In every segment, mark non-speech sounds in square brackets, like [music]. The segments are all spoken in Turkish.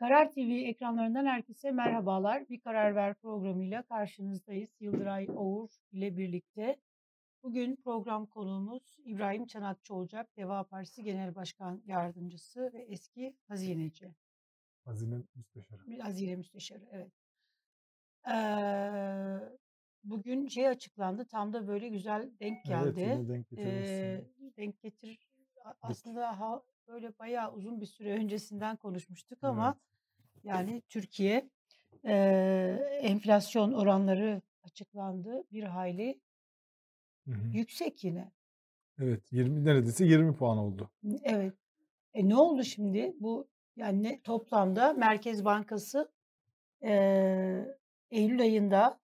Karar TV ekranlarından herkese merhabalar. Bir Karar Ver programıyla karşınızdayız. Yıldıray Oğur ile birlikte. Bugün program konuğumuz İbrahim Çanakçı olacak. Deva Partisi Genel Başkan Yardımcısı ve eski hazineci. Hazine müsteşarı. Hazine Müsteşarı, evet. Ee, bugün şey açıklandı, tam da böyle güzel denk Evet, geldi. yine denk Ee, denk getir aslında ha, böyle bayağı uzun bir süre öncesinden konuşmuştuk Evet. ama yani Türkiye e, enflasyon oranları açıklandı. Bir hayli Hı hı. yüksek yine. Evet, 20 neredeyse 20 puan oldu. Evet. E ne oldu şimdi? Bu yani ne- toplamda Merkez Bankası e, Eylül ayında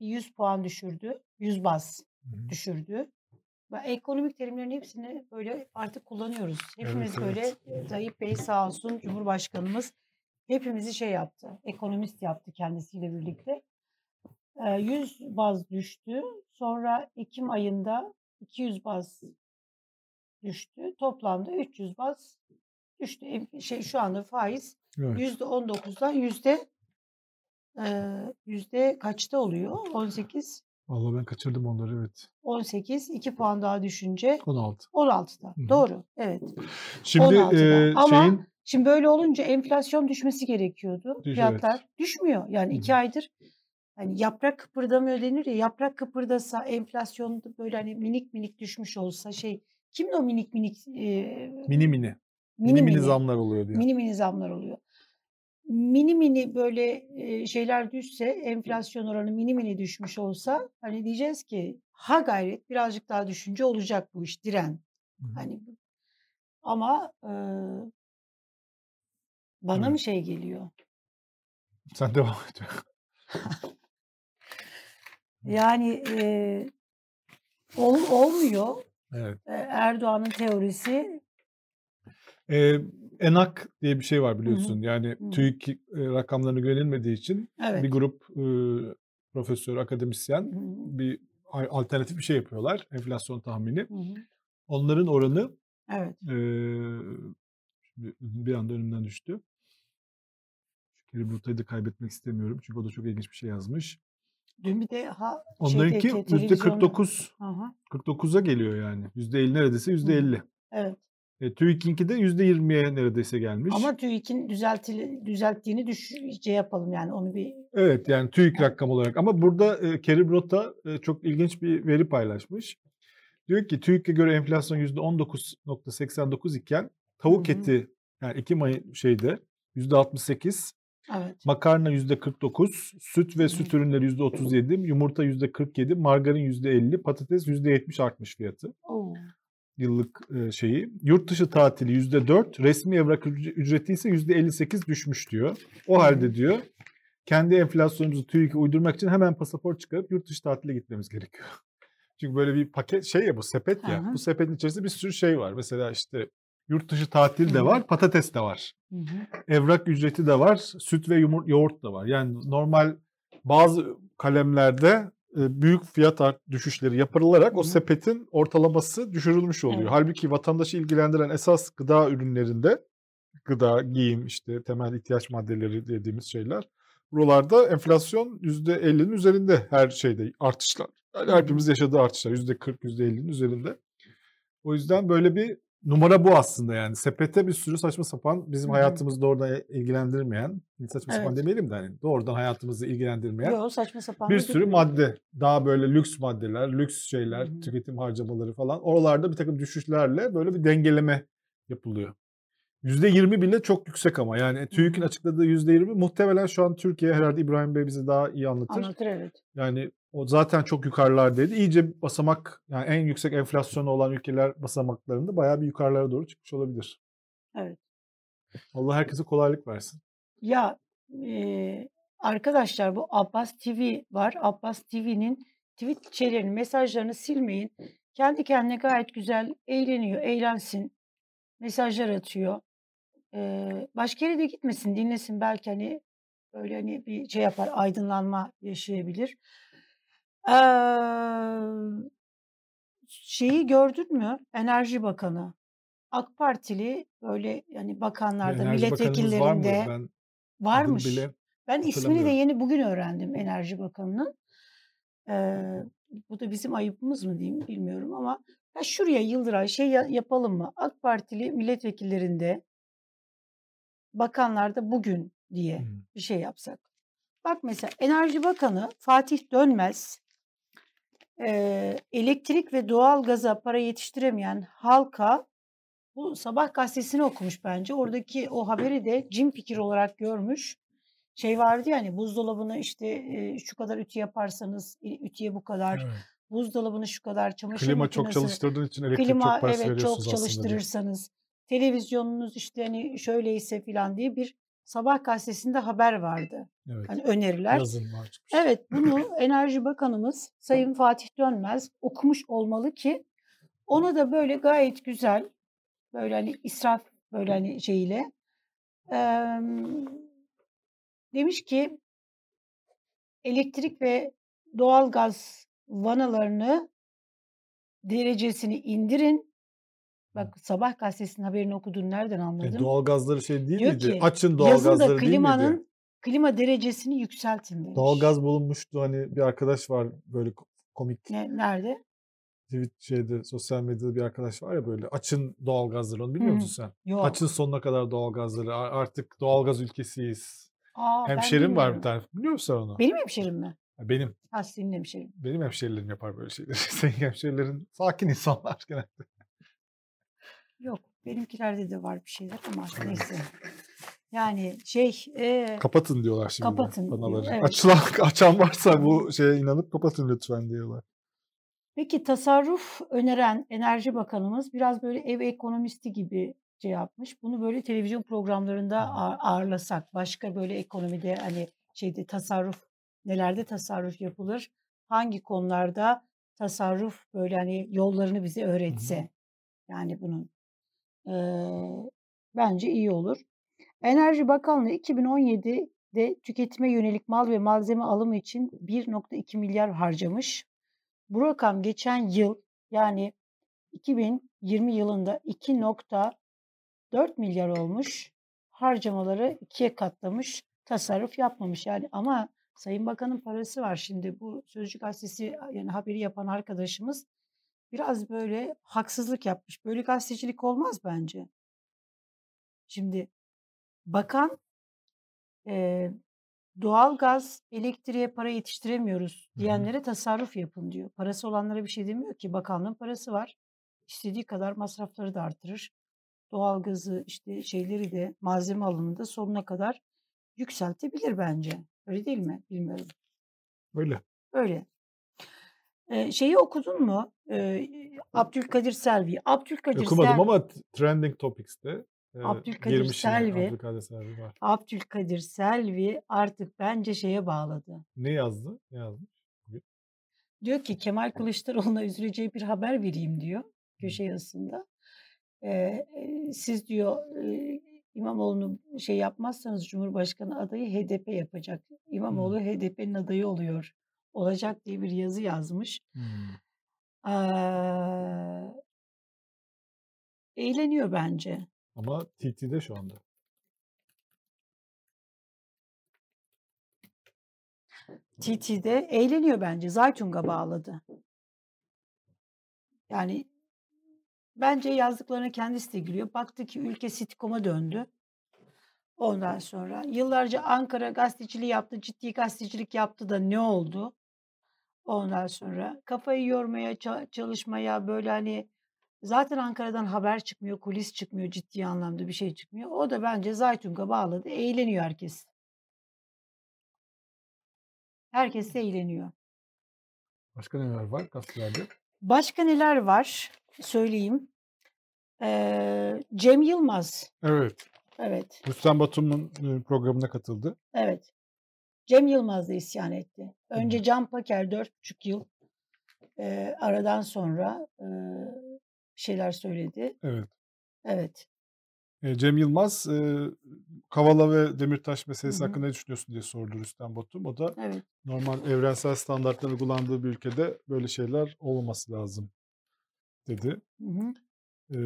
100 puan düşürdü. 100 baz Hı hı. düşürdü. Ekonomik terimlerin hepsini böyle artık kullanıyoruz. Hepimiz Evet, böyle evet. e, Tayyip Bey sağ olsun Cumhurbaşkanımız hepimizi şey yaptı. Ekonomist yaptı kendisiyle birlikte. E, 100 baz düştü. Sonra Ekim ayında 200 baz düştü. Toplamda 300 baz düştü. Em- Şey şu anda faiz Evet. yüzde 19'dan yüzde e, yüzde kaçta oluyor? 18 Vallahi ben kaçırdım onları evet. 18 2 puan daha düşünce 16. 16'da. Hı hı. Doğru. Evet. Şimdi 16'da. e, Ama şeyin şimdi böyle olunca enflasyon düşmesi gerekiyordu. Düş- Fiyatlar evet. düşmüyor. Yani Hı iki hı. aydır hani yaprak kıpırdamıyor denir ya yaprak kıpırdasa enflasyon böyle hani minik minik düşmüş olsa şey kimdi o minik minik e, mini mini. mini Mini mini mini zamlar oluyor diyor. mini mini zamlar oluyor. Mini mini böyle e, şeyler düşse, enflasyon oranı mini mini düşmüş olsa hani diyeceğiz ki ha gayret birazcık daha düşünce olacak bu iş diren. Hı hı. Hani ama e, bana Evet. mı şey geliyor? Sen devam et. [laughs] Yani e, ol, olmuyor. Evet. E, Erdoğan'ın teorisi E, ENAK diye bir şey var hı hı, biliyorsun. Yani hı. TÜİK e, rakamlarına güvenilmediği için bir evet. grup e, profesör, akademisyen Hı hı, bir alternatif bir şey yapıyorlar. Enflasyon tahmini. hı hı. Onların oranı Evet. e, bir anda önümden düştü. Kerim Ruta'yı da kaybetmek istemiyorum. Çünkü o da çok ilginç bir şey yazmış. Dün bir de ha şeyde Onlarınki yüzde televizyonda 49, Hı hı, 49'a geliyor yani. Yüzde 50 neredeyse hı yüzde hı. 50. Evet. E, TÜİK'inki de yüzde 20'ye neredeyse gelmiş. Ama TÜİK'in düzeltili, düzelttiğini düş, şey yapalım yani onu bir Evet yani TÜİK rakam olarak. Ama burada e, Kerim Rota e, çok ilginç bir veri paylaşmış. Diyor ki TÜİK'e göre enflasyon yüzde 19.89 iken Hı tavuk hı. eti yani Ekim ayı şeyde yüzde 68, evet. makarna yüzde 49, süt Hı ve hı. süt ürünleri yüzde 37, yumurta yüzde 47, margarin yüzde 50, patates yüzde 70 artmış fiyatı. Oo. Yıllık e, şeyi. Yurt dışı tatili yüzde 4, resmi evrak üc- ücreti ise yüzde 58 düşmüş diyor. O halde diyor kendi enflasyonumuzu TÜİK'e uydurmak için hemen pasaport çıkarıp yurt dışı tatile gitmemiz gerekiyor. [laughs] Çünkü böyle bir paket şey ya bu sepet ya. hı. Bu sepetin içerisinde bir sürü şey var. Mesela işte yurt dışı tatil de var, patates de var. Hı hı. Evrak ücreti de var, süt ve yumur, yoğurt da var. Yani normal bazı kalemlerde büyük fiyat art düşüşleri yapılarak Hı o sepetin ortalaması düşürülmüş oluyor. Evet. Halbuki vatandaşı ilgilendiren esas gıda ürünlerinde gıda, giyim, işte temel ihtiyaç maddeleri dediğimiz şeyler. Buralarda enflasyon %50'nin üzerinde her şeyde artışlar. Yani hepimiz yaşadığı artışlar %40, %50'nin üzerinde. O yüzden böyle bir numara bu aslında yani. Sepete bir sürü saçma sapan bizim Hı hı. hayatımızı doğrudan ilgilendirmeyen, saçma sapan Evet. demeyelim de hani doğrudan hayatımızı ilgilendirmeyen Yo saçma sapan bir sürü madde. Daha böyle lüks maddeler, lüks şeyler, hı. tüketim harcamaları falan. Oralarda bir takım düşüşlerle böyle bir dengeleme yapılıyor. %20 bile çok yüksek ama yani Hı TÜİK'in açıkladığı %20 muhtemelen şu an Türkiye herhalde İbrahim Bey bize daha iyi anlatır. Anlatır evet. Yani o zaten çok yukarılardaydı. İyice basamak yani en yüksek enflasyonu olan ülkeler basamaklarında bayağı bir yukarılara doğru çıkmış olabilir. Evet. Allah herkese kolaylık versin. Ya e, arkadaşlar bu Abbas TV var. Abbas TV'nin tweet mesajlarını silmeyin. Kendi kendine gayet güzel eğleniyor, eğlensin. Mesajlar atıyor. E, başka yere de gitmesin, dinlesin. Belki hani böyle hani bir şey yapar, aydınlanma yaşayabilir. Eee şeyi gördün mü? Enerji Bakanı. AK Partili böyle yani bakanlarda, Enerji Bakanımız var milletvekillerinde Ben varmış. bile Ben ismini de yeni bugün öğrendim Enerji Bakanı'nın. Eee, bu da bizim ayıbımız mı diyeyim bilmiyorum ama ya şuraya Yıldıray şey ya- yapalım mı? AK Partili milletvekillerinde, bakanlarda bugün diye Hmm. bir şey yapsak. Bak mesela Enerji Bakanı Fatih Dönmez eee, elektrik ve doğalgaza para yetiştiremeyen halka bu sabah gazetesini okumuş bence. Oradaki o haberi de cin fikir olarak görmüş. Şey vardı ya hani buzdolabını işte e, şu kadar ütü yaparsanız e, ütüye bu kadar, Evet. buzdolabını şu kadar, çamaşır Klima çok makinesini çalıştırdığın için elektrik klima çok parası evet çok veriyorsunuz diye. çalıştırırsanız, televizyonunuz işte hani şöyleyse filan diye bir sabah gazetesinde haber vardı. Evet. Hani öneriler. Çıkmış. Evet bunu [laughs] Enerji Bakanımız Sayın Fatih Dönmez okumuş olmalı ki ona da böyle gayet güzel böyle hani israf böyle hani şeyiyle em, demiş ki elektrik ve doğalgaz vanalarını derecesini indirin. Bak sabah gazetesinin haberini okudun nereden E, anladın? doğalgazları şey değil Diyor miydi? ki Açın doğalgazları değil miydi? klimanın klima derecesini yükseltin demiş. Doğalgaz bulunmuştu hani bir arkadaş var böyle ko- komik Ne, nerede? tweet şeyde sosyal medyada bir arkadaş var ya böyle açın doğalgazları onu bilmiyor Hı. musun sen? Yok. Açın sonuna kadar doğalgazları artık doğalgaz ülkesiyiz. Aa, Hemşerim var bir tane biliyor musun onu? Benim hemşerim mi? Benim Ha senin hemşerin. benim hemşerilerim yapar böyle şeyleri. [laughs] Senin hemşerilerin sakin insanlar genelde. Yok. Benimkilerde de var bir şeyler ama [laughs] neyse. Yani şey e, Kapatın diyorlar şimdi Kapatın diyor, vanaları. evet. Açılan, [laughs] açan varsa bu şeye inanıp kapatın lütfen diyorlar. Peki tasarruf öneren Enerji Bakanımız biraz böyle ev ekonomisti gibi şey yapmış. Bunu böyle televizyon programlarında ağırlasak, başka böyle ekonomide hani şeyde tasarruf nelerde tasarruf yapılır? Hangi konularda tasarruf böyle hani yollarını bize öğretse? Yani bunun eee, bence iyi olur. Enerji Bakanlığı 2017'de tüketime yönelik mal ve malzeme alımı için 1.2 milyar harcamış. Bu rakam geçen yıl yani 2020 yılında 2.4 milyar olmuş. Harcamaları ikiye katlamış. Tasarruf yapmamış yani ama Sayın Bakan'ın parası var şimdi bu Sözcü gazetesi yani haberi yapan arkadaşımız biraz böyle haksızlık yapmış. Böyle gazetecilik olmaz bence. Şimdi bakan eee doğalgaz, elektriğe para yetiştiremiyoruz diyenlere tasarruf yapın diyor. Parası olanlara bir şey demiyor ki. Bakanlığın parası var. İstediği kadar masrafları da artırır. Doğalgazı işte şeyleri de malzeme alanında sonuna kadar yükseltebilir bence. Öyle değil mi? Bilmiyorum. Öyle. Öyle. Ee, şeyi okudun mu? Ee, Abdülkadir Selvi. Abdülkadir Okumadım Selvi. ama Trending Topics'te e, Abdülkadir. Selvi. Abdülkadir Selvi var. Abdülkadir Selvi artık bence şeye bağladı. Ne yazdı? Ne yazmış? Diyor ki Kemal Kılıçdaroğlu'na üzüleceği bir haber vereyim diyor köşe yazısında. Ee, siz diyor e, İmamoğlu'nu şey yapmazsanız Cumhurbaşkanı adayı HDP yapacak. İmamoğlu HDP'nin adayı oluyor. Olacak diye bir yazı yazmış. Hmm. Ee, eğleniyor bence. Ama TT'de şu anda. TT'de eğleniyor bence. Zaytung'a bağladı. Yani bence yazdıklarına kendisi de gülüyor. Baktı ki ülke sitcom'a döndü. Ondan sonra yıllarca Ankara gazeteciliği yaptı, ciddi gazetecilik yaptı da ne oldu? Ondan sonra kafayı yormaya, ça- çalışmaya böyle hani zaten Ankara'dan haber çıkmıyor, kulis çıkmıyor, ciddi anlamda bir şey çıkmıyor. O da bence Zaytung'a bağladı. Eğleniyor herkes. Herkes de eğleniyor. Başka neler var gazetelerde? Başka neler var? Söyleyeyim. Ee, Cem Yılmaz. Evet. Evet, Rüstem Batum'un e, programına katıldı. evet. Cem Yılmaz da isyan etti. Hı. Önce Can Paker dört buçuk yıl e, aradan sonra e, şeyler söyledi. Evet. Evet. Cem Yılmaz e, Kavala ve Demirtaş Hı meselesi hı. hakkında ne düşünüyorsun diye sordu Rüstem Batum. O da Evet. normal evrensel standartların uygulandığı bir ülkede böyle şeyler olmaması lazım dedi. Hı hı. E,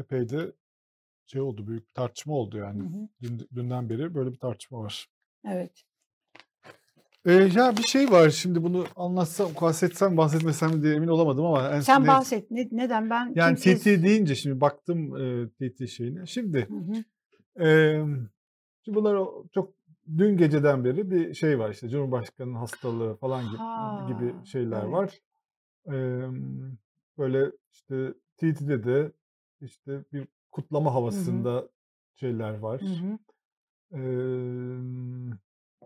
epey de şey oldu, büyük bir tartışma oldu Hı yani. hı. Dün, dünden beri böyle bir tartışma var. Evet. Ee, ya bir şey var şimdi bunu anlatsam, bahsetsem, bahsetmesem diye emin olamadım ama en Sen ne- bahset. Ne, neden ben yani kimsiz... TT deyince şimdi baktım e, TT şeyine. Şimdi Hı hı. e, şimdi bunlar çok dün geceden beri bir şey var işte Cumhurbaşkanı'nın hastalığı falan gibi, Ha, gibi şeyler evet. var. E, böyle işte TT'de de işte bir kutlama havasında şeyler var. Hı hı.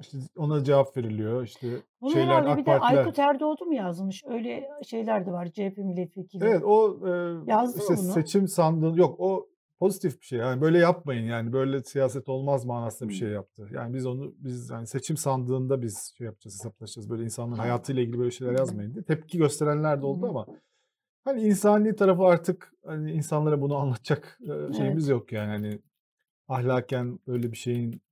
İşte ona cevap veriliyor. İşte Bunu şeyler herhalde AK bir de Partiler. Aykut Erdoğdu mu yazmış? Öyle şeyler de var. CHP milletvekili. Evet o e, Yazdı işte bunu? seçim sandığı yok o pozitif bir şey. Yani böyle yapmayın yani böyle siyaset olmaz manasında bir şey yaptı. Yani biz onu biz yani seçim sandığında biz şey yapacağız hesaplaşacağız. Böyle insanların Ha. hayatıyla ilgili böyle şeyler yazmayın diye. Tepki gösterenler de oldu ama hani insani tarafı artık hani insanlara bunu anlatacak şeyimiz yok yani hani ahlaken böyle bir şeyin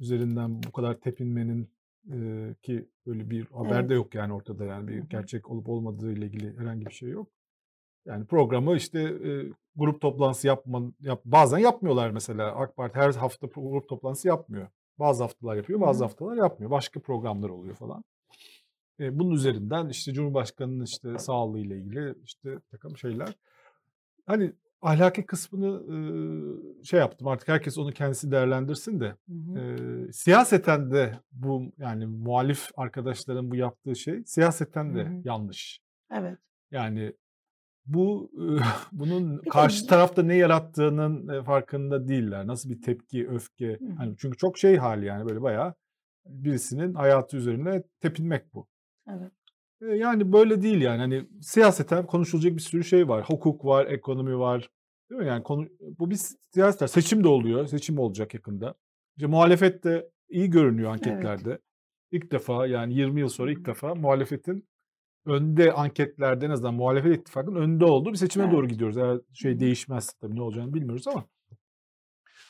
üzerinden bu kadar tepinmenin e, ki böyle bir haber Evet. de yok yani ortada yani bir gerçek olup olmadığı ile ilgili herhangi bir şey yok. Yani programı işte e, grup toplantısı yapma, yap, bazen yapmıyorlar mesela. AK Parti her hafta grup toplantısı yapmıyor. Bazı haftalar yapıyor, bazı hı. haftalar yapmıyor. Başka programlar oluyor falan. E, bunun üzerinden işte Cumhurbaşkanı'nın işte sağlığı ile ilgili işte takım şeyler. Hani ahlaki kısmını e, şey yaptım artık herkes onu kendisi değerlendirsin de Hı hı. e, siyaseten de bu yani muhalif arkadaşların bu yaptığı şey siyaseten de Hı hı. yanlış. Evet. Yani bu [laughs] bunun Bir de karşı tarafta ne yarattığının e, farkında değiller. Nasıl bir tepki, öfke. Hı. Hani çünkü çok şey hali yani böyle bayağı birisinin hayatı üzerine tepinmek bu. Evet. E, Yani böyle değil yani. Hani siyaseten konuşulacak bir sürü şey var. Hukuk var, ekonomi var. Değil mi? Yani konu bu bir siyaset. Seçim de oluyor. Seçim olacak yakında. İşte muhalefet de iyi görünüyor anketlerde. İlk defa yani 20 yıl sonra ilk defa muhalefetin önde anketlerde en azından muhalefet ittifakının önde olduğu bir seçime Evet. doğru gidiyoruz. Eğer şey hı. değişmezse tabii ne olacağını bilmiyoruz ama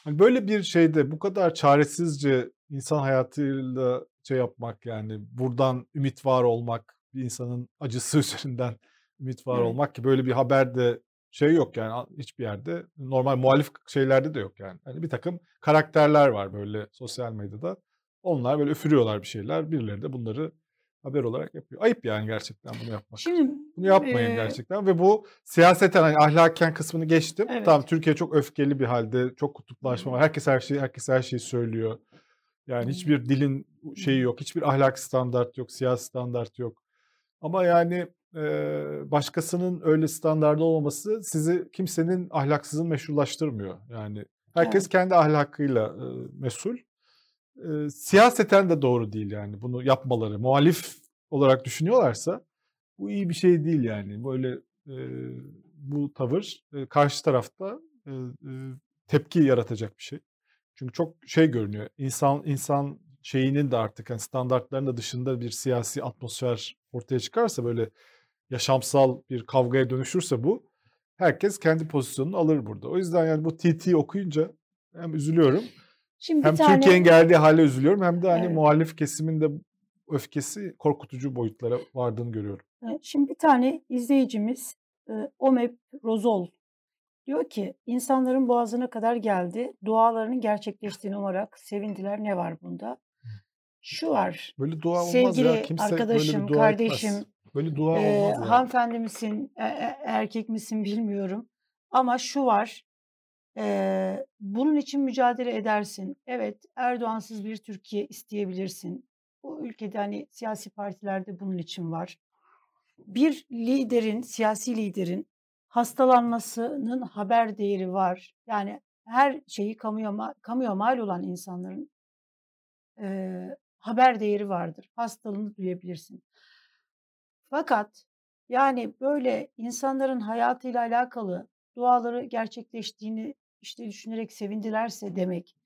hani böyle bir şeyde bu kadar çaresizce insan hayatıyla şey yapmak yani buradan ümit var olmak, bir insanın acısı [laughs] üzerinden ümit var Evet. olmak ki böyle bir haberde şey yok yani hiçbir yerde normal muhalif şeylerde de yok yani. Hani bir takım karakterler var böyle sosyal medyada. Onlar böyle üfürüyorlar bir şeyler. Birileri de bunları haber olarak yapıyor. Ayıp yani gerçekten bunu yapmak. Şimdi Bunu yapmayın e, gerçekten ve bu siyaseten hani ahlaken kısmını geçtim. Evet. Tamam Türkiye çok öfkeli bir halde, çok kutuplaşma var. Herkes her şeyi herkes her şeyi söylüyor. Yani hiçbir dilin şeyi yok, hiçbir ahlak standart yok, siyasi standart yok. Ama yani e, başkasının öyle standardı olmaması sizi kimsenin ahlaksızın meşrulaştırmıyor. Yani herkes Evet. kendi ahlakıyla e, mesul. E, siyaseten de doğru değil yani bunu yapmaları. Muhalif olarak düşünüyorlarsa bu iyi bir şey değil yani. Böyle e, bu tavır e, karşı tarafta e, e, tepki yaratacak bir şey. Çünkü çok şey görünüyor. İnsan insan şeyinin de artık yani standartların da dışında bir siyasi atmosfer ortaya çıkarsa böyle yaşamsal bir kavgaya dönüşürse bu herkes kendi pozisyonunu alır burada. O yüzden yani bu TT okuyunca hem üzülüyorum Şimdi hem tane Türkiye'nin geldiği hale üzülüyorum hem de hani Evet. muhalif kesimin de öfkesi korkutucu boyutlara vardığını görüyorum. şimdi bir tane izleyicimiz Omep Rozol diyor ki insanların boğazına kadar geldi. Dualarının gerçekleştiğini umarak sevindiler. Ne var bunda? Şu var. Böyle dua olmaz Sevgili ya. Kimse böyle arkadaşım, bir dua kardeşim, etmez. Böyle dua e, olmaz hanımefendi misin, e- e- erkek misin bilmiyorum. Ama şu var. e, bunun için mücadele edersin. Evet, Erdoğansız bir Türkiye isteyebilirsin. Bu ülkede hani siyasi partilerde bunun için var. Bir liderin, siyasi liderin hastalanmasının haber değeri var. Yani her şeyi kamuya, kamuya mal olan insanların eee, haber değeri vardır. Hastalığını duyabilirsin. Fakat yani böyle insanların hayatıyla alakalı duaları gerçekleştiğini işte düşünerek sevindilerse demek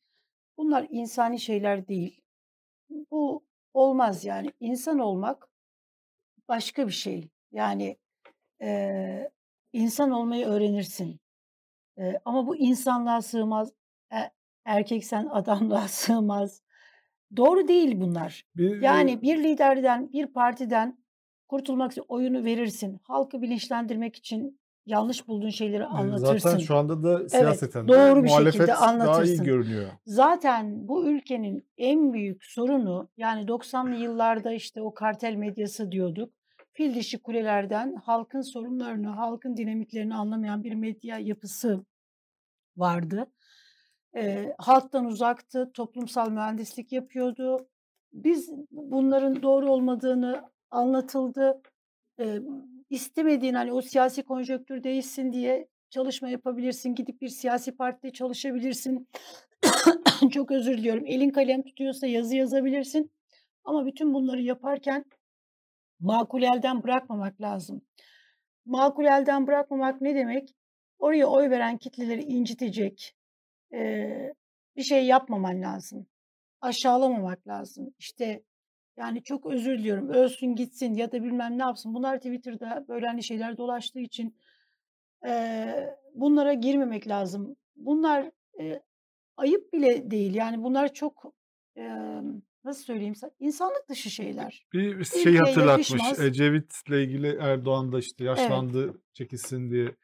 bunlar insani şeyler değil. Bu olmaz yani. İnsan olmak başka bir şey. Yani eee, insan olmayı öğrenirsin. Eee, ama bu insanlığa sığmaz. E, erkeksen adamlığa [laughs] sığmaz. Doğru değil bunlar. Bir, Yani bir liderden, bir partiden kurtulmak için oyunu verirsin. Halkı bilinçlendirmek için yanlış bulduğun şeyleri anlatırsın. zaten şu anda da Evet, siyaseten de doğru bir muhalefet şekilde daha iyi anlatırsın. görünüyor. Zaten bu ülkenin en büyük sorunu yani 90'lı yıllarda işte o kartel medyası diyorduk. Fil dişi kulelerden halkın sorunlarını, halkın dinamiklerini anlamayan bir medya yapısı vardı. Eee, halktan uzaktı, toplumsal mühendislik yapıyordu. Biz bunların doğru olmadığını anlatıldı. Eee, istemediğin hani o siyasi konjonktür değişsin diye çalışma yapabilirsin. Gidip bir siyasi partide çalışabilirsin. [coughs] Çok özür diliyorum. Elin kalem tutuyorsa yazı yazabilirsin. Ama bütün bunları yaparken makul elden bırakmamak lazım. Makul elden bırakmamak ne demek? Oraya oy veren kitleleri incitecek eee, bir şey yapmaman lazım. Aşağılamamak lazım. İşte yani çok özür diliyorum. Ölsün gitsin ya da bilmem ne yapsın. Bunlar Twitter'da böyle hani şeyler dolaştığı için eee, bunlara girmemek lazım. Bunlar eee, ayıp bile değil. Yani bunlar çok emm, nasıl söyleyeyim? İnsanlık dışı şeyler. Bir şey Ülkeye hatırlatmış. yakışmaz. Ecevit'le ilgili Erdoğan da işte Evet. yaşlandı çekilsin diye.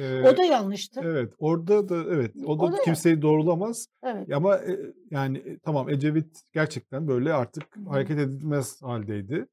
O Eee, da yanlıştı. evet orada da evet o O da da ya kimseyi doğrulamaz. Evet. Ama e, yani e, tamam Ecevit gerçekten böyle artık Hı hı. hareket edilmez haldeydi.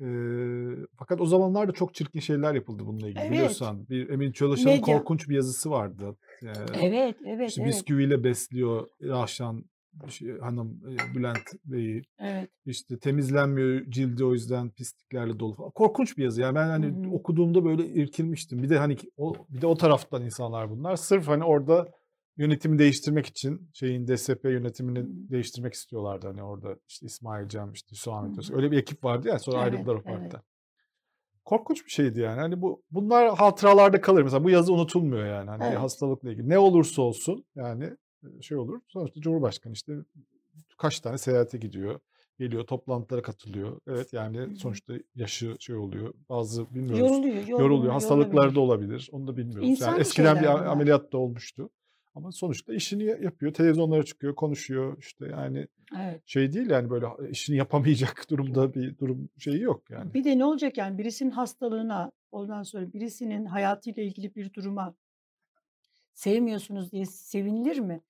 Eee, fakat o zamanlar da çok çirkin şeyler yapıldı bununla ilgili Evet. biliyorsan. Bir Emin Çalışan'ın korkunç bir yazısı vardı. Eee, Evet, evet, işte evet. bisküviyle besliyor Rahşan şey, hanım e, Bülent Bey'i. Evet. İşte temizlenmiyor cildi o yüzden pisliklerle dolu falan. Korkunç bir yazı. Yani ben hani hı. okuduğumda böyle irkilmiştim. Bir de hani o bir de o taraftan insanlar bunlar. Sırf hani orada yönetimi değiştirmek için şeyin DSP yönetimini hı. değiştirmek istiyorlardı. Hani orada işte İsmail Cem, işte hı. Öztürk. Öyle bir ekip vardı ya sonra Evet, ayrıldılar o evet. partiden. Korkunç bir şeydi yani. Hani bu bunlar hatıralarda kalır. Mesela bu yazı unutulmuyor yani. Hani Evet. hastalıkla ilgili. Ne olursa olsun yani şey olur. Sonuçta Cumhurbaşkanı işte kaç tane seyahate gidiyor. Geliyor toplantılara katılıyor. Evet yani sonuçta yaşı şey oluyor. Bazı bilmiyoruz. Yoruluyor, Yoruluyor. yorgun, Hastalıkları da olabilir. Onu da bilmiyoruz. Yani İnsani eskiden bir bunlar. ameliyat da olmuştu. Ama sonuçta işini ya- yapıyor. Televizyonlara çıkıyor, konuşuyor. İşte yani Evet. şey değil yani böyle işini yapamayacak [laughs] durumda bir durum şeyi yok yani. Bir de ne olacak yani birisinin hastalığına, ondan sonra birisinin hayatıyla ilgili bir duruma sevmiyorsunuz diye sevinilir mi?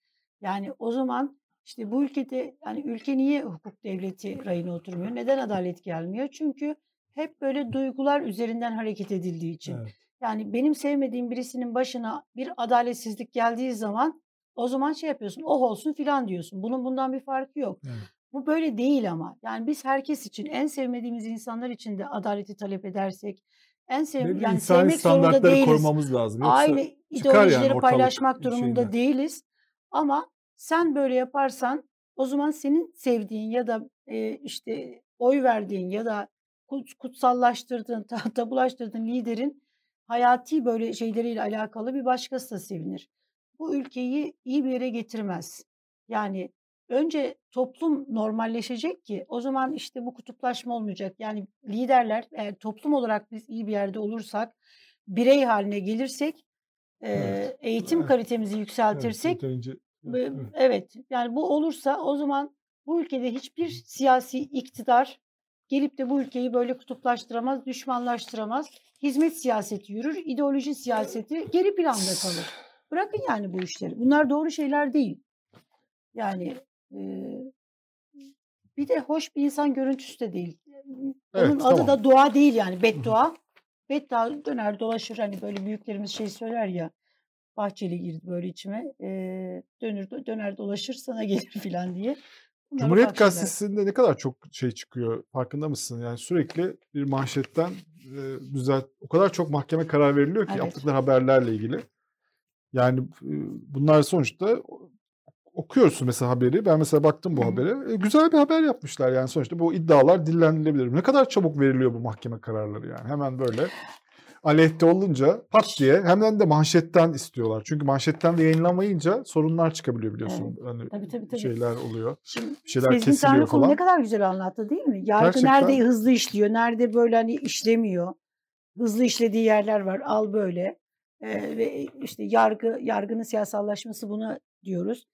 Yani o zaman işte bu ülkede yani ülke niye hukuk devleti rayına oturmuyor? Neden adalet gelmiyor? Çünkü hep böyle duygular üzerinden hareket edildiği için. Evet. Yani benim sevmediğim birisinin başına bir adaletsizlik geldiği zaman o zaman şey yapıyorsun. Oh olsun filan diyorsun. Bunun bundan bir farkı yok. Evet. Bu böyle değil ama. Yani biz herkes için en sevmediğimiz insanlar için de adaleti talep edersek en sev Belli yani sevmek zorunda değiliz. korumamız lazım. Yoksa Aynı yani ideolojileri ortalık paylaşmak durumunda şeyinden. değiliz. Ama sen böyle yaparsan o zaman senin sevdiğin ya da e, işte oy verdiğin ya da kut- kutsallaştırdığın, ta- [laughs] tabulaştırdığın liderin hayati böyle şeyleriyle alakalı bir başkası da sevinir. Bu ülkeyi iyi bir yere getirmez. Yani önce toplum normalleşecek ki o zaman işte bu kutuplaşma olmayacak. Yani liderler eğer toplum olarak biz iyi bir yerde olursak, birey haline gelirsek, Evet. eğitim Evet. kalitemizi Evet. yükseltirsek Yeterince Ve- evet. Yani bu olursa o zaman bu ülkede hiçbir siyasi iktidar gelip de bu ülkeyi böyle kutuplaştıramaz, düşmanlaştıramaz. Hizmet siyaseti yürür, ideoloji siyaseti geri planda kalır. Bırakın yani bu işleri. Bunlar doğru şeyler değil. Yani e, bir de hoş bir insan görüntüsü de değil. Onun Evet, adı tamam. da dua değil yani beddua. Beddua döner dolaşır hani böyle büyüklerimiz şey söyler ya. Bahçeli girdi böyle içime. eee, dönür döner dolaşır sana [laughs] gelir filan diye. Bunlar Cumhuriyet ufak şeyler. Gazetesi'nde ne kadar çok şey çıkıyor farkında mısın? Yani sürekli bir manşetten e, düzelt o kadar çok mahkeme karar veriliyor ki Evet. yaptıkları haberlerle ilgili. Yani e, bunlar sonuçta okuyorsun mesela haberi. Ben mesela baktım bu hı. habere. E, güzel bir haber yapmışlar yani sonuçta bu iddialar dillendirilebilir. Ne kadar çabuk veriliyor bu mahkeme kararları yani. Hemen böyle aleyhte olunca pat diye hemen de manşetten istiyorlar. Çünkü manşetten de yayınlamayınca sorunlar çıkabiliyor biliyorsun. Hani Tabii tabii tabii. şeyler oluyor. Şimdi şeyler Sezgin kesiliyor falan. ne kadar güzel anlattı değil mi? Yargı Gerçekten. nerede hızlı işliyor, nerede böyle hani işlemiyor. Hızlı işlediği yerler var. Al böyle. Eee, ve işte yargı yargının siyasallaşması buna diyoruz.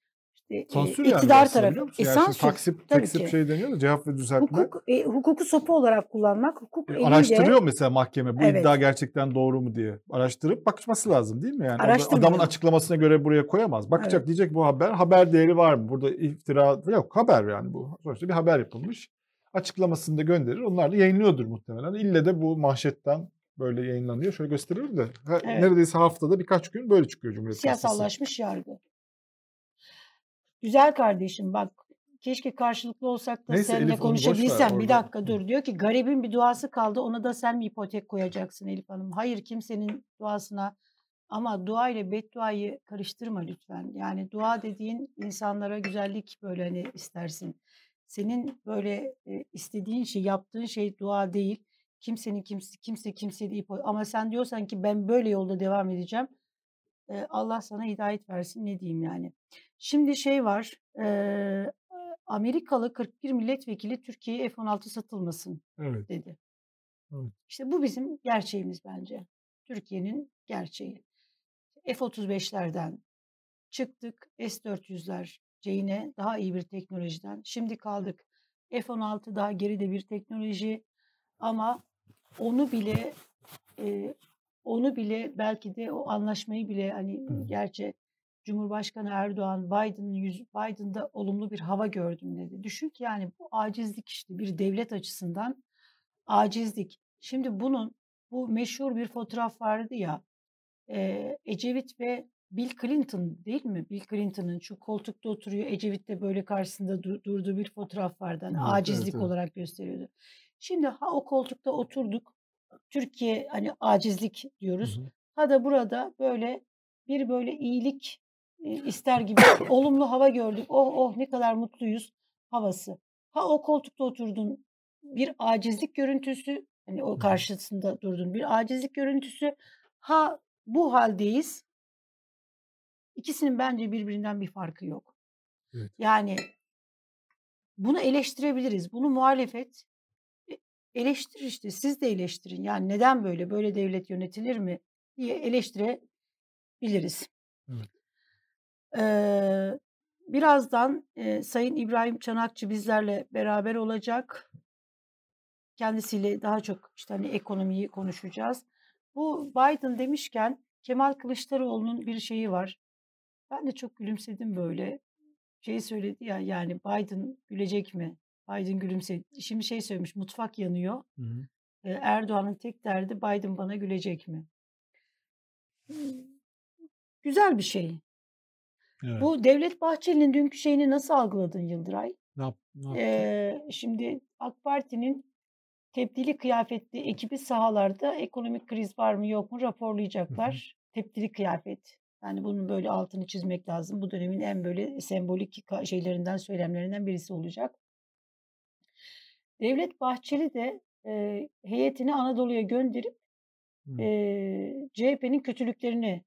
İşte e, Sansür yani iktidar biliyor tarafı. E, Yani sansür taksip, taksip ki. şey deniyor da cevap ve düzeltme. Hukuk, e, hukuku sopa olarak kullanmak, hukuk E, eliyle araştırıyor mesela mahkeme bu Evet. iddia gerçekten doğru mu diye. Araştırıp bakması lazım değil mi? Yani adamın açıklamasına göre buraya koyamaz. Bakacak Evet. diyecek bu haber haber değeri var mı? Burada iftira yok haber yani bu. Sonuçta bir haber yapılmış. Açıklamasını da gönderir. Onlar da yayınlıyordur muhtemelen. İlle de bu manşetten böyle yayınlanıyor. Şöyle gösteriyorum da ha- Evet. neredeyse haftada birkaç gün böyle çıkıyor Cumhuriyet siyasallaşmış yargı. Güzel kardeşim bak keşke karşılıklı olsak da Neyse seninle Elif, konuşabilsem. Bir dakika dur. Diyor ki garibin bir duası kaldı ona da sen mi ipotek koyacaksın Elif Hanım? Hayır kimsenin duasına ama dua ile bedduayı karıştırma lütfen. Yani dua dediğin insanlara güzellik böyle hani istersin. Senin böyle e, istediğin şey, yaptığın şey dua değil. Kimsenin kimse kimse kimse değil. Ama sen diyorsan ki ben böyle yolda devam edeceğim. E, Allah sana hidayet versin ne diyeyim yani. Şimdi şey var. e, Amerikalı 41 milletvekili Türkiye'ye F-16 satılmasın Evet. dedi. Evet. İşte bu bizim gerçeğimiz bence. Türkiye'nin gerçeği. F-35'lerden çıktık. S-400'ler yine daha iyi bir teknolojiden. Şimdi kaldık. F-16 daha geride bir teknoloji ama onu bile e, onu bile belki de o anlaşmayı bile hani gerçi Cumhurbaşkanı Erdoğan Biden'ın Biden'da olumlu bir hava gördüm dedi. Düşün ki yani bu acizlik işte bir devlet açısından acizlik. Şimdi bunun bu meşhur bir fotoğraf vardı ya e, Ecevit ve Bill Clinton değil mi? Bill Clinton'ın şu koltukta oturuyor. Ecevit de böyle karşısında du- durduğu bir fotoğraf vardı. Hani Evet, acizlik evet. olarak gösteriyordu. Şimdi ha o koltukta oturduk. Türkiye hani acizlik Hı diyoruz. hı. Ha da burada böyle bir böyle iyilik ister gibi [coughs] olumlu hava gördük. Oh oh ne kadar mutluyuz havası. Ha o koltukta oturdun bir acizlik görüntüsü hani o karşısında durdun bir acizlik görüntüsü. Ha bu haldeyiz. İkisinin bence birbirinden bir farkı yok. Evet. Yani bunu eleştirebiliriz. Bunu muhalefet e, eleştirir işte. Siz de eleştirin. Yani neden böyle? Böyle devlet yönetilir mi? diye eleştirebiliriz. Evet. Ee, birazdan e, Sayın İbrahim Çanakçı bizlerle beraber olacak. Kendisiyle daha çok işte hani ekonomiyi konuşacağız. Bu Biden demişken Kemal Kılıçdaroğlu'nun bir şeyi var. Ben de çok gülümsedim böyle. Şey söyledi ya yani Biden gülecek mi? Biden gülümsedi. Şimdi şey söylemiş mutfak yanıyor. Hı hı. Erdoğan'ın tek derdi Biden bana gülecek mi? Güzel bir şey. Evet. Bu Devlet Bahçeli'nin dünkü şeyini nasıl algıladın Yıldıray? Ne, yap, ne yaptı? Ee, şimdi AK Parti'nin tepdili kıyafetli ekibi sahalarda ekonomik kriz var mı yok mu raporlayacaklar. Tepdili kıyafet. Yani bunun böyle altını çizmek lazım. Bu dönemin en böyle sembolik şeylerinden, söylemlerinden birisi olacak. Devlet Bahçeli de e, heyetini Anadolu'ya gönderip e, CHP'nin kötülüklerini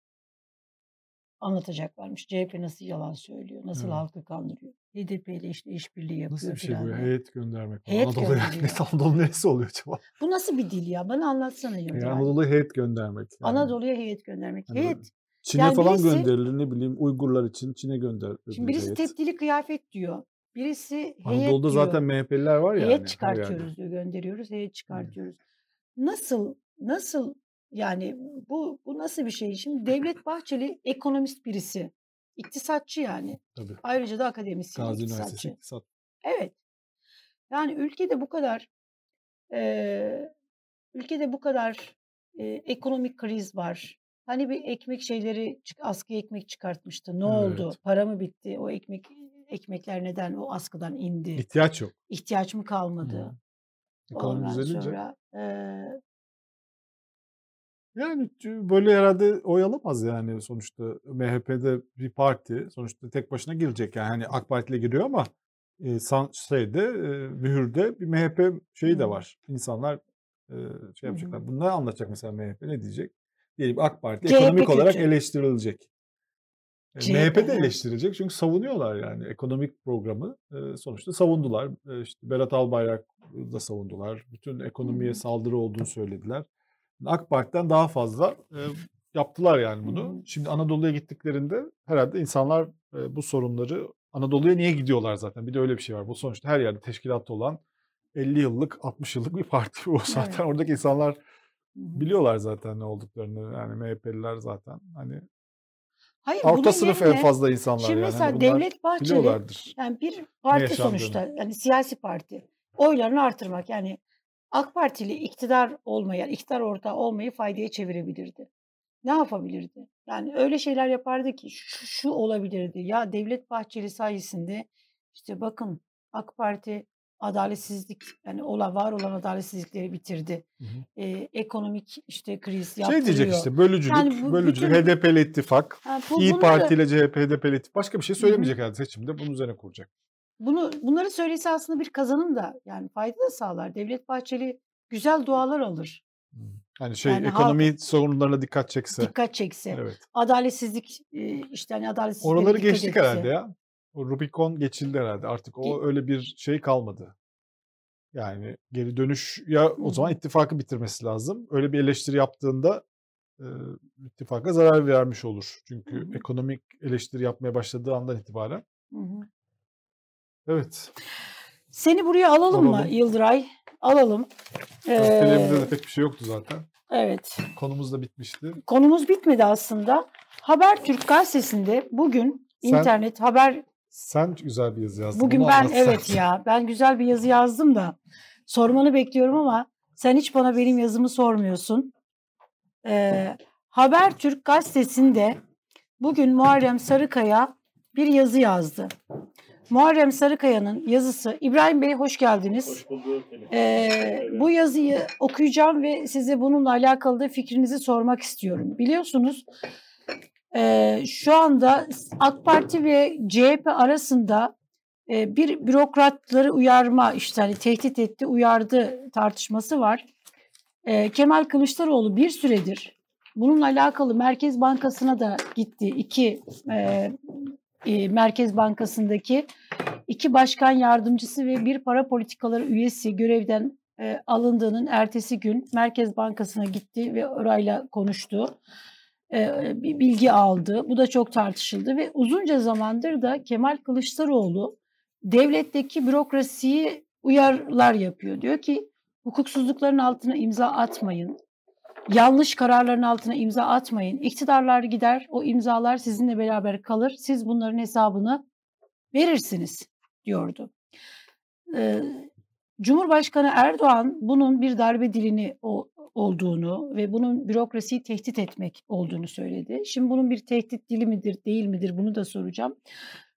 anlatacaklarmış. CHP nasıl yalan söylüyor, nasıl Evet. halkı kandırıyor. HDP ile işte işbirliği Nasıl yapıyor bir şey bu. Heyet göndermek. Heyet Anadolu yani. [laughs] Anadolu neresi oluyor acaba? Bu nasıl bir dil ya? Bana anlatsana Yani Yıldıray. Anadolu'ya heyet göndermek. Yani. Anadolu'ya heyet göndermek. Böyle Heyet. Çin'e Yani falan birisi- gönderilir ne bileyim Uygurlar için Çin'e gönderilir. Şimdi birisi heyet. tepdili kıyafet diyor. Birisi heyet Anadolu'da diyor. zaten MHP'liler var ya. heyet yerde. çıkartıyoruz diyor, gönderiyoruz, heyet çıkartıyoruz. Nasıl nasıl yani bu bu nasıl bir şey? Şimdi Devlet Bahçeli ekonomist birisi. İktisatçı yani. Tabii. Ayrıca da akademisyen, Gazi iktisatçı. İktisat. Evet. Yani ülkede bu kadar eee, ülkede bu kadar eee, ekonomik kriz var. Hani bir ekmek şeyleri askıya ekmek çıkartmıştı. Ne oldu? Evet. Para mı bitti? O ekmek ekmekler neden o askıdan indi? İhtiyaç yok. İhtiyaç mı kalmadı? Hı. Ekonomi Ondan düzelince. sonra eee, Yani böyle herhalde oy alamaz yani sonuçta MHP'de bir parti sonuçta tek başına girecek yani hani AK Parti'yle giriyor ama e, şeyde e, mühürde bir MHP şeyi de var. İnsanlar e, şey yapacaklar. Ne anlatacak mesela MHP ne diyecek? Diyelim AK Parti CHP ekonomik olarak kötü. eleştirilecek. E, CHP, MHP de ha. eleştirecek çünkü savunuyorlar yani ekonomik programı e, sonuçta savundular. E, işte Berat Albayrak da savundular. Bütün ekonomiye saldırı olduğunu söylediler. AK Parti'den daha fazla e, yaptılar yani bunu. Şimdi Anadolu'ya gittiklerinde herhalde insanlar e, bu sorunları Anadolu'ya niye gidiyorlar zaten? Bir de öyle bir şey var. Bu sonuçta her yerde teşkilatı olan 50 yıllık, 60 yıllık bir parti. O [laughs] zaten Evet. oradaki insanlar biliyorlar zaten ne olduklarını. Yani MHP'liler zaten. Hani Hayır orta sınıf en yerine fazla insanlar şimdi yani. mesela Hani bunlar Devlet Bahçeli yani bir parti sonuçta yani siyasi parti oylarını artırmak yani AK Partili iktidar olmayan, iktidar ortağı olmayı faydaya çevirebilirdi. Ne yapabilirdi? Yani öyle şeyler yapardı ki şu, şu olabilirdi. Ya Devlet Bahçeli sayesinde işte bakın AK Parti adaletsizlik yani olan var olan adaletsizlikleri bitirdi. Hı hı. Ee, ekonomik işte kriz Şey diyecek yaptırıyor. işte bölücülük, Yani bu bölücülük, bütün- HDP'li ittifak, Ha, bu- İyi Parti ile CHP, HDP'li ittifak. Başka bir şey söylemeyecek herhalde seçimde. Bunun üzerine kuracak. Bunu bunları söylese aslında bir kazanım da yani fayda da sağlar. Devlet Bahçeli güzel dualar alır. Hani şey Yani halk- ekonomi sorunlarına dikkat çekse. Dikkat çekse. Evet. Adaletsizlik e, işte hani adaletsizliklere Oraları geçtik etse. herhalde ya. O Rubicon geçildi herhalde. Artık o Ge- öyle bir şey kalmadı. Yani geri dönüş ya o zaman ittifakı bitirmesi lazım. Öyle bir eleştiri yaptığında e, ittifaka zarar vermiş olur. Çünkü Hı hı. ekonomik eleştiri yapmaya başladığı andan itibaren. Hı hı. Evet. Seni buraya alalım, mı Alalım. Yıldıray? Alalım. Gazetelerimizde Ee, de pek bir şey yoktu zaten. evet. Konumuz da bitmişti. Konumuz bitmedi aslında. Habertürk gazetesinde bugün Sen- internet haber Sen güzel bir yazı yazdın. bugün Bunu ben evet ya ben güzel bir yazı yazdım da sormanı bekliyorum ama sen hiç bana benim yazımı sormuyorsun. Ee, Habertürk gazetesinde bugün Muharrem Sarıkaya bir yazı yazdı. Muharrem Sarıkaya'nın yazısı. İbrahim Bey hoş geldiniz. Hoş bulduk. Ee, bu yazıyı okuyacağım ve size bununla alakalı da fikrinizi sormak istiyorum. Biliyorsunuz e, şu anda AK Parti ve CHP arasında e, bir bürokratları uyarma işte hani tehdit etti uyardı tartışması var. E, Kemal Kılıçdaroğlu bir süredir bununla alakalı Merkez Bankası'na da gitti. İki e, e, Merkez Bankası'ndaki iki başkan yardımcısı ve bir para politikaları üyesi görevden e, alındığının ertesi gün Merkez Bankası'na gitti ve orayla konuştu. E, bir bilgi aldı. Bu da çok tartışıldı ve uzunca zamandır da Kemal Kılıçdaroğlu devletteki bürokrasiyi uyarılar yapıyor. Diyor ki hukuksuzlukların altına imza atmayın. Yanlış kararların altına imza atmayın. İktidarlar gider, o imzalar sizinle beraber kalır. Siz bunların hesabını verirsiniz diyordu. Ee, Cumhurbaşkanı Erdoğan bunun bir darbe dilini o, olduğunu ve bunun bürokrasiyi tehdit etmek olduğunu söyledi. Şimdi bunun bir tehdit dili midir, değil midir bunu da soracağım.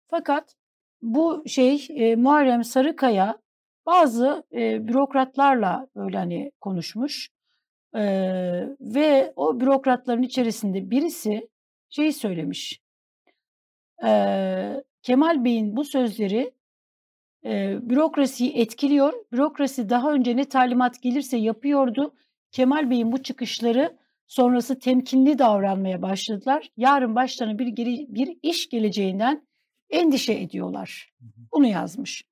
Fakat bu şey e, Muharrem Sarıkaya bazı e, bürokratlarla böyle hani konuşmuş E, ve o bürokratların içerisinde birisi şey söylemiş. E, Kemal Bey'in bu sözleri e, bürokrasiyi etkiliyor. Bürokrasi daha önce ne talimat gelirse yapıyordu. Kemal Bey'in bu çıkışları sonrası temkinli davranmaya başladılar. Yarın başlarına bir, gele- bir iş geleceğinden endişe ediyorlar. Bunu yazmış.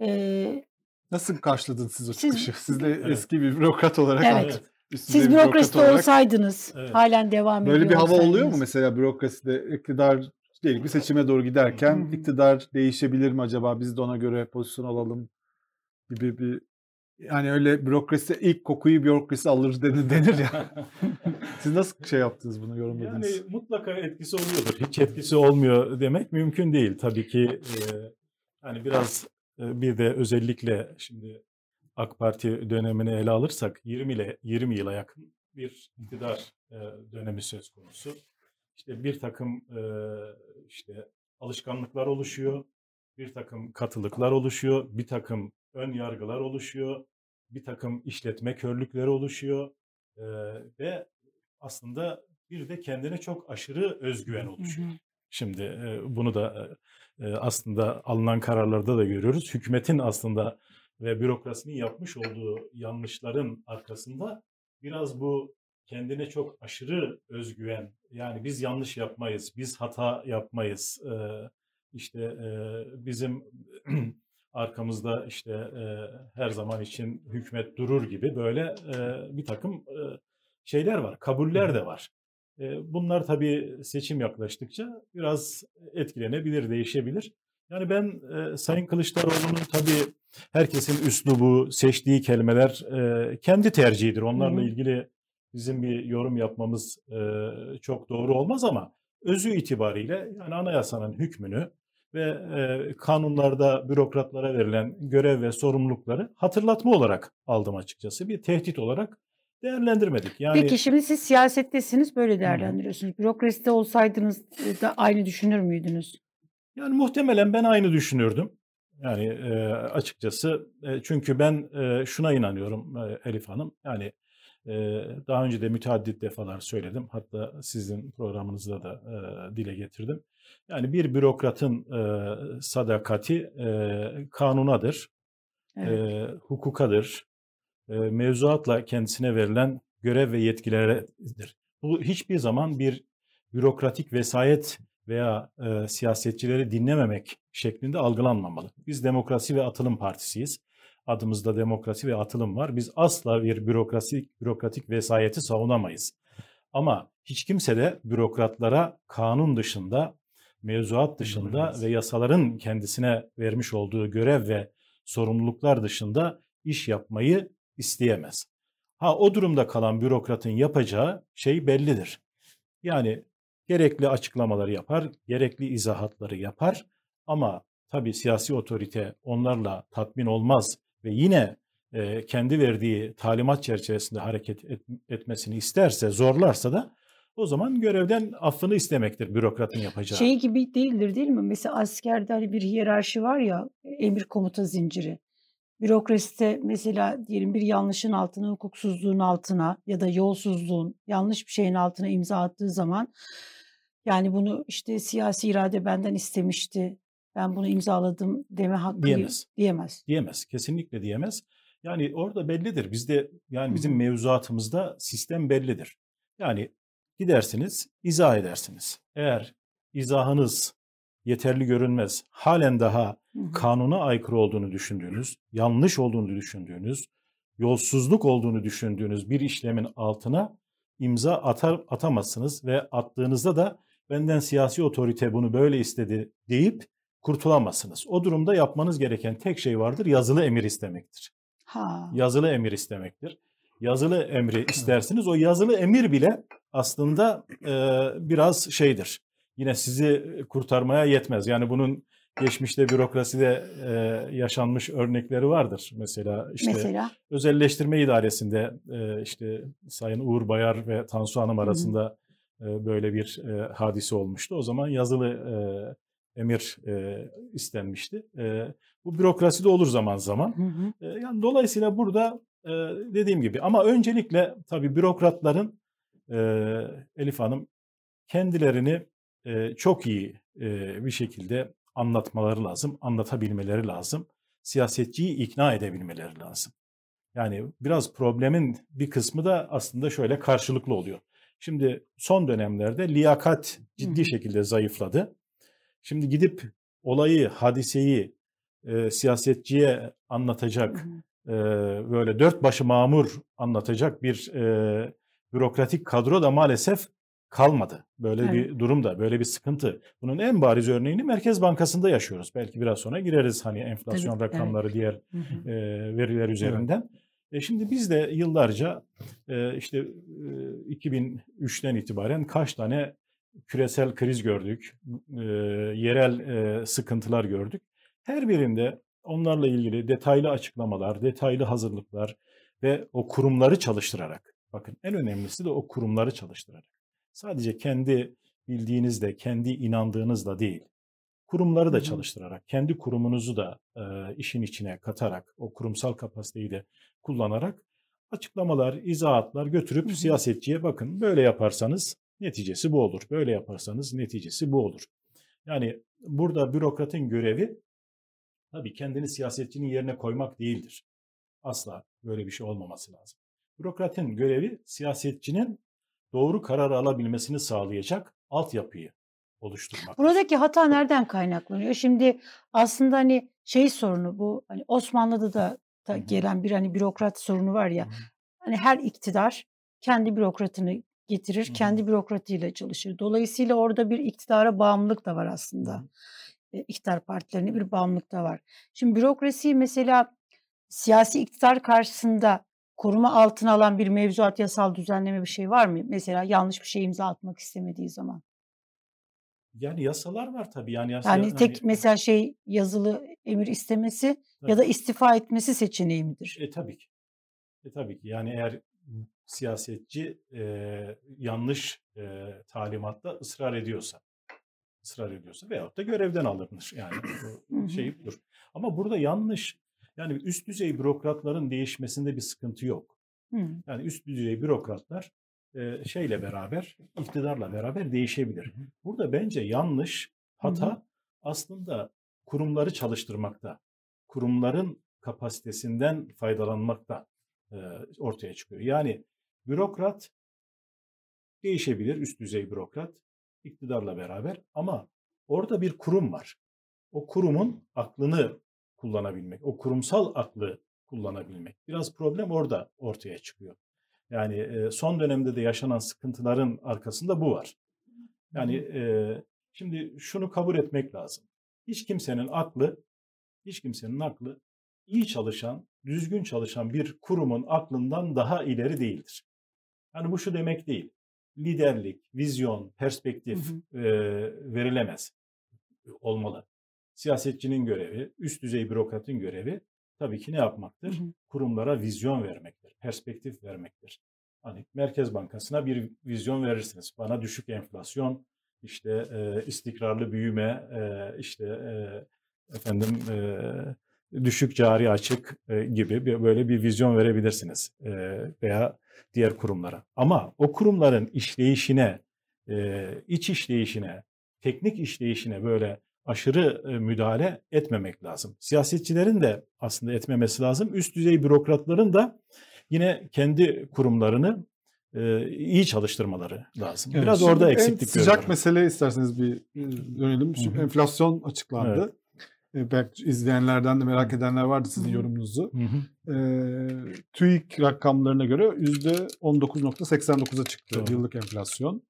E, Nasıl karşıladınız siz o Siz- çıkışı? Siz de Evet. eski bir bürokrat olarak. Evet. siz bürokraside olarak olsaydınız, Evet. halen devam Böyle ediyor bir hava oluyor mu olsaydınız. mesela bürokraside iktidar diyelim bir seçime doğru giderken hı. iktidar değişebilir mi acaba biz de ona göre pozisyon alalım gibi bir yani öyle bürokrasi ilk kokuyu bürokrasi alır denir, denir ya. [laughs] Siz nasıl şey yaptınız bunu Yani yorumladınız? mutlaka etkisi oluyordur. Hiç etkisi olmuyor demek mümkün değil. Tabii ki e, hani biraz bir de özellikle şimdi AK Parti dönemini ele alırsak 20 ile 20 yıla yakın bir iktidar dönemi söz konusu. İşte bir takım işte alışkanlıklar oluşuyor, bir takım katılıklar oluşuyor, bir takım ön yargılar oluşuyor, bir takım işletme körlükleri oluşuyor ve aslında bir de kendine çok aşırı özgüven oluşuyor. Şimdi e, bunu da aslında alınan kararlarda da görüyoruz. Hükümetin aslında ve bürokrasinin yapmış olduğu yanlışların arkasında biraz bu kendine çok aşırı özgüven yani biz yanlış yapmayız, biz hata yapmayız, işte bizim [clears throat] arkamızda işte her zaman için hükümet durur gibi böyle bir takım şeyler var, kabuller de var. Bunlar tabii seçim yaklaştıkça biraz etkilenebilir, değişebilir. Yani ben e, Sayın Kılıçdaroğlu'nun tabii herkesin üslubu, seçtiği kelimeler e, kendi tercihidir. Onlarla ilgili bizim bir yorum yapmamız e, çok doğru olmaz ama özü itibariyle yani anayasanın hükmünü ve e, kanunlarda bürokratlara verilen görev ve sorumlulukları hatırlatma olarak aldım açıkçası. Bir tehdit olarak değerlendirmedik. Yani Peki şimdi siz siyasettesiniz böyle değerlendiriyorsunuz. Bürokraside olsaydınız e, da aynı düşünür müydünüz? Yani muhtemelen ben aynı düşünürdüm. Yani e, açıkçası e, çünkü ben e, şuna inanıyorum e, Elif Hanım. Yani e, daha önce de müteaddit defalar söyledim. Hatta sizin programınızda da e, dile getirdim. Yani bir bürokratın e, sadakati e, kanunadır, Evet. e, hukukadır, e, mevzuatla kendisine verilen görev ve yetkileridir. Bu hiçbir zaman bir bürokratik vesayet veya e, siyasetçileri dinlememek şeklinde algılanmamalı. Biz Demokrasi ve Atılım Partisiyiz. Adımızda demokrasi ve atılım var. Biz asla bir bürokrasi, bürokratik vesayeti savunamayız. Ama hiç kimse de bürokratlara kanun dışında, mevzuat dışında ve yasaların kendisine vermiş olduğu görev ve sorumluluklar dışında iş yapmayı isteyemez. Ha o durumda kalan bürokratın yapacağı şey bellidir. Yani gerekli açıklamaları yapar, gerekli izahatları yapar ama tabii siyasi otorite onlarla tatmin olmaz ve yine e, kendi verdiği talimat çerçevesinde hareket et- etmesini isterse, zorlarsa da o zaman görevden affını istemektir bürokratın yapacağı. Şey gibi değildir değil mi? Mesela askerde hani bir hiyerarşi var ya emir komuta zinciri. Bürokraside mesela diyelim bir yanlışın altına, hukuksuzluğun altına ya da yolsuzluğun yanlış bir şeyin altına imza attığı zaman yani bunu işte siyasi irade benden istemişti. Ben bunu imzaladım deme hakkı Diyemez. diyemez. Diyemez. Kesinlikle diyemez. Yani orada bellidir. Bizde yani bizim hı. mevzuatımızda sistem bellidir. Yani gidersiniz, izah edersiniz. Eğer izahınız yeterli görünmez, halen daha. Kanuna aykırı olduğunu düşündüğünüz, yanlış olduğunu düşündüğünüz, yolsuzluk olduğunu düşündüğünüz bir işlemin altına imza atar atamazsınız ve attığınızda da benden siyasi otorite bunu böyle istedi deyip kurtulamazsınız. O durumda yapmanız gereken tek şey vardır, yazılı emir istemektir. Ha. Yazılı emir istemektir. Yazılı emri istersiniz. O yazılı emir bile aslında e, biraz şeydir. Yine sizi kurtarmaya yetmez. Yani bunun geçmişte bürokraside e, yaşanmış örnekleri vardır. Mesela işte Mesela özelleştirme idaresinde e, işte Sayın Uğur Bayar ve Tansu Hanım hı. arasında e, böyle bir e, hadise olmuştu. O zaman yazılı e, emir e, istenmişti. E, bu bürokraside olur zaman zaman. Hı hı. E, yani dolayısıyla burada e, dediğim gibi ama öncelikle tabii bürokratların e, Elif Hanım kendilerini e, çok iyi e, bir şekilde anlatmaları lazım, anlatabilmeleri lazım. Siyasetçiyi ikna edebilmeleri lazım. Yani biraz problemin bir kısmı da aslında şöyle karşılıklı oluyor. Şimdi son dönemlerde liyakat ciddi şekilde zayıfladı. Şimdi gidip olayı, hadiseyi e, siyasetçiye anlatacak, e, böyle dört başı mamur anlatacak bir e, bürokratik kadro da maalesef kalmadı. Böyle Evet. bir durumda, böyle bir sıkıntı. Bunun en bariz örneğini Merkez Bankası'nda yaşıyoruz. Belki biraz sonra gireriz hani Tabii. enflasyon Evet. rakamları, diğer Hı hı. e, veriler üzerinden. E şimdi biz de yıllarca e, işte e, 2003'ten itibaren kaç tane küresel kriz gördük, e, yerel e, sıkıntılar gördük. Her birinde onlarla ilgili detaylı açıklamalar, detaylı hazırlıklar ve o kurumları çalıştırarak, bakın en önemlisi de o kurumları çalıştırarak. Sadece kendi bildiğinizde, kendi inandığınızla değil, kurumları da çalıştırarak, kendi kurumunuzu da e, işin içine katarak, o kurumsal kapasiteyi de kullanarak açıklamalar, izahatlar götürüp siyasetçiye bakın böyle yaparsanız neticesi bu olur. Böyle yaparsanız neticesi bu olur. Yani burada bürokratın görevi tabii kendini siyasetçinin yerine koymak değildir. Asla böyle bir şey olmaması lazım. Bürokratın görevi siyasetçinin doğru karar alabilmesini sağlayacak altyapıyı oluşturmaktır. Buradaki hata nereden kaynaklanıyor? Şimdi aslında hani şey sorunu bu hani Osmanlı'da da, da gelen bir hani bürokrat sorunu var ya. Hani her iktidar kendi bürokratını getirir, kendi bürokratıyla çalışır. Dolayısıyla orada bir iktidara bağımlılık da var aslında. e, iktidar partilerine bir bağımlılık da var. Şimdi bürokrasi mesela siyasi iktidar karşısında koruma altına alan bir mevzuat yasal düzenleme bir şey var mı? Mesela yanlış bir şey imza atmak istemediği zaman. Yani yasalar var tabii. Yani, yasa, Yani tek hani, mesela şey yazılı emir istemesi ya Tabii. da istifa etmesi seçeneği midir? E tabii ki. E tabii ki. Yani eğer siyasetçi e, yanlış e, talimatta ısrar ediyorsa, ısrar ediyorsa veyahut da görevden alınır. Yani şey budur. Ama burada yanlış, yani üst düzey bürokratların değişmesinde bir sıkıntı yok. Hı. Yani üst düzey bürokratlar e, şeyle beraber, iktidarla beraber değişebilir. Burada bence yanlış, hata aslında kurumları çalıştırmakta, kurumların kapasitesinden faydalanmakta e, ortaya çıkıyor. Yani bürokrat değişebilir, üst düzey bürokrat iktidarla beraber ama orada bir kurum var. O kurumun aklını kullanabilmek, o kurumsal aklı kullanabilmek. Biraz problem orada ortaya çıkıyor. Yani son dönemde de yaşanan sıkıntıların arkasında bu var. Yani şimdi şunu kabul etmek lazım. Hiç kimsenin aklı, hiç kimsenin aklı iyi çalışan, düzgün çalışan bir kurumun aklından daha ileri değildir. Yani bu şu demek değil. Liderlik, vizyon, perspektif Hı e, verilemez. Olmalı. Siyasetçinin görevi, üst düzey bürokratın görevi tabii ki ne yapmaktır? Hı hı. Kurumlara vizyon vermektir, perspektif vermektir. Hani Merkez Bankası'na bir vizyon verirsiniz. Bana düşük enflasyon, işte e, istikrarlı büyüme, e, işte e, efendim e, düşük cari açık e, gibi bir, böyle bir vizyon verebilirsiniz e, veya diğer kurumlara. Ama o kurumların işleyişine, e, iç işleyişine, teknik işleyişine böyle aşırı e, müdahale etmemek lazım. Siyasetçilerin de aslında etmemesi lazım. Üst düzey bürokratların da yine kendi kurumlarını e, iyi çalıştırmaları lazım. Evet, Biraz şimdi orada en eksiklik sıcak görüyorum. mesele isterseniz bir e, dönelim. Şu Hı hı. enflasyon açıklandı. E, Belki izleyenlerden de merak edenler vardı sizin yorumunuzu. Hı hı. E, TÜİK rakamlarına göre %19.89'a çıktı Doğru. yıllık enflasyon.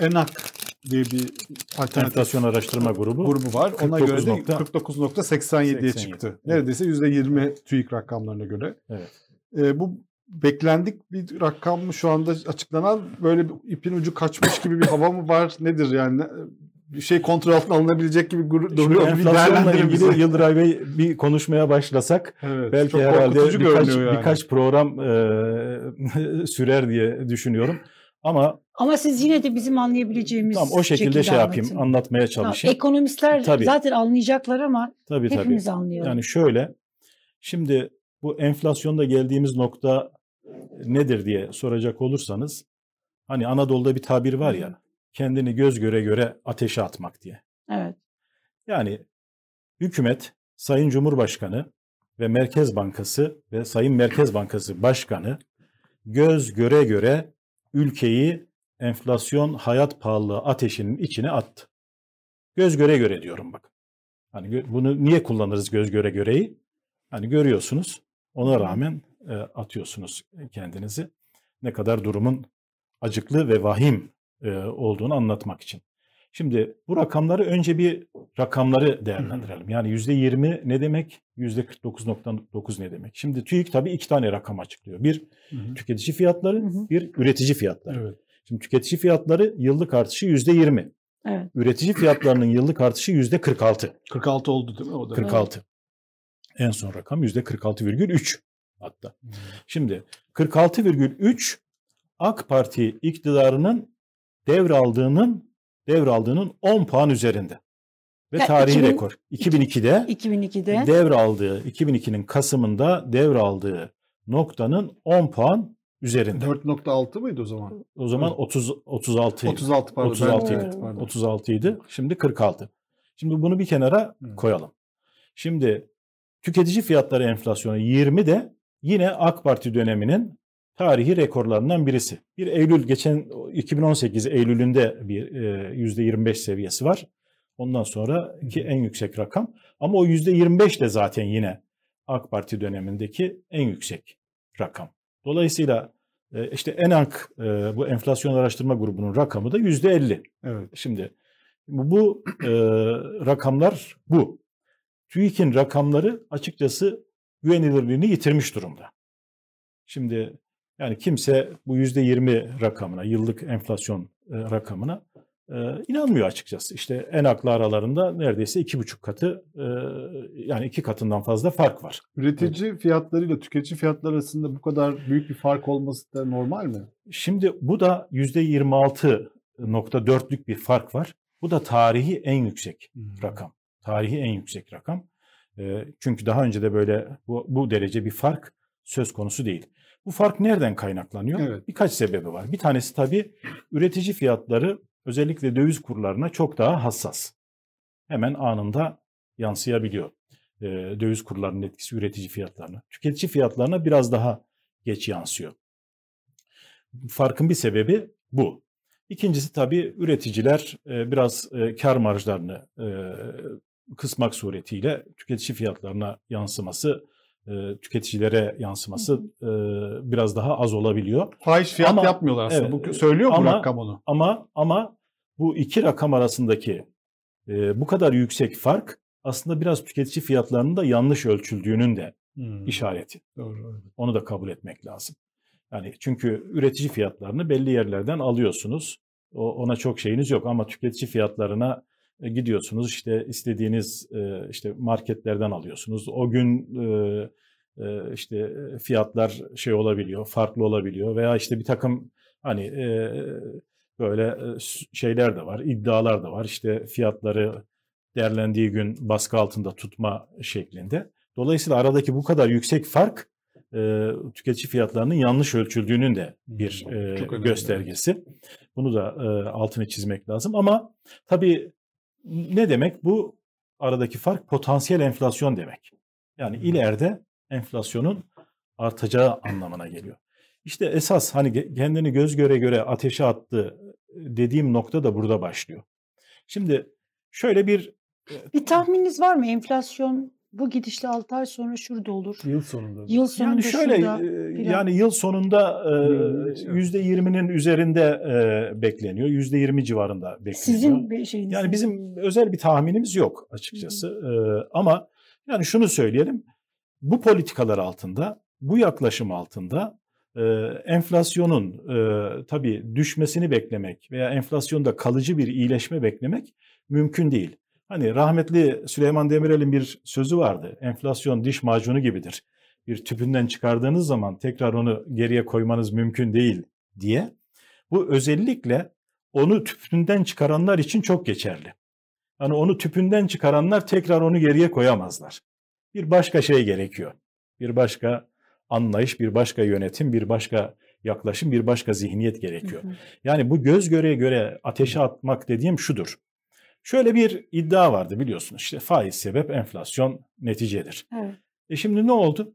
ENAK diye bir alternatif Enflasyon araştırma grubu. grubu var. Ona göre de 49 nokta- 49.87'ye 87. çıktı. Neredeyse %20 TÜİK rakamlarına göre. Evet. E, bu beklendik bir rakam mı şu anda açıklanan böyle bir ipin ucu kaçmış gibi bir hava mı var nedir yani bir şey kontrol altına alınabilecek gibi gur- Şimdi duruyor. Enflasyonla değerlendirin bize. ilgili Yıldıray Bey bir konuşmaya başlasak Evet, belki herhalde birkaç, yani. birkaç program e, [laughs] sürer diye düşünüyorum. Ama Ama siz yine de bizim anlayabileceğimiz tam o şekilde şey yapayım, anlatın. anlatmaya Tamam, çalışayım. ekonomistler Tabii. zaten anlayacaklar ama Tabii tabii. hepimiz anlayalım. Yani şöyle, şimdi bu enflasyonda geldiğimiz nokta nedir diye soracak olursanız, hani Anadolu'da bir tabir var ya, kendini göz göre göre ateşe atmak diye. evet. Yani hükümet, Sayın Cumhurbaşkanı ve Merkez Bankası ve Sayın Merkez Bankası Başkanı göz göre göre ülkeyi enflasyon hayat pahalılığı ateşinin içine attı. Göz göre göre diyorum bak. Hani bunu niye kullanırız göz göre göreyi? Hani görüyorsunuz. Ona rağmen e, atıyorsunuz kendinizi. Ne kadar durumun acıklı ve vahim e, olduğunu anlatmak için. Şimdi bu rakamları önce bir rakamları değerlendirelim. Yani %20 ne demek? %49.9 ne demek? Şimdi TÜİK tabii iki tane rakam açıklıyor. Bir Hı hı. tüketici fiyatları, Hı hı. bir üretici fiyatları. Evet. Şimdi tüketici fiyatları yıllık artışı %20. Evet. Üretici fiyatlarının yıllık artışı %46. 46 oldu değil mi o da? 46. En son rakam %46,3 hatta. Hmm. Şimdi 46,3 AK Parti iktidarının devraldığının devraldığının 10 puan üzerinde. Ve Ya tarihi 2000 rekor. 2002'de 2002'de devraldığı 2002'nin Kasım'ında devraldığı noktanın 10 puan üzerinde. 4.6 mıydı o zaman? O zaman 30 36 idi. 36 pardon. 36 ben- idi. evet, pardon. 36 idi. Şimdi 46. Şimdi bunu bir kenara Hı. koyalım. Şimdi tüketici fiyatları enflasyonu 20 de yine AK Parti döneminin tarihi rekorlarından birisi. Bir Eylül geçen 2018 Eylül'ünde bir e, %25 seviyesi var. Ondan sonraki en yüksek rakam. Ama o %25 de zaten yine AK Parti dönemindeki en yüksek rakam. Dolayısıyla e, işte ENANK e, bu enflasyon araştırma grubunun rakamı da %50. Evet. Şimdi Bu, bu e, rakamlar bu. TÜİK'in rakamları açıkçası güvenilirliğini yitirmiş durumda. Şimdi yani kimse bu %20 rakamına, yıllık enflasyon e, rakamına e, inanmıyor açıkçası. İşte en aklı aralarında neredeyse iki buçuk katı, e, yani iki katından fazla fark var. Üretici fiyatlarıyla tüketici fiyatları arasında bu kadar büyük bir fark olması da normal mi? Şimdi bu da %26.4'lük bir fark var. Bu da tarihi en yüksek rakam. Tarihi en yüksek rakam. Çünkü daha önce de böyle bu, bu derece bir fark söz konusu değil. Bu fark nereden kaynaklanıyor? Evet. Birkaç sebebi var. Bir tanesi tabii üretici fiyatları özellikle döviz kurlarına çok daha hassas. Hemen anında yansıyabiliyor. E, döviz kurlarının etkisi üretici fiyatlarına. Tüketici fiyatlarına biraz daha geç yansıyor. Farkın bir sebebi bu. İkincisi tabii üreticiler e, biraz e, kar marjlarını e, kısmak suretiyle tüketici fiyatlarına yansıması, e, tüketicilere yansıması e, biraz daha az olabiliyor. Fahiş fiyat Ama- yapmıyorlar aslında. evet, bu söylüyor mu ama- rakam onu? Ama ama bu iki rakam arasındaki e, bu kadar yüksek fark aslında biraz tüketici fiyatlarının da yanlış ölçüldüğünün de Hmm. işareti. Doğru. Onu da kabul etmek lazım. Yani çünkü üretici fiyatlarını belli yerlerden alıyorsunuz. O, ona çok şeyiniz yok ama tüketici fiyatlarına e, gidiyorsunuz işte istediğiniz e, işte marketlerden alıyorsunuz. O gün e, e, işte fiyatlar şey olabiliyor, farklı olabiliyor veya işte bir takım hani e, böyle şeyler de var, iddialar da var. İşte fiyatları değerlendiği gün baskı altında tutma şeklinde. Dolayısıyla aradaki bu kadar yüksek fark e, tüketici fiyatlarının yanlış ölçüldüğünün de bir Hmm, e, göstergesi. Bunu da e, altını çizmek lazım. Ama tabii ne demek bu aradaki fark? Potansiyel enflasyon demek. Yani ileride enflasyonun artacağı anlamına geliyor. İşte esas hani kendini göz göre göre ateşe attı dediğim nokta da burada başlıyor. Şimdi şöyle bir Bir tahmininiz var mı? Enflasyon bu gidişle 6 ay sonra şurada olur. Yıl sonunda. Yıl sonunda Yani şöyle şurada. e, yani yıl sonunda e, yüzde yirminin üzerinde e, bekleniyor. Yüzde yirmi civarında bekleniyor. Sizin bir şeyiniz. Yani bizim özel bir tahminimiz yok açıkçası. E, ama yani şunu söyleyelim. Bu politikalar altında, bu yaklaşım altında enflasyonun e, tabii düşmesini beklemek veya enflasyonda kalıcı bir iyileşme beklemek mümkün değil. Hani rahmetli Süleyman Demirel'in bir sözü vardı. Enflasyon diş macunu gibidir. Bir tüpünden çıkardığınız zaman tekrar onu geriye koymanız mümkün değil diye. Bu özellikle onu tüpünden çıkaranlar için çok geçerli. Hani onu tüpünden çıkaranlar tekrar onu geriye koyamazlar. Bir başka şey gerekiyor. Bir başka anlayış, bir başka yönetim, bir başka yaklaşım, bir başka zihniyet gerekiyor. Hı hı. Yani bu göz göre göre ateşe atmak dediğim şudur. Şöyle bir iddia vardı biliyorsunuz işte faiz sebep enflasyon neticedir. Evet. E şimdi ne oldu?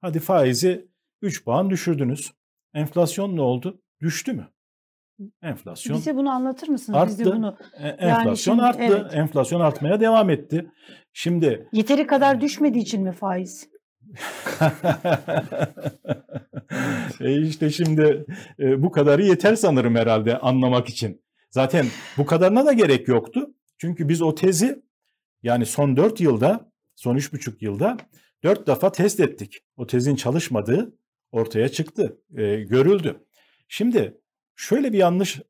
Hadi faizi 3 puan düşürdünüz. Enflasyon ne oldu? Düştü mü? Enflasyon Bize bunu anlatır mısınız? Biz de arttı. bunu e, enflasyon şimdi, arttı. evet. Enflasyon artmaya devam etti. Şimdi yeteri kadar düşmediği için mi faiz? [laughs] e işte şimdi e, bu kadarı yeter sanırım herhalde anlamak için. Zaten bu kadarına da gerek yoktu. Çünkü biz o tezi yani son 4 yılda, son 3,5 yılda 4 defa test ettik. O tezin çalışmadığı ortaya çıktı, e, görüldü. Şimdi şöyle bir yanlış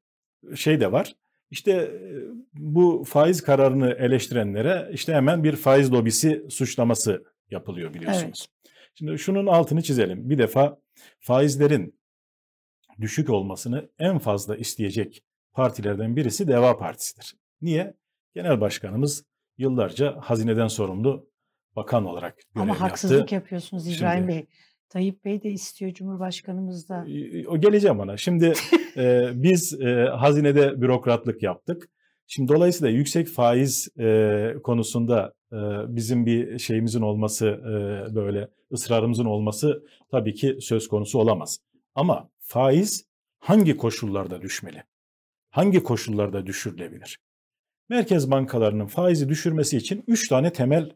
şey de var. İşte e, bu faiz kararını eleştirenlere işte hemen bir faiz lobisi suçlaması yapılıyor biliyorsunuz. Şimdi şunun altını çizelim. Bir defa faizlerin düşük olmasını en fazla isteyecek partilerden birisi Deva Partisi'dir. Niye? Genel başkanımız yıllarca hazineden sorumlu bakan olarak görev Ama yaptı. haksızlık yapıyorsunuz İbrahim Şimdi- Bey. Tayyip Bey de istiyor Cumhurbaşkanımız da. O geleceğim ona. Şimdi [laughs] e, biz e, hazinede bürokratlık yaptık. Şimdi dolayısıyla yüksek faiz e, konusunda e, bizim bir şeyimizin olması e, böyle ısrarımızın olması tabii ki söz konusu olamaz. Ama faiz hangi koşullarda düşmeli? Hangi koşullarda düşürülebilir? Merkez bankalarının faizi düşürmesi için 3 tane temel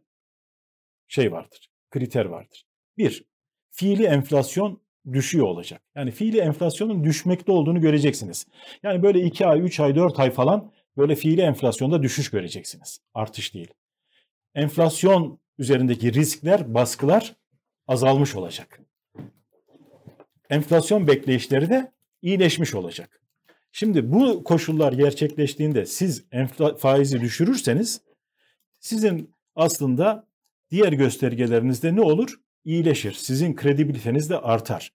şey vardır, kriter vardır. Bir, fiili enflasyon düşüyor olacak. Yani fiili enflasyonun düşmekte olduğunu göreceksiniz. Yani böyle 2 ay, 3 ay, 4 ay falan böyle fiili enflasyonda düşüş göreceksiniz. Artış değil. Enflasyon üzerindeki riskler, baskılar azalmış olacak. Enflasyon bekleyişleri de iyileşmiş olacak. Şimdi bu koşullar gerçekleştiğinde siz faizi düşürürseniz sizin aslında diğer göstergelerinizde ne olur? İyileşir. Sizin kredibiliteniz de artar.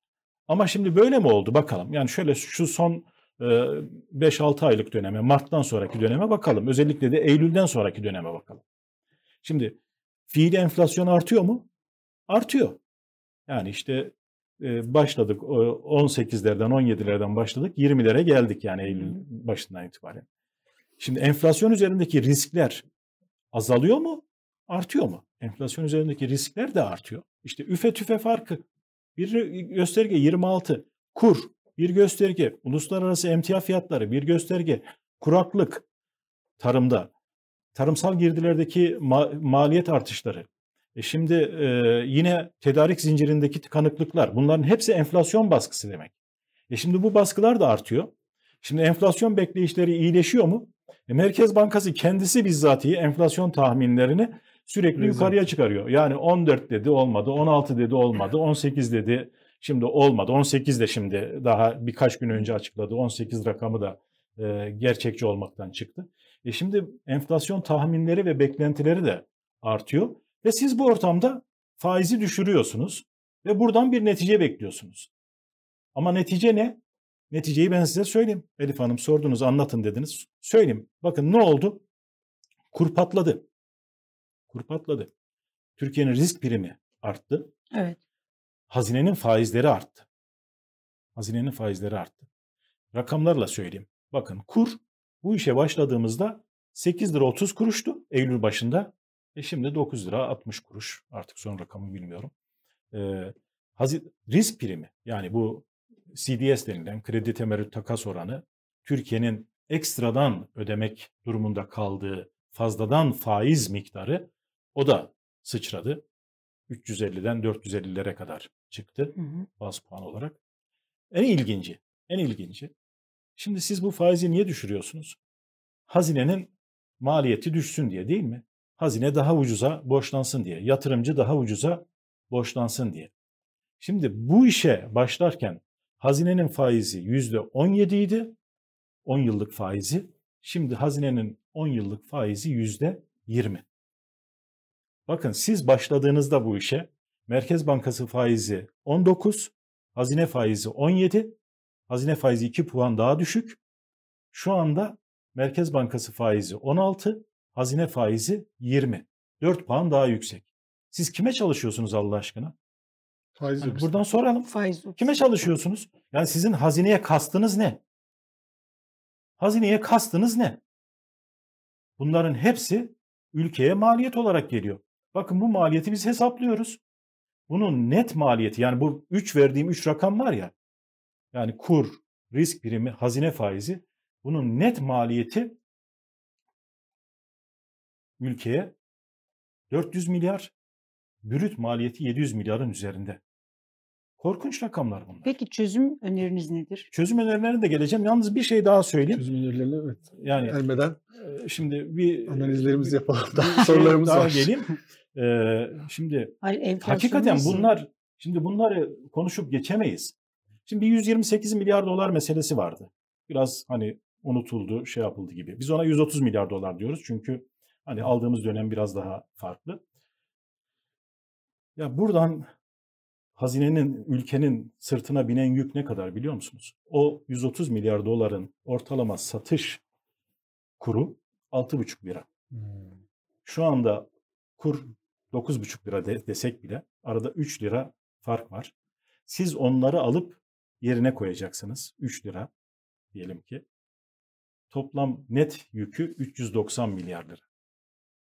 Ama şimdi böyle mi oldu bakalım. Yani şöyle şu son e, 5-6 aylık döneme, Mart'tan sonraki döneme bakalım. Özellikle de Eylül'den sonraki döneme bakalım. Şimdi fiili enflasyon artıyor mu? Artıyor. Yani işte e, başladık o 18'lerden 17'lerden başladık 20'lere geldik yani Eylül başından itibaren. Şimdi enflasyon üzerindeki riskler azalıyor mu? Artıyor mu? Enflasyon üzerindeki riskler de artıyor. İşte üfe tüfe farkı. Bir gösterge 26. Kur bir gösterge. Uluslararası emtia fiyatları bir gösterge. Kuraklık tarımda. Tarımsal girdilerdeki ma- maliyet artışları. E şimdi e, yine tedarik zincirindeki tıkanıklıklar. Bunların hepsi enflasyon baskısı demek. E şimdi bu baskılar da artıyor. Şimdi enflasyon bekleyişleri iyileşiyor mu? E Merkez Bankası kendisi bizzatihi enflasyon tahminlerini sürekli Rezil. yukarıya çıkarıyor. Yani 14 dedi olmadı, 16 dedi olmadı, 18 dedi şimdi olmadı. 18 de şimdi daha birkaç gün önce açıkladı. 18 rakamı da e, gerçekçi olmaktan çıktı. E şimdi enflasyon tahminleri ve beklentileri de artıyor. Ve siz bu ortamda faizi düşürüyorsunuz ve buradan bir netice bekliyorsunuz. Ama netice ne? Neticeyi ben size söyleyeyim. Elif Hanım sordunuz, anlatın dediniz. Söyleyeyim. Bakın ne oldu? Kur patladı. Kur patladı. Türkiye'nin risk primi arttı. Evet. Hazinenin faizleri arttı. Hazinenin faizleri arttı. Rakamlarla söyleyeyim. Bakın kur bu işe başladığımızda 8 lira 30 kuruştu Eylül başında. E şimdi 9 lira 60 kuruş. Artık son rakamı bilmiyorum. Ee, hazi- risk primi yani bu CDS denilen kredi temerrüt takas oranı Türkiye'nin ekstradan ödemek durumunda kaldığı fazladan faiz miktarı o da sıçradı. 350'den 450'lere kadar çıktı Hı hı. baz puan olarak. En ilginci, en ilginci. Şimdi siz bu faizi niye düşürüyorsunuz? Hazinenin maliyeti düşsün diye değil mi? Hazine daha ucuza borçlansın diye, yatırımcı daha ucuza borçlansın diye. Şimdi bu işe başlarken hazinenin faizi yüzde 17 idi, 10 yıllık faizi. Şimdi hazinenin 10 yıllık faizi yüzde 20. Bakın siz başladığınızda bu işe Merkez Bankası faizi 19, hazine faizi 17, hazine faizi 2 puan daha düşük. Şu anda Merkez Bankası faizi 16, hazine faizi 20. 4 puan daha yüksek. Siz kime çalışıyorsunuz Allah aşkına? Faiz Hani yok. buradan soralım. Faiz Kime çalışıyorsunuz? Yani sizin hazineye kastınız ne? Hazineye kastınız ne? Bunların hepsi ülkeye maliyet olarak geliyor. Bakın bu maliyeti biz hesaplıyoruz. Bunun net maliyeti yani bu 3 verdiğim 3 rakam var ya. Yani kur, risk primi, hazine faizi bunun net maliyeti ülkeye 400 milyar, brüt maliyeti 700 milyarın üzerinde. Korkunç rakamlar bunlar. Peki çözüm öneriniz nedir? Çözüm önerilerine de geleceğim. Yalnız bir şey daha söyleyeyim. Çözüm önerilerine evet. Yani Gelmeden e, şimdi bir analizlerimizi yapalım. Daha şey sorularımız daha var. geleyim. Ee, [laughs] şimdi Hayır, hakikaten nasıl? bunlar şimdi bunları konuşup geçemeyiz. Şimdi bir 128 milyar dolar meselesi vardı. Biraz hani unutuldu, şey yapıldı gibi. Biz ona 130 milyar dolar diyoruz çünkü hani aldığımız dönem biraz daha farklı. Ya buradan hazinenin, ülkenin sırtına binen yük ne kadar biliyor musunuz? O 130 milyar doların ortalama satış kuru 6,5 lira. Hmm. Şu anda kur 9,5 lira de- desek bile arada 3 lira fark var. Siz onları alıp yerine koyacaksınız. 3 lira diyelim ki. Toplam net yükü 390 milyar lira.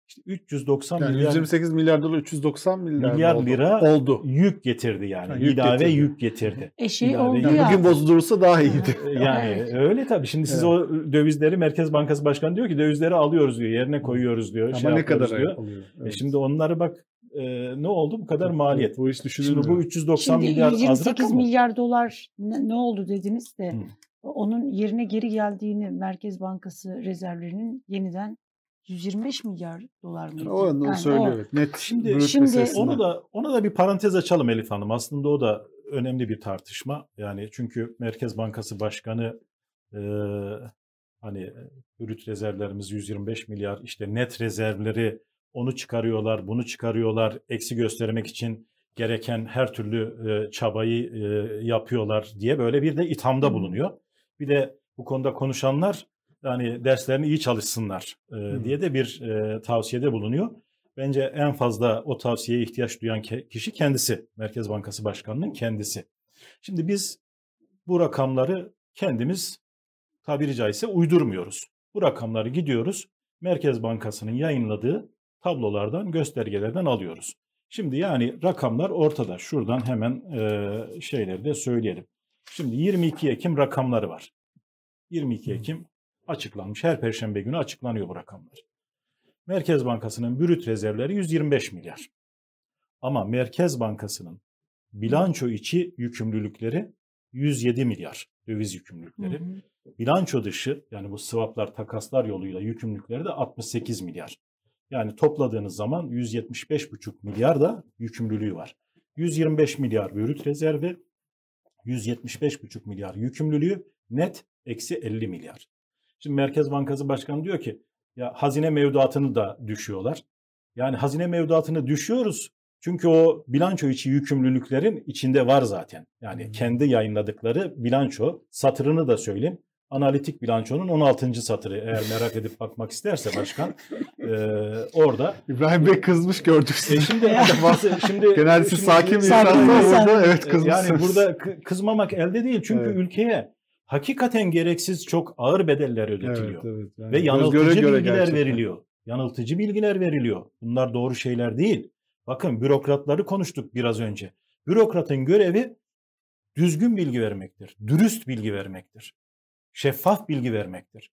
İşte 390 Yani milyar 128 milyar dolar 390 milyar, Milyar oldu. lira oldu. yük getirdi yani. Ha, yük İlave getirdi. yük getirdi. E şey İlave oldu yük. Yani ya. bugün bozulursa daha iyiydi. [laughs] Yani öyle tabii. Şimdi siz Evet. o dövizleri Merkez Bankası Başkanı diyor ki dövizleri alıyoruz diyor. Yerine koyuyoruz diyor. Ama şey ne kadar diyor. oluyor? E Evet. şimdi onları bak e, ne oldu? Bu kadar maliyet. Bu iş düşünülmüyor. Şimdi bu 390 Şimdi milyar az 128 rakam mı? milyar dolar ne, ne oldu dediniz de Hı. onun yerine geri geldiğini Merkez Bankası rezervlerinin yeniden 125 milyar dolar mıydı? O Yani söylüyor. o- evet. Net Şimdi- şimdi. Onu da ona da bir parantez açalım Elif Hanım. Aslında o da önemli bir tartışma. Yani çünkü Merkez Bankası Başkanı e, hani brüt rezervlerimiz 125 milyar işte net rezervleri onu çıkarıyorlar, bunu çıkarıyorlar, eksi göstermek için gereken her türlü e, çabayı e, yapıyorlar diye böyle bir de ithamda bulunuyor. Bir de bu konuda konuşanlar yani derslerini iyi çalışsınlar e, diye de bir e, tavsiyede bulunuyor. Bence en fazla o tavsiyeye ihtiyaç duyan ke- kişi kendisi. Merkez Bankası Başkanı'nın kendisi. Şimdi biz bu rakamları kendimiz tabiri caizse uydurmuyoruz. Bu rakamları gidiyoruz Merkez Bankası'nın yayınladığı tablolardan, göstergelerden alıyoruz. Şimdi yani rakamlar ortada. Şuradan hemen e, şeyleri de söyleyelim. Şimdi 22 Ekim rakamları var. 22 Ekim açıklanmış. Her perşembe günü açıklanıyor bu rakamlar. Merkez Bankası'nın brüt rezervleri 125 milyar. Ama Merkez Bankası'nın bilanço içi yükümlülükleri 107 milyar döviz Hı yükümlülükleri. hı. Bilanço dışı yani bu swaplar, takaslar yoluyla yükümlülükleri de 68 milyar. Yani topladığınız zaman 175,5 milyar da yükümlülüğü var. 125 milyar brüt rezervi, 175,5 milyar yükümlülüğü, net eksi 50 milyar. Şimdi Merkez Bankası Başkanı diyor ki ya hazine mevduatını da düşüyorlar. Yani hazine mevduatını düşüyoruz. Çünkü o bilanço içi yükümlülüklerin içinde var zaten. Yani kendi yayınladıkları bilanço satırını da söyleyeyim. Analitik bilançonun 16. satırı eğer merak edip bakmak isterse başkan [laughs] eee, orada. İbrahim Bey kızmış gördük E sizi. şimdi, [laughs] şimdi [laughs] Genelde siz şimdi- sakin bir insansınız. Evet e, kızmışsınız. Yani burada kı- kızmamak elde değil. Çünkü Evet. ülkeye hakikaten gereksiz çok ağır bedeller ödetiliyor. Evet, evet. Yani Ve yanıltıcı göre göre bilgiler gerçekten. veriliyor. Yanıltıcı bilgiler veriliyor. Bunlar doğru şeyler değil. Bakın bürokratları konuştuk biraz önce. Bürokratın görevi düzgün bilgi vermektir. Dürüst bilgi vermektir. Şeffaf bilgi vermektir.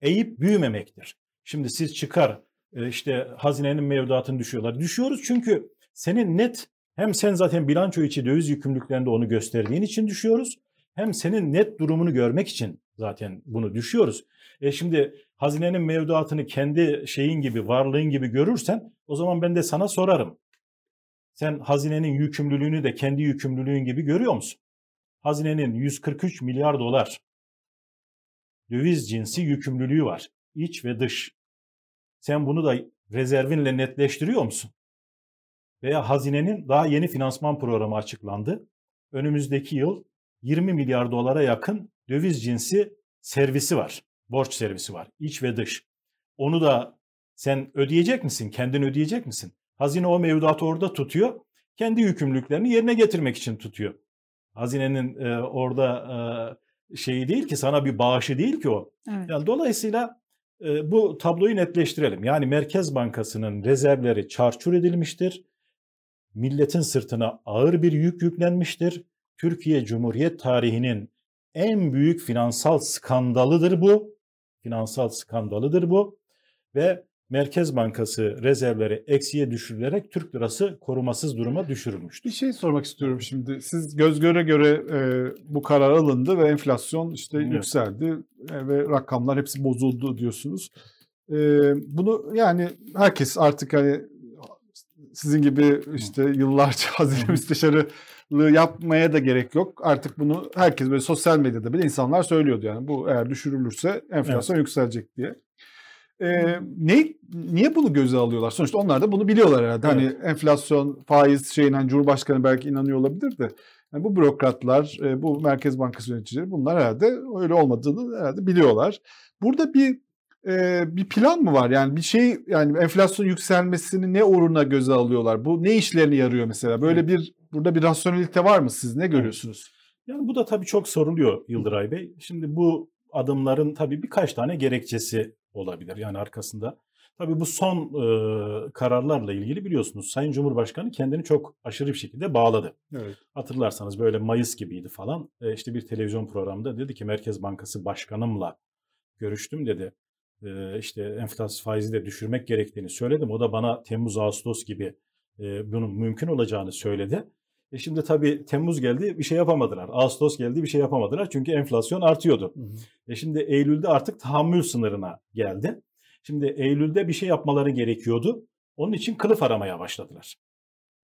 Eğip büyümemektir. Şimdi siz çıkar e, işte hazinenin mevduatını düşüyorlar. Düşüyoruz çünkü senin net hem sen zaten bilanço içi döviz yükümlülüklerinde onu gösterdiğin için düşüyoruz. Hem senin net durumunu görmek için zaten bunu düşüyoruz. E şimdi hazinenin mevduatını kendi şeyin gibi, varlığın gibi görürsen o zaman ben de sana sorarım. Sen hazinenin yükümlülüğünü de kendi yükümlülüğün gibi görüyor musun? Hazinenin 143 milyar dolar döviz cinsi yükümlülüğü var. İç ve dış. Sen bunu da rezervinle netleştiriyor musun? Veya hazinenin daha yeni finansman programı açıklandı. Önümüzdeki yıl 20 milyar dolara yakın döviz cinsi servisi var. Borç servisi var. İç ve dış. Onu da sen ödeyecek misin? Kendin ödeyecek misin? Hazine o mevduatı orada tutuyor. Kendi yükümlülüklerini yerine getirmek için tutuyor. Hazinenin e, orada e, şeyi değil ki sana bir bağışı değil ki o. Evet. Yani dolayısıyla e, bu tabloyu netleştirelim. Yani Merkez Bankası'nın rezervleri çarçur edilmiştir. Milletin sırtına ağır bir yük yüklenmiştir. Türkiye Cumhuriyet tarihinin en büyük finansal skandalıdır bu. Finansal skandalıdır bu. Ve Merkez Bankası rezervleri eksiye düşürülerek Türk lirası korumasız duruma düşürülmüştür. Bir şey sormak istiyorum şimdi. Siz göz göre göre e, bu karar alındı ve enflasyon işte Evet. yükseldi e, ve rakamlar hepsi bozuldu diyorsunuz. E, bunu yani herkes artık hani sizin gibi işte yıllarca [laughs] hazine müsteşarılığı yapmaya da gerek yok. Artık bunu herkes böyle sosyal medyada bile insanlar söylüyordu yani bu eğer düşürülürse enflasyon yükselecek diye. Ee, ne niye bunu göze alıyorlar? Sonuçta onlar da bunu biliyorlar herhalde. Hani enflasyon, faiz şeyine hani Cumhurbaşkanı belki inanıyor olabilir de. Yani bu bürokratlar, e, bu Merkez Bankası yöneticileri bunlar herhalde öyle olmadığını herhalde biliyorlar. Burada bir e, bir plan mı var? Yani bir şey yani enflasyon yükselmesini ne uğruna göze alıyorlar? Bu ne işlerine yarıyor mesela? Böyle bir burada bir rasyonelite var mı? Siz ne görüyorsunuz? Yani bu da tabii çok soruluyor Yıldıray Bey. Şimdi bu adımların tabii birkaç tane gerekçesi olabilir yani arkasında. Tabii bu son e, kararlarla ilgili biliyorsunuz Sayın Cumhurbaşkanı kendini çok aşırı bir şekilde bağladı. Evet. Hatırlarsanız böyle Mayıs gibiydi falan. E, işte bir televizyon programında dedi ki Merkez Bankası Başkanımla görüştüm dedi. E, işte enflasyon faizi de düşürmek gerektiğini söyledim. O da bana Temmuz Ağustos gibi e, bunun mümkün olacağını söyledi. E şimdi tabii Temmuz geldi bir şey yapamadılar. Ağustos geldi bir şey yapamadılar. Çünkü enflasyon artıyordu. Hı hı. E şimdi Eylül'de artık tahammül sınırına geldi. Şimdi Eylül'de bir şey yapmaları gerekiyordu. Onun için kılıf aramaya başladılar.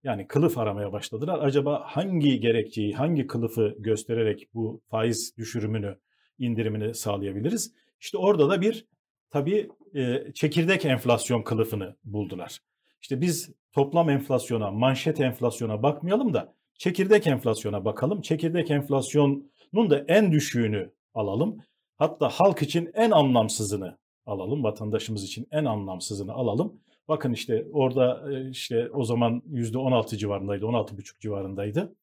Yani kılıf aramaya başladılar. Acaba hangi gerekçeyi, hangi kılıfı göstererek bu faiz düşürümünü, indirimini sağlayabiliriz? İşte orada da bir tabii e, çekirdek enflasyon kılıfını buldular. İşte biz toplam enflasyona, manşet enflasyona bakmayalım da çekirdek enflasyona bakalım. Çekirdek enflasyonun da en düşüğünü alalım. Hatta halk için en anlamsızını alalım. Vatandaşımız için en anlamsızını alalım. Bakın işte orada e, işte o zaman %16 civarındaydı, 16,5 civarındaydı.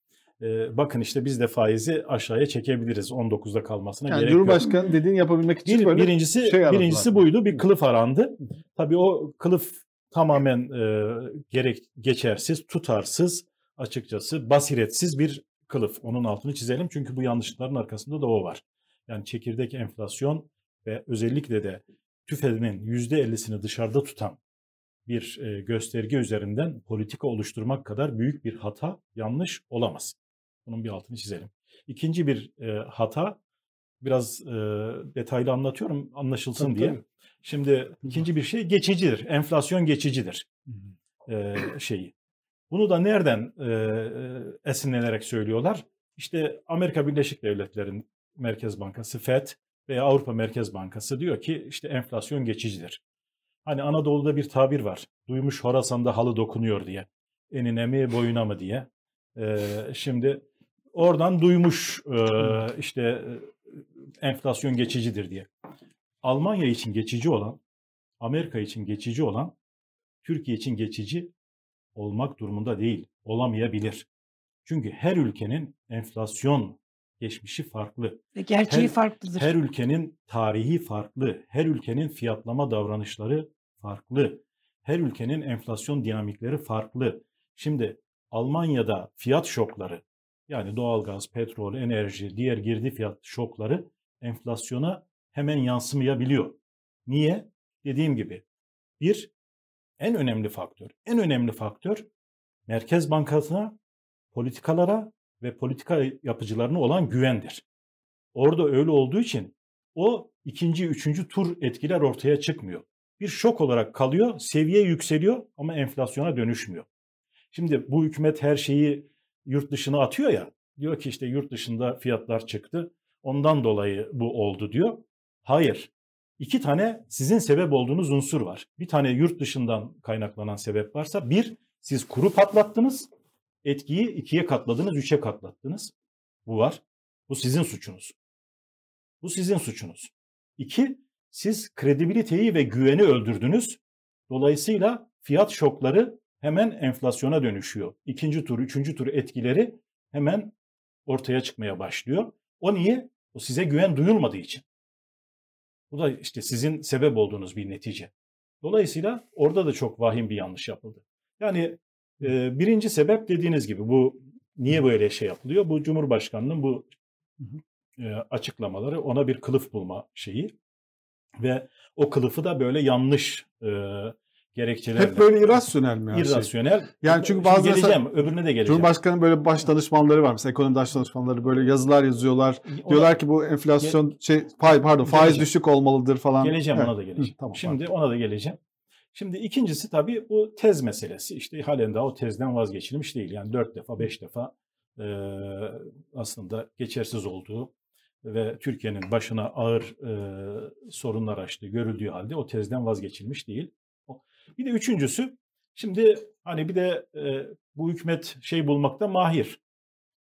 E, bakın işte biz de faizi aşağıya çekebiliriz 19'da kalmasına Yani gerek yok. Cumhurbaşkanı dediğini yapabilmek için Bir, böyle birincisi şey aradılar. birincisi buydu. Bir kılıf arandı. Tabii o kılıf tamamen e, gerek geçersiz, tutarsız, açıkçası basiretsiz bir kılıf. Onun altını çizelim çünkü bu yanlışlıkların arkasında da o var. Yani çekirdek enflasyon ve özellikle de TÜFE'nin %50'sini dışarıda tutan bir e, gösterge üzerinden politika oluşturmak kadar büyük bir hata, yanlış olamaz. Bunun bir altını çizelim. İkinci bir e, hata, biraz e, detaylı anlatıyorum anlaşılsın Tabii, diye. tabii. Şimdi ikinci bir şey geçicidir. Enflasyon geçicidir e, şeyi. Bunu da nereden e, esinlenerek söylüyorlar? İşte Amerika Birleşik Devletleri'nin Merkez Bankası FED veya Avrupa Merkez Bankası diyor ki işte enflasyon geçicidir. Hani Anadolu'da bir tabir var. Duymuş Horasan'da halı dokunuyor diye. Enine mi boyuna mı diye. E, şimdi oradan duymuş e, işte enflasyon geçicidir diye. Almanya için geçici olan, Amerika için geçici olan, Türkiye için geçici olmak durumunda değil, olamayabilir. Çünkü her ülkenin enflasyon geçmişi farklı. Ve gerçeği Her- farklıdır. Her ülkenin tarihi farklı, her ülkenin fiyatlama davranışları farklı, her ülkenin enflasyon dinamikleri farklı. Şimdi Almanya'da fiyat şokları, yani doğalgaz, petrol, enerji, diğer girdi fiyat şokları enflasyona hemen yansımayabiliyor. Niye? Dediğim gibi bir, en önemli faktör, en önemli faktör Merkez Bankası'na, politikalara ve politika yapıcılarına olan güvendir. Orada öyle olduğu için o ikinci, üçüncü tur etkiler ortaya çıkmıyor. Bir şok olarak kalıyor, seviye yükseliyor ama enflasyona dönüşmüyor. Şimdi bu hükümet her şeyi yurt dışına atıyor ya, diyor ki işte yurt dışında fiyatlar çıktı, ondan dolayı bu oldu diyor. Hayır, iki tane sizin sebep olduğunuz unsur var. Bir tane yurt dışından kaynaklanan sebep varsa bir, siz kuru patlattınız, etkiyi ikiye katladınız, üçe katlattınız. Bu var. Bu sizin suçunuz. Bu sizin suçunuz. İki, siz kredibiliteyi ve güveni öldürdünüz. Dolayısıyla fiyat şokları hemen enflasyona dönüşüyor. İkinci tur, üçüncü tur etkileri hemen ortaya çıkmaya başlıyor. O niye? O size güven duyulmadığı için. Bu da işte sizin sebep olduğunuz bir netice. Dolayısıyla orada da çok vahim bir yanlış yapıldı. Yani e, birinci sebep dediğiniz gibi bu niye böyle şey yapılıyor? Bu Cumhurbaşkanı'nın bu e, açıklamaları ona bir kılıf bulma şeyi ve o kılıfı da böyle yanlış e, gerekçelerle. hep böyle irrasyonel mi? her şey? Yani çünkü Şimdi bazı mesela- geleceğim, öbürüne de geleceğim. Cumhurbaşkanı böyle baş danışmanları var mesela ekonomi baş danışmanları böyle yazılar yazıyorlar. Ona- Diyorlar ki bu enflasyon şey pay pardon faiz Geleceğim. düşük olmalıdır falan. Geleceğim Evet. ona da geleceğim. Hı, tamam, Şimdi ona da geleceğim. Şimdi ikincisi tabii bu tez meselesi. İşte halen daha o tezden vazgeçilmiş değil. Yani dört defa, beş defa e, aslında geçersiz olduğu ve Türkiye'nin başına ağır e, sorunlar açtığı görüldüğü halde o tezden vazgeçilmiş değil. Bir de üçüncüsü, şimdi hani bir de e, bu hükümet şey bulmakta mahir.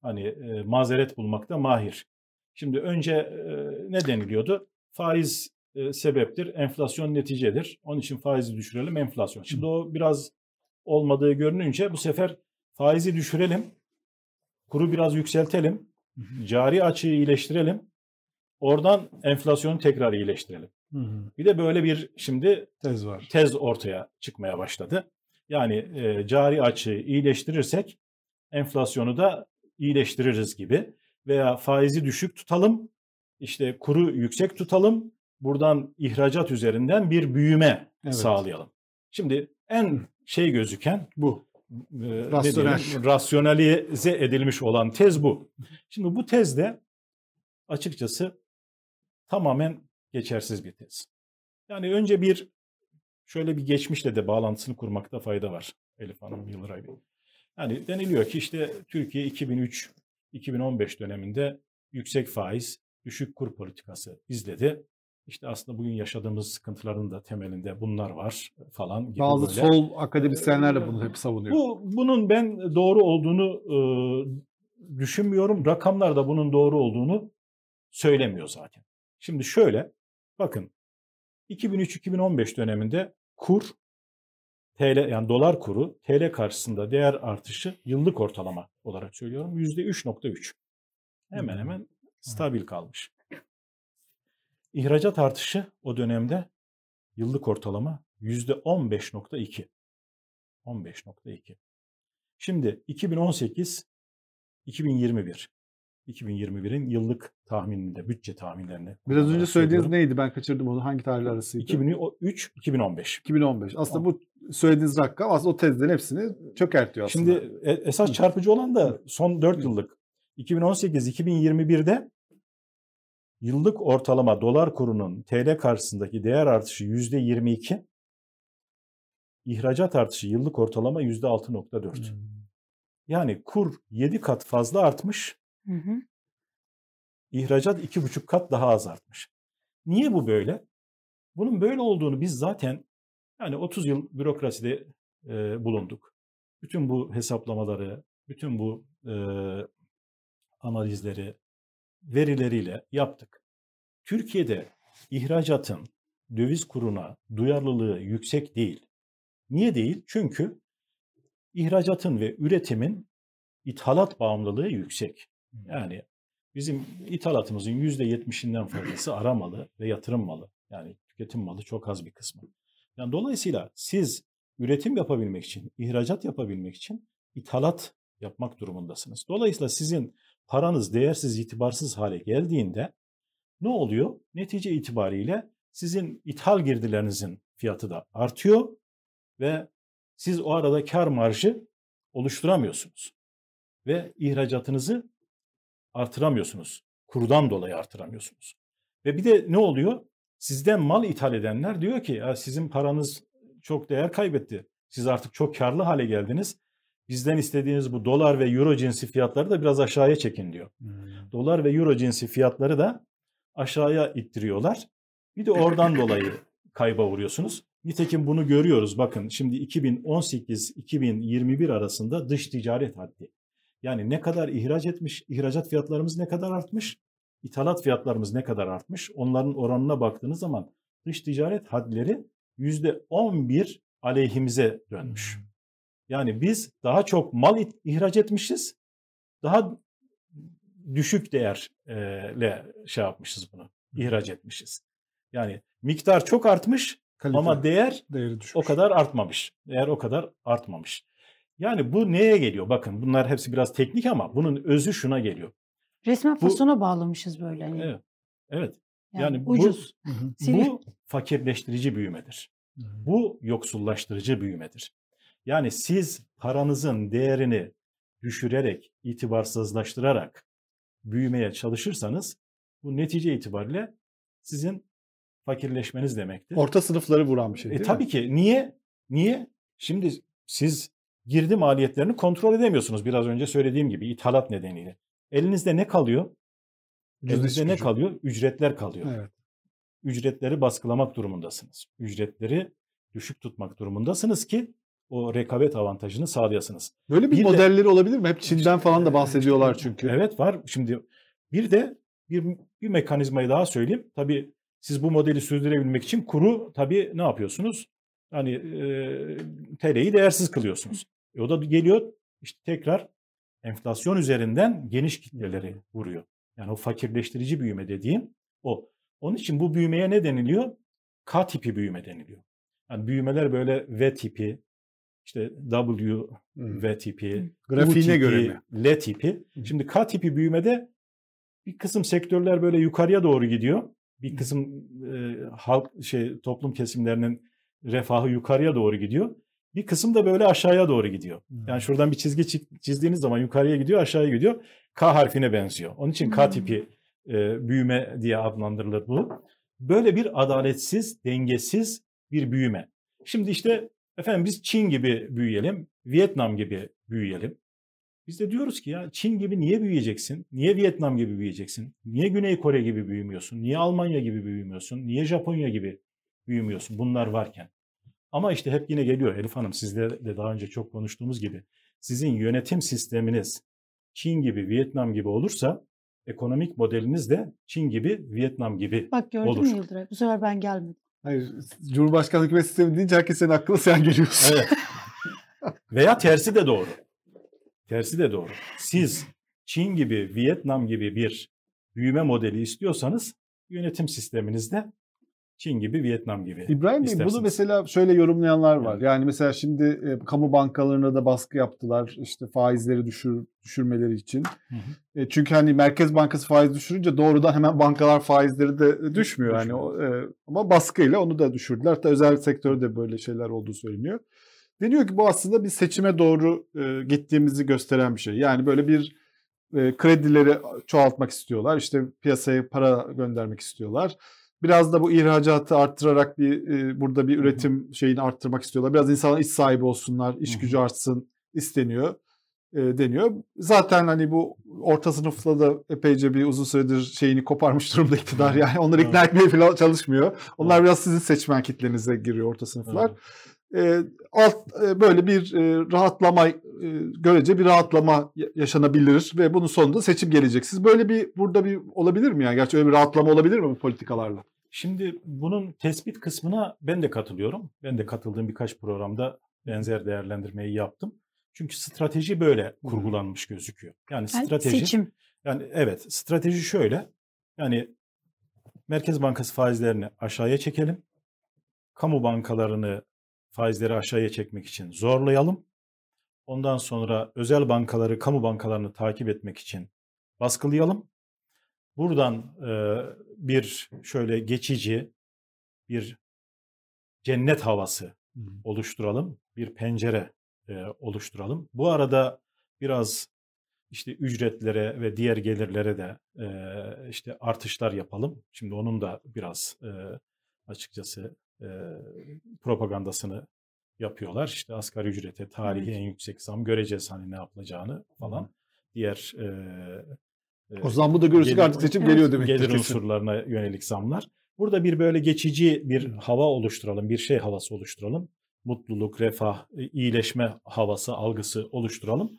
Hani e, mazeret bulmakta mahir. Şimdi önce e, ne deniliyordu? Faiz e, sebeptir, enflasyon neticedir. Onun için faizi düşürelim, enflasyon. Şimdi o biraz olmadığı görününce bu sefer faizi düşürelim, kuru biraz yükseltelim, cari açığı iyileştirelim, oradan enflasyonu tekrar iyileştirelim. Hı hı. Bir de böyle bir şimdi Tez var. tez ortaya çıkmaya başladı. Yani e, cari açığı iyileştirirsek enflasyonu da iyileştiririz gibi veya faizi düşük tutalım, işte kuru yüksek tutalım, buradan ihracat üzerinden bir büyüme Evet. sağlayalım. Şimdi en şey gözüken Bu. Rasyonel. diyelim, rasyonalize edilmiş olan tez bu. Şimdi bu tez de açıkçası tamamen geçersiz bir tez. Yani önce bir şöyle bir geçmişle de bağlantısını kurmakta fayda var Elif Hanım Yıldıray Bey. Yani deniliyor ki işte Türkiye 2003-2015 döneminde yüksek faiz, düşük kur politikası izledi. İşte aslında bugün yaşadığımız sıkıntıların da temelinde bunlar var falan gibi Bazı böyle. sol akademisyenler de bunu hep savunuyor. Bu bunun ben doğru olduğunu e, düşünmüyorum. Rakamlar da bunun doğru olduğunu söylemiyor zaten. Şimdi şöyle bakın 2003-2015 döneminde kur TL yani dolar kuru TL karşısında değer artışı yıllık ortalama olarak söylüyorum %3.3. Hemen Hmm. hemen stabil kalmış. İhracat artışı o dönemde yıllık ortalama %15.2. 15.2. Şimdi 2018 2021 2021'in yıllık tahmininde bütçe tahminlerini Biraz önce söylediğiniz neydi? Ben kaçırdım onu. Hangi tarihler arasıydı? 2003 2015. 2015. Aslında bu söylediğiniz rakam aslında o tezlerin hepsini çökertiyor aslında. Şimdi e- esas çarpıcı olan da son 4 yıllık 2018-2021'de yıllık ortalama dolar kurunun TL karşısındaki değer artışı %22, ihracat artışı yıllık ortalama %6.4. Hmm. Yani kur 7 kat fazla artmış, Hı hı. ihracat 2,5 kat daha az artmış. Niye bu böyle? Bunun böyle olduğunu biz zaten yani 30 yıl bürokraside e, bulunduk. Bütün bu hesaplamaları, bütün bu e, analizleri verileriyle yaptık. Türkiye'de ihracatın döviz kuruna duyarlılığı yüksek değil. Niye değil? Çünkü ihracatın ve üretimin ithalat bağımlılığı yüksek. Yani bizim ithalatımızın %70'inden fazlası ara malı ve yatırım malı. Yani tüketim malı çok az bir kısmı. Yani dolayısıyla siz üretim yapabilmek için, ihracat yapabilmek için ithalat yapmak durumundasınız. Dolayısıyla sizin paranız değersiz, itibarsız hale geldiğinde ne oluyor? Netice itibariyle sizin ithal girdilerinizin fiyatı da artıyor ve siz o arada kar marjı oluşturamıyorsunuz. Ve ihracatınızı artıramıyorsunuz. Kurdan dolayı artıramıyorsunuz. Ve bir de ne oluyor? Sizden mal ithal edenler diyor ki ya sizin paranız çok değer kaybetti. Siz artık çok karlı hale geldiniz. Bizden istediğiniz bu dolar ve euro cinsi fiyatları da biraz aşağıya çekin diyor. Dolar ve euro cinsi fiyatları da aşağıya ittiriyorlar. Bir de oradan [laughs] dolayı kayba vuruyorsunuz. Nitekim bunu görüyoruz. Bakın şimdi 2018-2021 arasında dış ticaret haddi. Yani ne kadar ihraç etmiş, ihracat fiyatlarımız ne kadar artmış, ithalat fiyatlarımız ne kadar artmış. Onların oranına baktığınız zaman dış ticaret hadleri %11 aleyhimize dönmüş. Yani biz daha çok mal ihraç etmişiz. Daha düşük değerle şey yapmışız bunu. ihraç etmişiz. Yani miktar çok artmış Kalite, ama değer o kadar artmamış. Değer o kadar artmamış. Yani bu neye geliyor? Bakın bunlar hepsi biraz teknik ama bunun özü şuna geliyor. Resmen Bu- fasona bağlamışız böyle. Hani. Evet. Evet. Yani, yani bu- ucuz. Sinir- Bu fakirleştirici büyümedir. Bu yoksullaştırıcı büyümedir. Yani siz paranızın değerini düşürerek, itibarsızlaştırarak büyümeye çalışırsanız bu netice itibariyle sizin fakirleşmeniz demektir. Orta sınıfları vuran bir şey E, tabii mi? ki. Niye? Niye? Şimdi siz girdi maliyetlerini kontrol edemiyorsunuz. Biraz önce söylediğim gibi ithalat nedeniyle. Elinizde ne kalıyor? Ucuz Elinizde ne kalıyor? Ücretler kalıyor. Evet. Ücretleri baskılamak durumundasınız. Ücretleri düşük tutmak durumundasınız ki o rekabet avantajını sağlayasınız. Böyle bir, Bir de- modelleri olabilir mi? Hep Çin'den falan da bahsediyorlar çünkü. Evet var. Şimdi bir de bir, bir mekanizmayı daha söyleyeyim. Tabii siz bu modeli sürdürebilmek için kuru tabii ne yapıyorsunuz? Hani e, TL'yi değersiz kılıyorsunuz. E, o da geliyor işte tekrar enflasyon üzerinden geniş kitleleri vuruyor. Yani o fakirleştirici büyüme dediğim o. Onun için bu büyümeye ne deniliyor? K tipi büyüme deniliyor. Yani büyümeler böyle V tipi, işte W. V tipi, Grafiğine U tipi, göre mi? L tipi. Şimdi K tipi büyümede bir kısım sektörler böyle yukarıya doğru gidiyor. Bir kısım e, halk şey toplum kesimlerinin refahı yukarıya doğru gidiyor. Bir kısım da böyle aşağıya doğru gidiyor. Hmm. Yani şuradan bir çizgi çi- çizdiğiniz zaman yukarıya gidiyor, aşağıya gidiyor. K harfine benziyor. Onun için K Hmm. tipi e, büyüme diye adlandırılır bu. Böyle bir adaletsiz, dengesiz bir büyüme. Şimdi işte efendim biz Çin gibi büyüyelim, Vietnam gibi büyüyelim. Biz de diyoruz ki ya Çin gibi niye büyüyeceksin? Niye Vietnam gibi büyüyeceksin? Niye Güney Kore gibi büyümüyorsun? Niye Almanya gibi büyümüyorsun? Niye Japonya gibi büyümüyorsun? Bunlar varken. Ama işte hep yine geliyor Elif Hanım sizle de daha önce çok konuştuğumuz gibi. Sizin yönetim sisteminiz Çin gibi, Vietnam gibi olursa ekonomik modeliniz de Çin gibi, Vietnam gibi. Bak gördün Olur. mü Yıldıray? Bu sefer ben gelmedim. Hayır, Cumhurbaşkanlık hükümet sistemi deyince herkesin aklına sen geliyorsun. Evet. [laughs] Veya tersi de doğru. Tersi de doğru. Siz Çin gibi, Vietnam gibi bir büyüme modeli istiyorsanız yönetim sisteminizde Çin gibi, Vietnam gibi. İbrahim Bey istersiniz. bunu mesela şöyle yorumlayanlar var. Evet. Yani mesela şimdi e, kamu bankalarına da baskı yaptılar işte faizleri düşür, düşürmeleri için. Hı hı. E, çünkü hani Merkez Bankası faiz düşürünce doğrudan hemen bankalar faizleri de düşmüyor. Yani o, e, ama baskıyla onu da düşürdüler. Hatta özel sektörde böyle şeyler olduğu söyleniyor. Deniyor ki bu aslında bir seçime doğru e, gittiğimizi gösteren bir şey. Yani böyle bir e, kredileri çoğaltmak istiyorlar. İşte piyasaya para göndermek istiyorlar. Biraz da bu ihracatı arttırarak bir e, burada bir üretim şeyini arttırmak istiyorlar. Biraz insanlar iş sahibi olsunlar, iş gücü artsın isteniyor e, deniyor. Zaten hani bu orta sınıfla da epeyce bir uzun süredir şeyini koparmış durumda iktidar. Yani onları ikna etmeye falan çalışmıyor. Onlar biraz sizin seçmen kitlenize giriyor orta sınıflar. E, alt e, böyle bir e, rahatlama e, görece bir rahatlama ya- yaşanabilir ve bunun sonunda seçim gelecek. Siz böyle bir burada bir olabilir mi yani? Gerçi öyle bir rahatlama olabilir mi bu politikalarla? Şimdi bunun tespit kısmına ben de katılıyorum. Ben de katıldığım birkaç programda benzer değerlendirmeyi yaptım. Çünkü strateji böyle kurgulanmış gözüküyor. Yani Yani strateji seçim. Yani evet strateji şöyle. Yani Merkez Bankası faizlerini aşağıya çekelim. Kamu bankalarını faizleri aşağıya çekmek için zorlayalım. Ondan sonra özel bankaları, kamu bankalarını takip etmek için baskılayalım. Buradan e, bir şöyle geçici bir cennet havası oluşturalım. Bir pencere e, oluşturalım. Bu arada biraz işte ücretlere ve diğer gelirlere de e, işte artışlar yapalım. Şimdi onun da biraz e, açıkçası e, propagandasını yapıyorlar. İşte asgari ücrete tarihi Evet. en yüksek zam göreceğiz hani ne yapılacağını falan. Diğer e, e, O zaman bu da görürsek gelir- artık seçim Evet. geliyor demek. gelir unsurlarına yönelik zamlar. Burada bir böyle geçici bir hava oluşturalım, bir şey havası oluşturalım. Mutluluk, refah, e, iyileşme havası, algısı oluşturalım.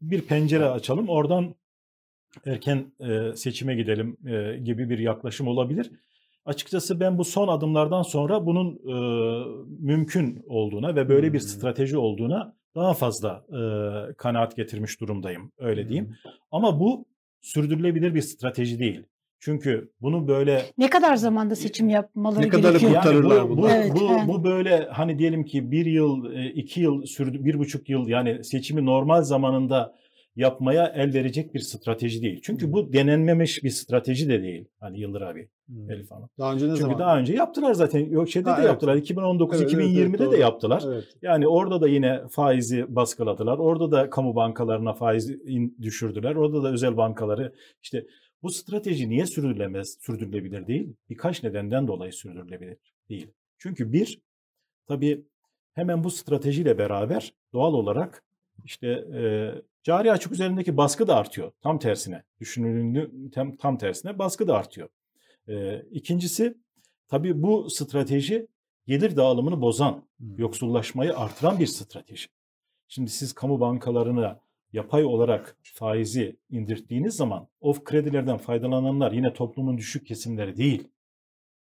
Bir pencere açalım, oradan erken e, seçime gidelim e, gibi bir yaklaşım olabilir. Açıkçası ben bu son adımlardan sonra bunun e, mümkün olduğuna ve böyle bir Hmm. strateji olduğuna daha fazla e, kanaat getirmiş durumdayım, öyle diyeyim. Ama bu sürdürülebilir bir strateji değil. Çünkü bunu böyle Ne kadar zamanda seçim yapmaları Ne kadar gerekiyor? kurtarırlar bu, bunu. bu, Evet, bu, yani. bu böyle hani diyelim ki bir yıl, e, iki yıl sürdü, bir buçuk yıl yani seçimi normal zamanında yapmaya el verecek bir strateji değil. Çünkü bu denenmemiş bir strateji de değil. Hani Yıldır abi, Hmm. Elif Hanım. Daha önce ne Çünkü zaman? daha önce yaptılar zaten. Yok şeyde Ha, de evet. yaptılar. 2019 Evet, evet, evet, 2020'de doğru. de yaptılar. Evet. Yani orada da yine faizi baskıladılar. Orada da kamu bankalarına faiz düşürdüler. Orada da özel bankaları işte bu strateji niye sürdürülemez, sürdürülebilir değil? Birkaç nedenden dolayı sürdürülebilir değil. Çünkü bir, tabii hemen bu stratejiyle beraber doğal olarak işte e, cari açık üzerindeki baskı da artıyor. Tam tersine, düşünüldüğünde tam, tam tersine baskı da artıyor. E, ikincisi, tabii bu strateji gelir dağılımını bozan, Hmm. yoksullaşmayı artıran bir strateji. Şimdi siz kamu bankalarına yapay olarak faizi indirttiğiniz zaman o kredilerden faydalananlar yine toplumun düşük kesimleri değil.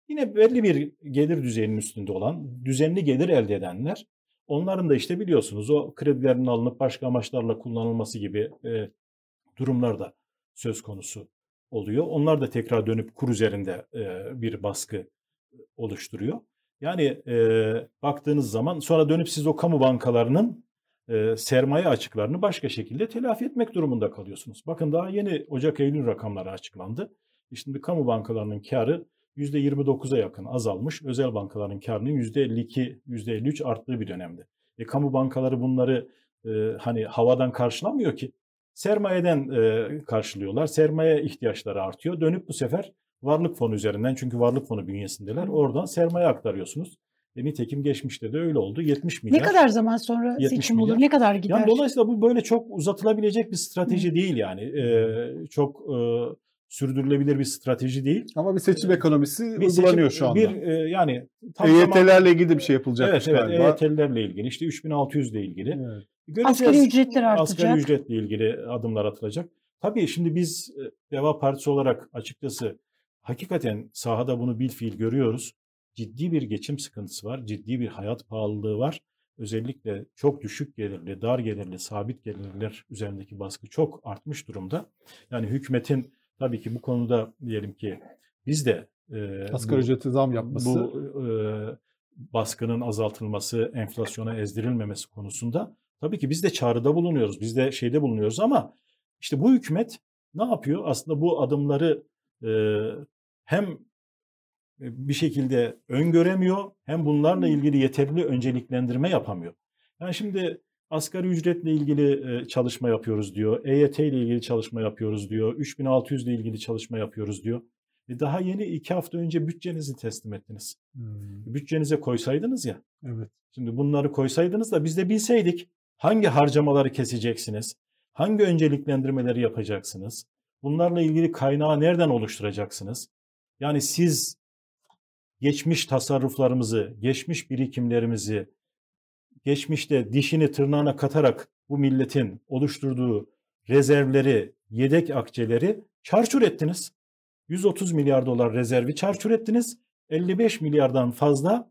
Yine belli bir gelir düzeyinin üstünde olan, düzenli gelir elde edenler, onların da işte biliyorsunuz o kredilerin alınıp başka amaçlarla kullanılması gibi e, durumlar da söz konusu oluyor. Onlar da tekrar dönüp kur üzerinde e, bir baskı oluşturuyor. Yani e, baktığınız zaman sonra dönüp siz o kamu bankalarının e, sermaye açıklarını başka şekilde telafi etmek durumunda kalıyorsunuz. Bakın daha yeni Ocak-Eylül rakamları açıklandı. E Şimdi kamu bankalarının karı %29'a yakın azalmış. Özel bankaların karının %52, %53 arttığı bir dönemde. E, kamu bankaları bunları e, hani havadan karşılamıyor ki. Sermayeden e, karşılıyorlar. Sermaye ihtiyaçları artıyor. Dönüp bu sefer varlık fonu üzerinden çünkü varlık fonu bünyesindeler. Oradan sermaye aktarıyorsunuz. E, nitekim geçmişte de öyle oldu. 70 milyar. Ne kadar zaman sonra 70 seçim olur? milyar. Ne kadar gider? Yani dolayısıyla bu böyle çok uzatılabilecek bir strateji değil yani. Ee, çok e, sürdürülebilir bir strateji değil. Ama bir seçim ekonomisi Bir uygulanıyor seçim- şu anda. Bir e, yani tam zaman- EYT'lerle ilgili bir şey yapılacakmış Evet evet galiba. EYT'lerle ilgili işte 3600 ile ilgili. Evet. Göreceğiz. Asgari ücretler artacak. Asgari ücretle ilgili adımlar atılacak. Tabii şimdi biz e, Deva Partisi olarak açıkçası hakikaten sahada bunu bil fiil görüyoruz. Ciddi bir geçim sıkıntısı var. Ciddi bir hayat pahalılığı var. Özellikle çok düşük gelirli, dar gelirli, sabit gelirler üzerindeki baskı çok artmış durumda. Yani hükümetin tabii ki bu konuda diyelim ki biz de e, Asgari bu- ücreti zam yapması. bu e, baskının azaltılması, enflasyona ezdirilmemesi konusunda tabii ki biz de çağrıda bulunuyoruz. Biz de şeyde bulunuyoruz ama işte bu hükümet ne yapıyor? Aslında bu adımları e, hem bir şekilde öngöremiyor hem bunlarla ilgili yeterli önceliklendirme yapamıyor. Yani şimdi asgari ücretle ilgili e, çalışma yapıyoruz diyor. EYT ile ilgili çalışma yapıyoruz diyor. 3600 ile ilgili çalışma yapıyoruz diyor. E daha yeni iki hafta önce bütçenizi teslim ettiniz. Hmm, Bütçenize koysaydınız ya. evet. Şimdi bunları koysaydınız da biz de bilseydik hangi harcamaları keseceksiniz, hangi önceliklendirmeleri yapacaksınız, bunlarla ilgili kaynağı nereden oluşturacaksınız? Yani siz geçmiş tasarruflarımızı, geçmiş birikimlerimizi, geçmişte dişini tırnağına katarak bu milletin oluşturduğu rezervleri, yedek akçeleri çarçur ettiniz. 130 milyar dolar rezervi çarçur ettiniz. 55 milyardan fazla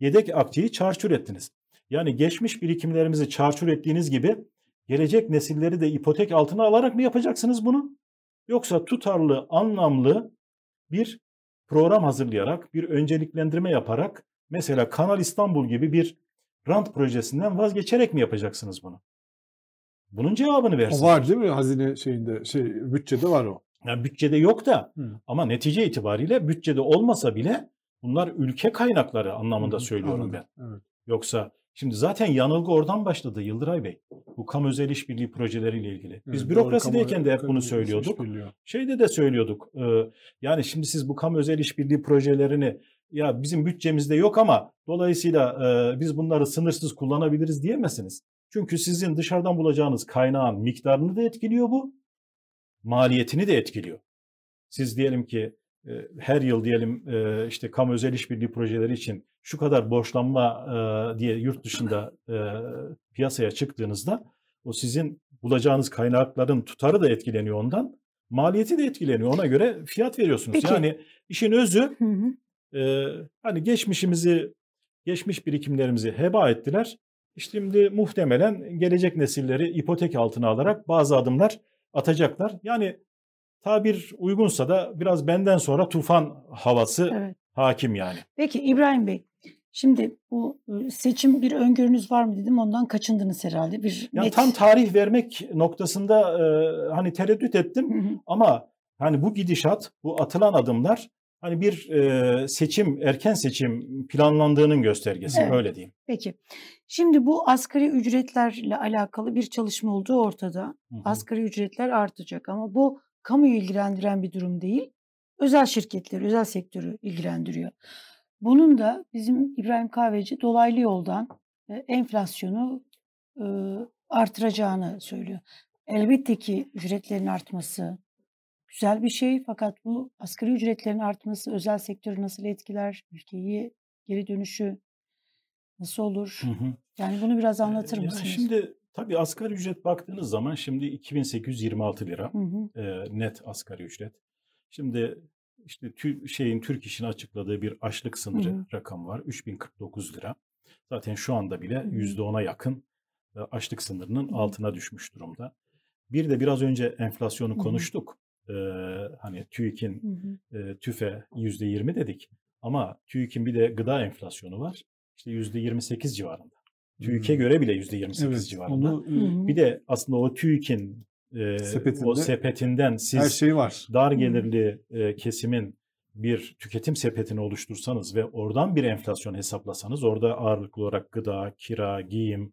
yedek akçeyi çarçur ettiniz. Yani geçmiş birikimlerimizi çarçur ettiğiniz gibi gelecek nesilleri de ipotek altına alarak mı yapacaksınız bunu? Yoksa tutarlı, anlamlı bir program hazırlayarak, bir önceliklendirme yaparak mesela Kanal İstanbul gibi bir rant projesinden vazgeçerek mi yapacaksınız bunu? Bunun cevabını versin. O var değil mi hazine şeyinde şey bütçede var o. Yani bütçede yok da Hı. ama netice itibariyle bütçede olmasa bile bunlar ülke kaynakları anlamında Hı söylüyorum anladım. ben. Evet. Yoksa şimdi zaten yanılgı oradan başladı Yıldıray Bey. Bu kamu özel işbirliği projeleriyle ilgili. Biz Evet, bürokrasideyken de hep bunu söylüyorduk. Şeyde de söylüyorduk. e, Yani şimdi siz bu kamu özel işbirliği projelerini ya bizim bütçemizde yok ama dolayısıyla e, biz bunları sınırsız kullanabiliriz diyemezsiniz. Çünkü sizin dışarıdan bulacağınız kaynağın miktarını da etkiliyor bu. Maliyetini de etkiliyor. Siz diyelim ki e, her yıl diyelim e, işte kamu özel işbirliği projeleri için şu kadar borçlanma e, diye yurt dışında e, piyasaya çıktığınızda o sizin bulacağınız kaynakların tutarı da etkileniyor ondan. Maliyeti de etkileniyor. Ona göre fiyat veriyorsunuz. Peki. Yani işin özü Hı hı. E, hani geçmişimizi, geçmiş birikimlerimizi heba ettiler. Şimdi muhtemelen gelecek nesilleri ipotek altına alarak bazı adımlar atacaklar. Yani tabir uygunsa da biraz benden sonra tufan havası Evet. hakim yani. Peki İbrahim Bey, şimdi bu e, seçim bir öngörünüz var mı dedim. Ondan kaçındınız herhalde. Bir Yani net. tam tarih vermek noktasında e, hani tereddüt ettim Hı hı. ama hani bu gidişat, bu atılan adımlar hani bir e, seçim, erken seçim planlandığının göstergesi Evet. öyle diyeyim. Peki. Şimdi bu asgari ücretlerle alakalı bir çalışma olduğu ortada. Hı hı. Asgari ücretler artacak ama bu kamuyu ilgilendiren bir durum değil. Özel şirketleri, özel sektörü ilgilendiriyor. Bunun da bizim İbrahim Kahveci dolaylı yoldan e, enflasyonu e, artıracağını söylüyor. Elbette ki ücretlerin artması güzel bir şey fakat bu asgari ücretlerin artması özel sektörü nasıl etkiler, ülkeyi geri dönüşü nasıl olur? Hı hı. Yani bunu biraz anlatır mısınız? Şimdi tabii asgari ücret baktığınız zaman şimdi 2826 lira Hı hı. e, net asgari ücret. Şimdi işte tü, şeyin Türk İş'in açıkladığı bir açlık sınırı Hı hı. rakamı var. 3049 lira. Zaten şu anda bile hı. %10'a yakın açlık sınırının altına düşmüş durumda. Bir de biraz önce enflasyonu konuştuk. Ee, hani TÜİK'in e, TÜFE %20 dedik. Ama TÜİK'in bir de gıda enflasyonu var. İşte %28 civarında. TÜİK'e Hmm. göre bile %28 Evet, civarında. onu Hı. Bir de aslında o TÜİK'in e, Sepetinde o sepetinden siz her şey var. dar gelirli e, kesimin bir tüketim sepetini oluştursanız ve oradan bir enflasyon hesaplasanız orada ağırlıklı olarak gıda, kira, giyim,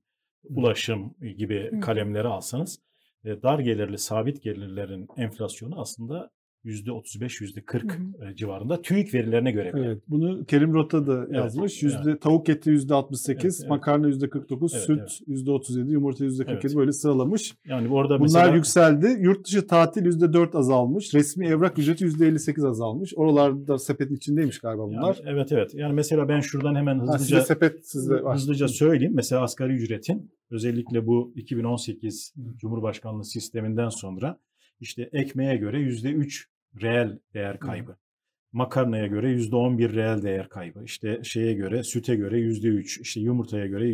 ulaşım gibi kalemleri alsanız e, dar gelirli sabit gelirlerin enflasyonu aslında %35 %40 Hı e, civarında TÜİK verilerine göre. bile. Evet, bunu Kerim Rota da yazmış. Yüzde tavuk eti yüzde 68, Evet, evet. makarna yüzde 49, Evet, süt evet. yüzde 37, yumurta yüzde 47 Evet. böyle sıralamış. Yani orada Bunlar mesela yükseldi. Yurt dışı tatil yüzde 4 azalmış. Resmi evrak ücreti yüzde 58 azalmış. Oralarda sepetin içindeymiş galiba yani bunlar. evet evet. Yani mesela ben şuradan hemen Ha, hızlıca sepet sizde hızlıca söyleyeyim. Mesela asgari ücretin özellikle bu 2018 Cumhurbaşkanlığı sisteminden sonra işte ekmeğe göre %3 reel değer kaybı. Makarnaya göre %11 reel değer kaybı. İşte şeye göre süte göre %3, işte yumurtaya göre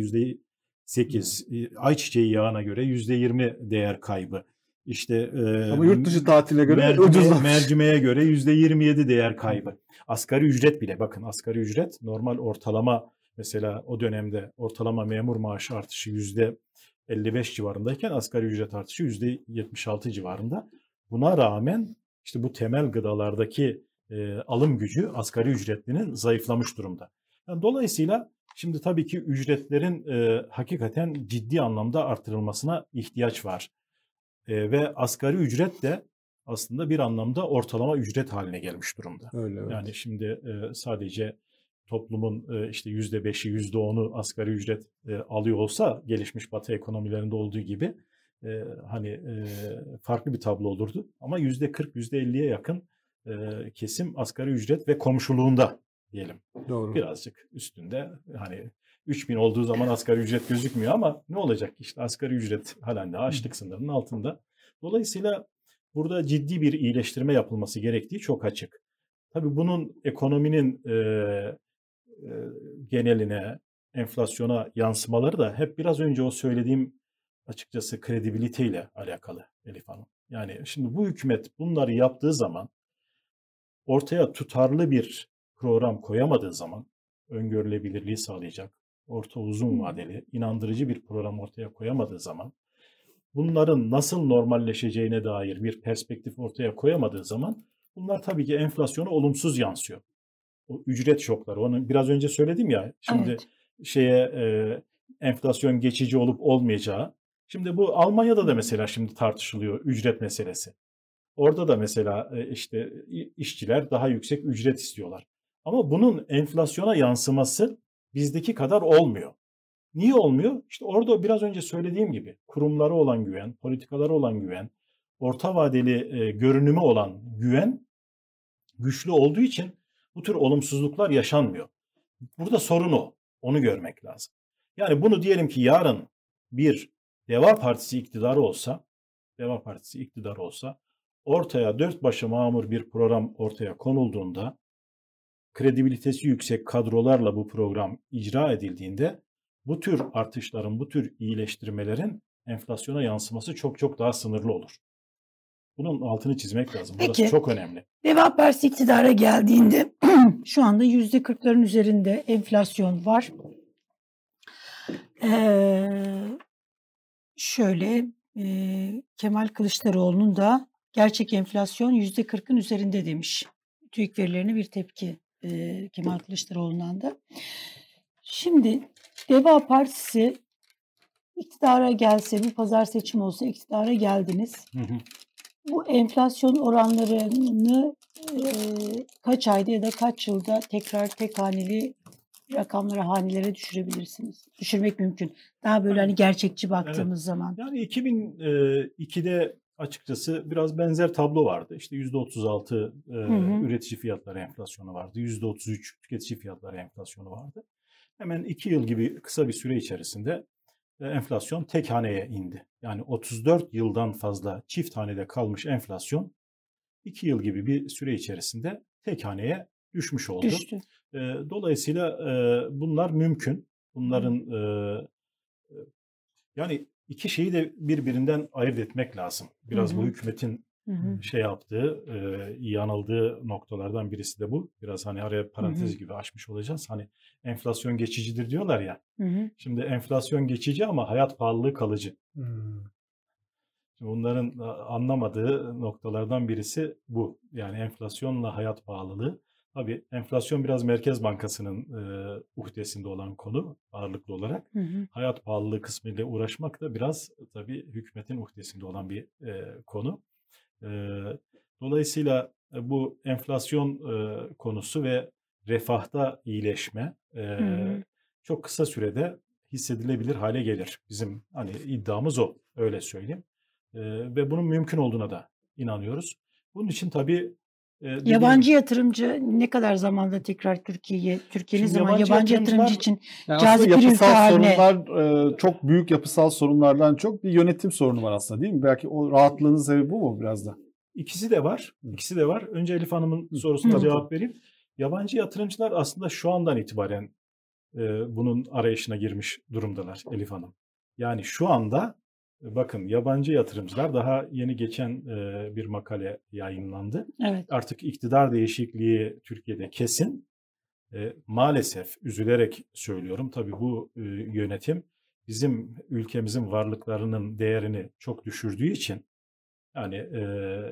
%8, e, ayçiçeği yağına göre %20 değer kaybı. İşte e, Ama yurt dışı tatiline göre mercimeğe, ucuzlamış. mercimeğe göre %27 değer kaybı. Asgari ücret bile bakın asgari ücret normal ortalama mesela o dönemde ortalama memur maaşı artışı %55 civarındayken asgari ücret artışı %76 civarında. Buna rağmen işte bu temel gıdalardaki e, alım gücü asgari ücretlinin zayıflamış durumda. Yani dolayısıyla şimdi tabii ki ücretlerin e, hakikaten ciddi anlamda artırılmasına ihtiyaç var. E, ve asgari ücret de aslında bir anlamda ortalama ücret haline gelmiş durumda. Öyle evet. Yani şimdi e, sadece toplumun e, işte yüzde beşi, yüzde onu asgari ücret e, alıyor olsa gelişmiş batı ekonomilerinde olduğu gibi e, hani e, farklı bir tablo olurdu. Ama yüzde kırk, yüzde elliye yakın e, kesim asgari ücret ve komşuluğunda diyelim. Doğru. Birazcık üstünde hani 3000 olduğu zaman asgari ücret gözükmüyor ama ne olacak işte asgari ücret halen de açlık sınırının altında. Dolayısıyla burada ciddi bir iyileştirme yapılması gerektiği çok açık. Tabii bunun ekonominin e, e, geneline, enflasyona yansımaları da hep biraz önce o söylediğim açıkçası kredibiliteyle alakalı Elif Hanım. Yani şimdi bu hükümet bunları yaptığı zaman ortaya tutarlı bir program koyamadığı zaman öngörülebilirliği sağlayacak, orta uzun vadeli, inandırıcı bir program ortaya koyamadığı zaman bunların nasıl normalleşeceğine dair bir perspektif ortaya koyamadığı zaman bunlar tabii ki enflasyona olumsuz yansıyor. O ücret şokları. Onu biraz önce söyledim ya. Şimdi Evet. şeye e, enflasyon geçici olup olmayacağı. Şimdi bu Almanya'da da mesela şimdi tartışılıyor ücret meselesi. Orada da mesela e, işte işçiler daha yüksek ücret istiyorlar. Ama bunun enflasyona yansıması bizdeki kadar olmuyor. Niye olmuyor? İşte orada biraz önce söylediğim gibi kurumlara olan güven, politikalara olan güven, orta vadeli e, görünümü olan güven güçlü olduğu için bu tür olumsuzluklar yaşanmıyor. Burada sorun o. Onu görmek lazım. Yani bunu diyelim ki yarın bir Deva Partisi iktidarı olsa, Deva Partisi iktidarı olsa ortaya dört başı mamur bir program ortaya konulduğunda kredibilitesi yüksek kadrolarla bu program icra edildiğinde bu tür artışların, bu tür iyileştirmelerin enflasyona yansıması çok çok daha sınırlı olur. Bunun altını çizmek lazım. Burası Peki. çok önemli. Deva Partisi iktidara geldiğinde [clears throat] şu anda yüzde kırkların üzerinde enflasyon var. Ee, şöyle e, Kemal Kılıçdaroğlu'nun da gerçek enflasyon yüzde kırkın üzerinde demiş. TÜİK verilerine bir tepki e, Kemal Kılıçdaroğlu'ndan da. Şimdi Deva Partisi iktidara gelse, bir pazar seçim olsa iktidara geldiniz Hı hı. bu enflasyon oranlarını e, kaç ayda ya da kaç yılda tekrar tek haneli rakamlara, hanelere düşürebilirsiniz? Düşürmek mümkün. Daha böyle hani gerçekçi baktığımız zaman. Yani 2002'de açıkçası biraz benzer tablo vardı. İşte %36 e, hı. üretici fiyatları enflasyonu vardı. %33 tüketici fiyatları enflasyonu vardı. Hemen 2 yıl gibi kısa bir süre içerisinde e, enflasyon tek haneye indi. Yani 34 yıldan fazla çift hanede kalmış enflasyon 2 yıl gibi bir süre içerisinde tek haneye düşmüş oldu. Düştü. E, Dolayısıyla e, bunlar mümkün. Bunların e, yani iki şeyi de birbirinden ayırt etmek lazım. Biraz Hı bu hükümetin Hı hı. şey yaptığı, e, yanıldığı noktalardan birisi de bu. Biraz hani araya parantez hı. gibi açmış olacağız. Hani enflasyon geçicidir diyorlar ya. Hı hı. Şimdi enflasyon geçici ama hayat pahalılığı kalıcı. Şimdi Bunların anlamadığı noktalardan birisi bu. Yani enflasyonla hayat pahalılığı Tabii enflasyon biraz Merkez Bankası'nın e, uhdesinde olan konu ağırlıklı olarak. Hı hı. Hayat pahalılığı kısmıyla uğraşmak da biraz tabii hükümetin uhdesinde olan bir e, konu. E, dolayısıyla e, bu enflasyon e, konusu ve refahta iyileşme e, Hı hı. çok kısa sürede hissedilebilir hale gelir. Bizim hani iddiamız o, öyle söyleyeyim. E, ve bunun mümkün olduğuna da inanıyoruz. Bunun için tabii dediğim- Yabancı yatırımcı ne kadar zamanda tekrar Türkiye'ye, Türkiye ne Şimdi zaman yabancı yabancı yatırımcı için Yani Cazip bir ülke yapısal haline- sorunlar e, çok büyük yapısal sorunlardan çok bir yönetim sorunu var aslında değil mi? Belki o rahatlığının sebebi bu mu biraz da? İkisi de var. İkisi de var. Önce Elif Hanım'ın sorusuna Hı. cevap vereyim. Yabancı yatırımcılar aslında şu andan itibaren e, bunun arayışına girmiş durumdalar Elif Hanım. Yani şu anda bakın yabancı yatırımcılar daha yeni geçen e, bir makale yayınlandı. evet Artık iktidar değişikliği Türkiye'de kesin. E, maalesef üzülerek söylüyorum tabii bu e, yönetim bizim ülkemizin varlıklarının değerini çok düşürdüğü için yani e,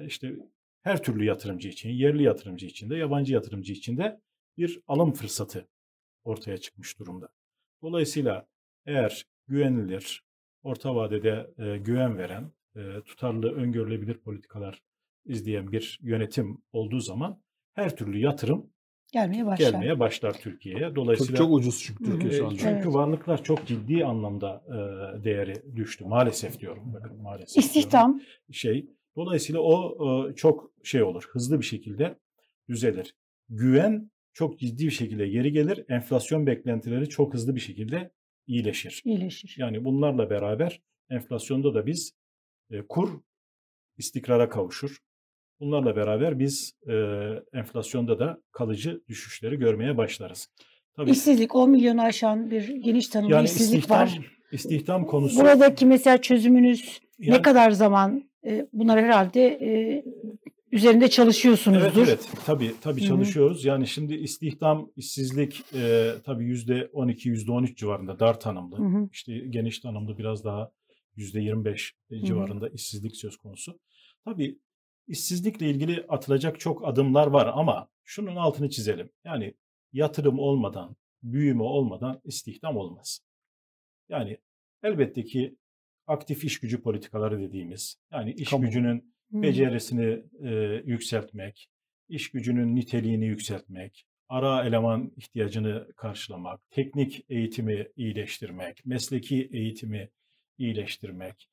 işte her türlü yatırımcı için, yerli yatırımcı için de, yabancı yatırımcı için de bir alım fırsatı ortaya çıkmış durumda. Dolayısıyla eğer güvenilir, orta vadede e, güven veren, e, tutarlı, öngörülebilir politikalar izleyen bir yönetim olduğu zaman her türlü yatırım gelmeye başlar. gelmeye başlar Türkiye'ye. Çok, Dolayısıyla çok ucuz çünkü. Türkiye e, şu anda. çünkü Evet. varlıklar çok ciddi anlamda e, değeri düştü. Maalesef diyorum. Bakın maalesef. diyorum İstihdam şey. Dolayısıyla o e, çok şey olur. Hızlı bir şekilde düzelir. Güven çok ciddi bir şekilde geri gelir. Enflasyon beklentileri çok hızlı bir şekilde iyileşir. iyileşir. Yani bunlarla beraber enflasyonda da biz e, kur istikrara kavuşur. Bunlarla beraber biz e, enflasyonda da kalıcı düşüşleri görmeye başlarız. Tabii İşsizlik 10 milyonu aşan bir geniş tanımlı yani işsizlik istihdam, var. istihdam konusu Buradaki mesela çözümünüz ne Yani- kadar zaman e, bunlar herhalde e, üzerinde Evet çalışıyorsunuzdur. evet tabii tabii hı. çalışıyoruz. Yani şimdi istihdam, işsizlik e, tabii yüzde 12, yüzde 13 civarında dar tanımlı. Hı hı. İşte geniş tanımlı biraz daha yüzde 25 hı. civarında işsizlik söz konusu. Tabii işsizlikle ilgili atılacak çok adımlar var ama şunun altını çizelim. Yani yatırım olmadan, büyüme olmadan istihdam olmaz. Yani elbette ki aktif iş gücü politikaları dediğimiz yani iş Kamu. gücünün. Becerisini e, yükseltmek, iş gücünün niteliğini yükseltmek, ara eleman ihtiyacını karşılamak, teknik eğitimi iyileştirmek, mesleki eğitimi iyileştirmek,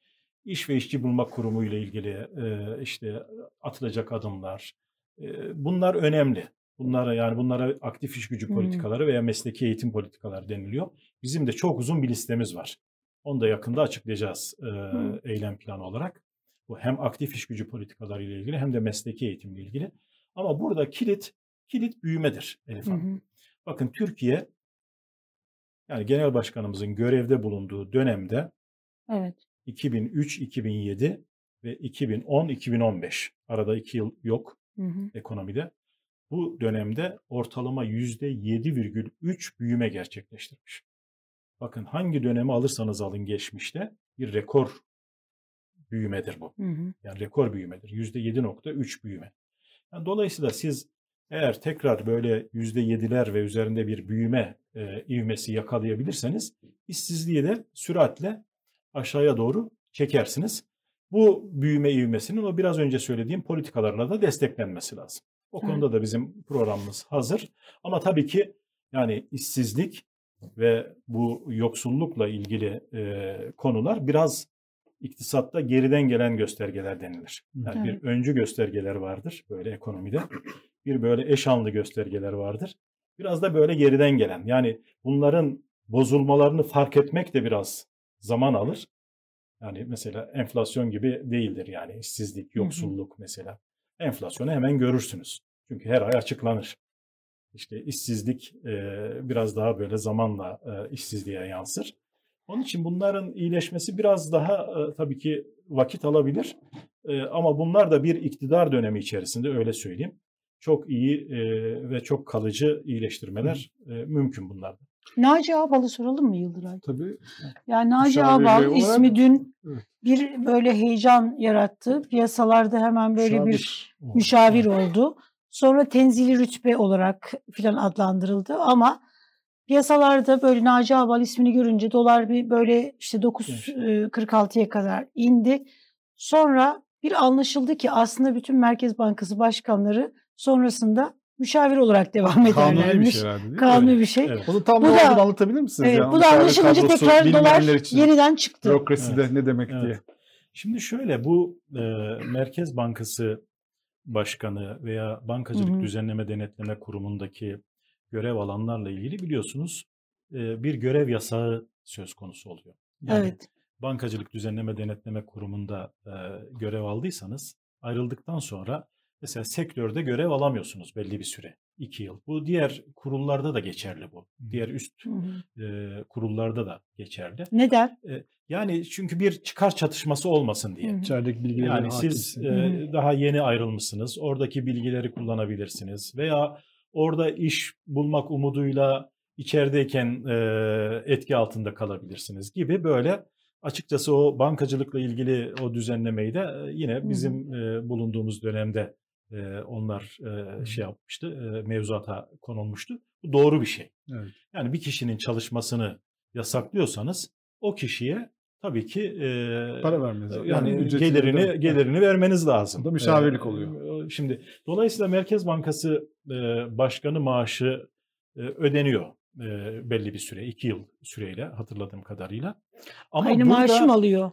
iş ve işçi bulma kurumu ile ilgili e, işte atılacak adımlar, e, bunlar önemli. Bunlara yani bunlara aktif iş gücü politikaları veya mesleki eğitim politikaları deniliyor. Bizim de çok uzun bir listemiz var. Onu da yakında açıklayacağız e, eylem planı olarak. Bu hem aktif iş gücü politikaları ile ilgili hem de mesleki eğitimle ilgili. Ama burada kilit kilit büyümedir Elif Hı Hanım. hı. Bakın Türkiye yani genel başkanımızın görevde bulunduğu dönemde Evet. 2003-2007 ve 2010-2015 arada iki yıl yok Hı hı. ekonomide. Bu dönemde ortalama %7,3 büyüme gerçekleştirmiş. Bakın hangi dönemi alırsanız alın geçmişte bir rekor büyümedir bu. Hı hı. Yani rekor büyümedir. %7,3 büyüme. Yani dolayısıyla siz eğer tekrar böyle %7'ler ve üzerinde bir büyüme e, ivmesi yakalayabilirseniz işsizliği de süratle aşağıya doğru çekersiniz. Bu büyüme ivmesinin o biraz önce söylediğim politikalarla da desteklenmesi lazım. O Evet. konuda da bizim programımız hazır. Ama tabii ki yani işsizlik ve bu yoksullukla ilgili e, konular biraz iktisatta geriden gelen göstergeler denilir. Yani Evet. bir öncü göstergeler vardır böyle ekonomide. Bir böyle eşanlı göstergeler vardır. Biraz da böyle geriden gelen. Yani bunların bozulmalarını fark etmek de biraz zaman alır. Yani mesela enflasyon gibi değildir yani işsizlik, yoksulluk mesela. Enflasyonu hemen görürsünüz. Çünkü her ay açıklanır. İşte işsizlik biraz daha böyle zamanla işsizliğe yansır. Onun için bunların iyileşmesi biraz daha e, tabii ki vakit alabilir. E, ama bunlar da bir iktidar dönemi içerisinde öyle söyleyeyim. Çok iyi e, ve çok kalıcı iyileştirmeler e, mümkün bunlarda. Naci Ağbal'ı soralım mı Yıldıray? Tabii. Yani Naci Müşavir Ağbal olarak- ismi dün Evet. bir böyle heyecan yarattı. Piyasalarda hemen böyle Müşavir. bir müşavir oldu. Sonra tenzili rütbe olarak filan adlandırıldı ama piyasalarda böyle Naci Abal ismini görünce dolar bir böyle işte 9.46'ya kadar indi. Sonra bir anlaşıldı ki aslında bütün Merkez Bankası başkanları sonrasında müşavir olarak devam Kanuni bir ederlermiş. şey herhalde değil mi? Kanuni Evet, bir şey. evet. Onu tam Bu da- anlatabilir misiniz? Evet, ya? bu da anlaşılınca tekrar dolar için. yeniden çıktı. Bürokraside Evet. ne demek Evet. diye. Şimdi şöyle bu e, Merkez Bankası Başkanı veya Bankacılık Hı hı. Düzenleme Denetleme Kurumu'ndaki görev alanlarla ilgili biliyorsunuz e, bir görev yasağı söz konusu oluyor. Yani Evet. Bankacılık Düzenleme Denetleme Kurumu'nda e, görev aldıysanız ayrıldıktan sonra mesela sektörde görev alamıyorsunuz belli bir süre. iki yıl. Bu diğer kurullarda da geçerli bu. Diğer üst Hı hı. e, kurullarda da geçerli. Neden? Yani çünkü bir çıkar çatışması olmasın diye. Hı hı. İçerideki bilgileri Yani siz e, daha yeni ayrılmışsınız. Oradaki bilgileri kullanabilirsiniz. Veya orada iş bulmak umuduyla içerideyken e, etki altında kalabilirsiniz gibi böyle açıkçası o bankacılıkla ilgili o düzenlemeyi de yine bizim e, bulunduğumuz dönemde e, onlar e, şey yapmıştı, e, mevzuata konulmuştu. Bu doğru bir şey. Evet. Yani bir kişinin çalışmasını yasaklıyorsanız o kişiye tabii ki e, Para vermeniz. yani ücretini gelirini gelirini vermeniz lazım. Bu da müşavirlik oluyor. Şimdi dolayısıyla Merkez Bankası e, Başkanı maaşı e, ödeniyor e, belli bir süre, iki yıl süreyle hatırladığım kadarıyla. Ama Aynı burada, maaşı mı alıyor?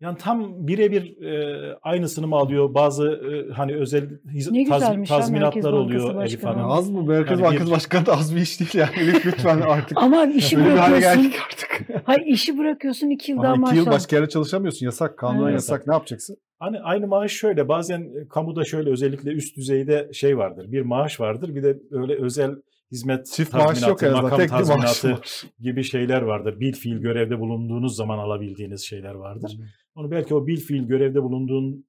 Yani tam birebir e, aynısını mı alıyor? Bazı e, hani özel hiz- Ne taz- tazminatlar Bankası oluyor Elif. Hanım. Az mı? Merkez Yani Bankası bir- Başkanı da az bir iş değil yani. Elif lütfen artık. [laughs] Ama işi bırakıyorsun. artık. Hayır işi bırakıyorsun iki yıl Ama daha iki maaş yıl al. başka yerde çalışamıyorsun. Yasak. Kanunen Evet. yasak. Ne yapacaksın? Hani aynı maaş şöyle bazen e, kamuda şöyle özellikle üst düzeyde şey vardır. Bir maaş vardır bir de öyle özel hizmet Çift maaş yok azından. makam Tek maaş tazminatı var. [laughs] gibi şeyler vardır. Bil fiil görevde bulunduğunuz zaman alabildiğiniz şeyler vardır. Onu belki o bil fiil görevde bulunduğun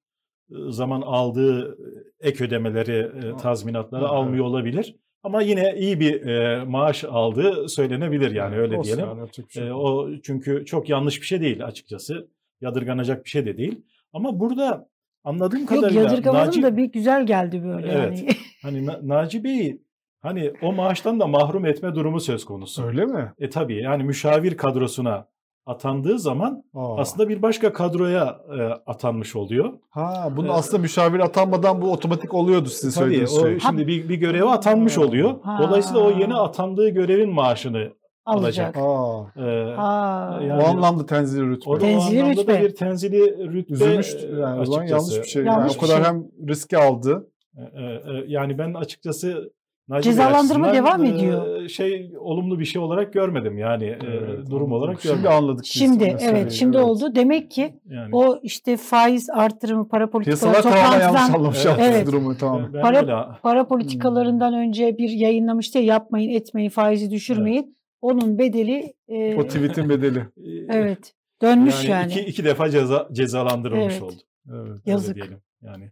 e, zaman aldığı e, ek ödemeleri, tazminatları Evet. almıyor olabilir. Ama yine iyi bir e, maaş aldığı söylenebilir yani öyle Olsun diyelim. yani, şey E, o çünkü çok yanlış bir şey değil açıkçası. Yadırganacak bir şey de değil. Ama burada anladığım Yok kadarıyla yadırgamadım Naci, da bir güzel geldi böyle. Evet. Yani. hani Na- Naci Bey'i hani o maaştan da mahrum etme durumu söz konusu. Öyle mi? E tabii yani müşavir kadrosuna atandığı zaman Aa. aslında bir başka kadroya e, atanmış oluyor. Ha, bunun Ee, aslında müşavir atanmadan bu otomatik oluyordu sizin Tabii söylediğiniz o şey. şimdi bir, bir göreve atanmış oluyor. Ha. Dolayısıyla o yeni atandığı görevin maaşını Alacak. Aa, e, Ha. Yani- o anlamda tenzili rütbe. o da o Tenzili anlamda da rütbe. bir tenzili rütbe Üzülmüş e, yani o açıkçası. yanlış bir şey. Yanlış yani o kadar şey. hem riski aldı. E, e, Yani ben açıkçası Naci Cezalandırma devam e, ediyor. Şey olumlu bir şey olarak görmedim yani e, Evet, durum olarak Şimdi görmedim. anladık. biz Şimdi meseleyi, evet şimdi oldu. Demek ki Yani o işte faiz artırımı para politikaları yanlış toplantıdan anlamış Evet. Evet. durumu tamam. ben, Para- öyle para politikalarından önce bir yayınlamıştı ya yapmayın etmeyin faizi düşürmeyin. Onun bedeli e, O tweet'in bedeli. [laughs] e, evet dönmüş yani, yani. Iki, iki defa ceza cezalandırılmış Evet. oldu. Evet. Yazık. diyelim. Yani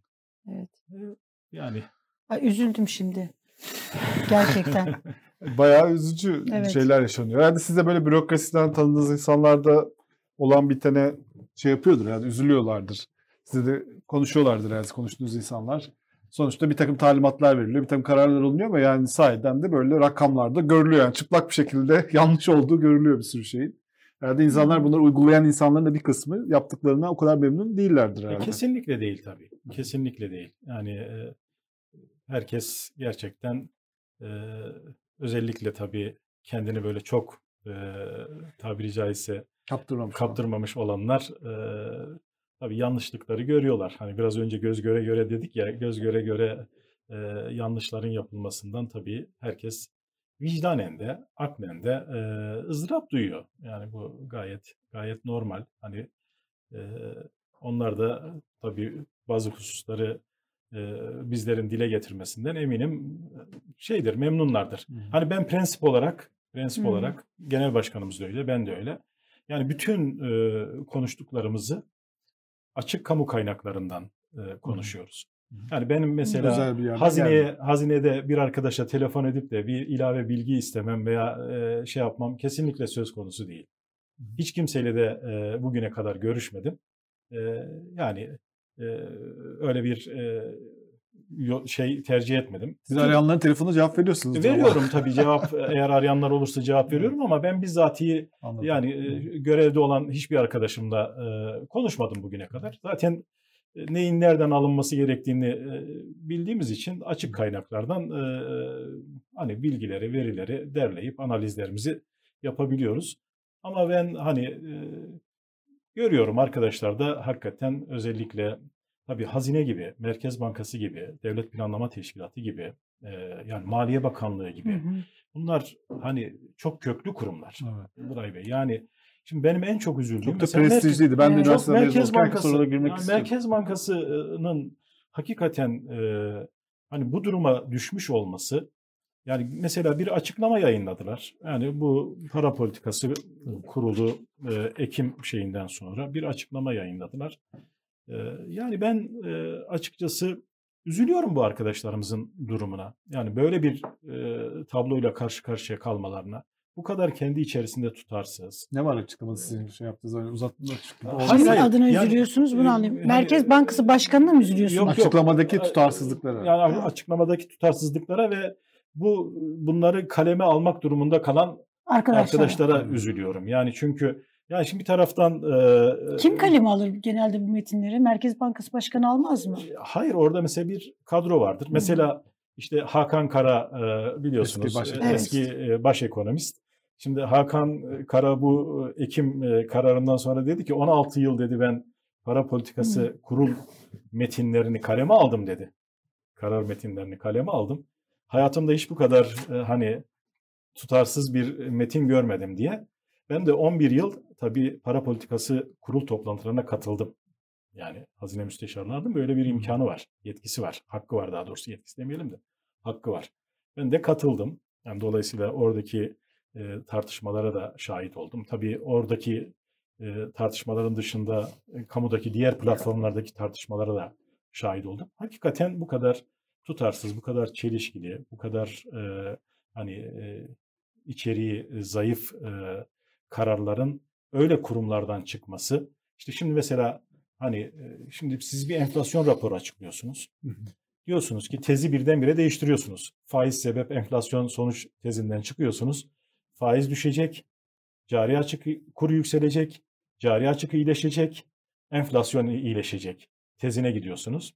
Evet. yani Ay, üzüldüm şimdi. Gerçekten. [laughs] Bayağı üzücü Evet. şeyler yaşanıyor. Yani siz de böyle bürokrasiden tanıdığınız insanlarda olan bitene şey yapıyordur yani üzülüyorlardır. Size de konuşuyorlardır yani konuştuğunuz insanlar. Sonuçta bir takım talimatlar veriliyor, bir takım kararlar alınıyor ama yani sahiden de böyle rakamlarda görülüyor. Yani çıplak bir şekilde [laughs] yanlış olduğu görülüyor bir sürü şeyin. Herhalde insanlar bunları uygulayan insanların da bir kısmı yaptıklarına o kadar memnun değillerdir E, herhalde. Kesinlikle değil tabii. Kesinlikle değil. Yani e, herkes gerçekten e, özellikle tabii kendini böyle çok tabiri caizse Kaptırmamış. kaptırmamış olanlar tabii yanlışlıkları görüyorlar. Hani biraz önce göz göre göre dedik ya göz göre göre e, yanlışların yapılmasından tabii herkes vicdanen de aklen de e, ızdırap duyuyor. Yani bu gayet gayet normal. Hani e, onlar da tabii bazı hususları e, bizlerin dile getirmesinden eminim şeydir, memnunlardır. Hani ben prensip olarak, prensip Hı. olarak genel başkanımız da öyle, ben de öyle. Yani bütün e, konuştuklarımızı açık kamu kaynaklarından e, konuşuyoruz. Yani benim mesela hazineye gelmiyor. hazinede bir arkadaşa telefon edip de bir ilave bilgi istemem veya e, şey yapmam kesinlikle söz konusu değil. Hiç kimseyle de e, bugüne kadar görüşmedim. E, yani e, öyle bir e, şey tercih etmedim. Siz arayanların telefonuna cevap veriyorsunuz. Veriyorum [laughs] tabii cevap eğer arayanlar olursa cevap veriyorum ama ben bizatihi Anladım. yani e, görevde olan hiçbir arkadaşımla e, konuşmadım bugüne kadar. Zaten e, neyin nereden alınması gerektiğini e, bildiğimiz için açık kaynaklardan e, hani bilgileri, verileri derleyip analizlerimizi yapabiliyoruz. Ama ben hani görüyorum arkadaşlar da hakikaten özellikle tabii hazine gibi, Merkez Bankası gibi, Devlet Planlama Teşkilatı gibi, e, yani Maliye Bakanlığı Hı gibi hı. bunlar hani çok köklü kurumlar. Evet. Buray Bey. Yani şimdi benim en çok üzüldüğüm Çok da mesela Merkez- prestijliydi. Ben de üniversitede Merkez Bankası, girmek yani istiyorum. Merkez Bankası'nın hakikaten e, hani bu duruma düşmüş olması yani mesela bir açıklama yayınladılar. Yani bu para politikası kurulu e, Ekim şeyinden sonra bir açıklama yayınladılar. E, yani ben açıkçası üzülüyorum bu arkadaşlarımızın durumuna. Yani böyle bir tabloyla karşı karşıya kalmalarına. Bu kadar kendi içerisinde tutarsız. Ne var açıklaması sizin şey yaptığınız? Öyle uzattığınız açıklama. Hayır, Kimin hayır. adına Yani, üzülüyorsunuz bunu alayım. hani- Merkez Bankası Başkanı'na mı üzülüyorsunuz? Yok, yok. Açıklamadaki tutarsızlıklara. Yani açıklamadaki tutarsızlıklara ve bu bunları kaleme almak durumunda kalan Arkadaşlar. arkadaşlara üzülüyorum. Yani çünkü yani şimdi bir taraftan e, Kim kaleme alır genelde bu metinleri? Merkez Bankası Başkanı almaz mı? Hayır orada mesela bir kadro vardır. Mesela işte Hakan Kara e, biliyorsunuz Eski baş- e, Evet. eski e, baş ekonomist. Şimdi Hakan Kara bu e, Ekim e, kararından sonra dedi ki 16 yıl dedi ben para politikası kurul metinlerini kaleme aldım dedi. Karar metinlerini kaleme aldım. Hayatımda hiç bu kadar e, hani tutarsız bir metin görmedim diye. Ben de 11 yıl tabii para politikası kurul toplantılarına katıldım. Yani hazine müsteşarlarının böyle bir imkanı var, yetkisi var, hakkı var daha doğrusu yetkisi demeyelim de hakkı var. Ben de katıldım. Yani dolayısıyla oradaki e, tartışmalara da şahit oldum. Tabii oradaki e, tartışmaların dışında e, kamudaki diğer platformlardaki tartışmalara da şahit oldum. Hakikaten bu kadar tutarsız, bu kadar çelişkili, bu kadar e, hani e, içeriği zayıf e, kararların öyle kurumlardan çıkması. İşte şimdi mesela hani e, şimdi siz bir enflasyon raporu açıklıyorsunuz. Hı hı. Diyorsunuz ki tezi birdenbire değiştiriyorsunuz. Faiz sebep enflasyon sonuç tezinden çıkıyorsunuz. Faiz düşecek, cari açık kuru yükselecek, cari açık iyileşecek, enflasyon iyileşecek. Tezine gidiyorsunuz.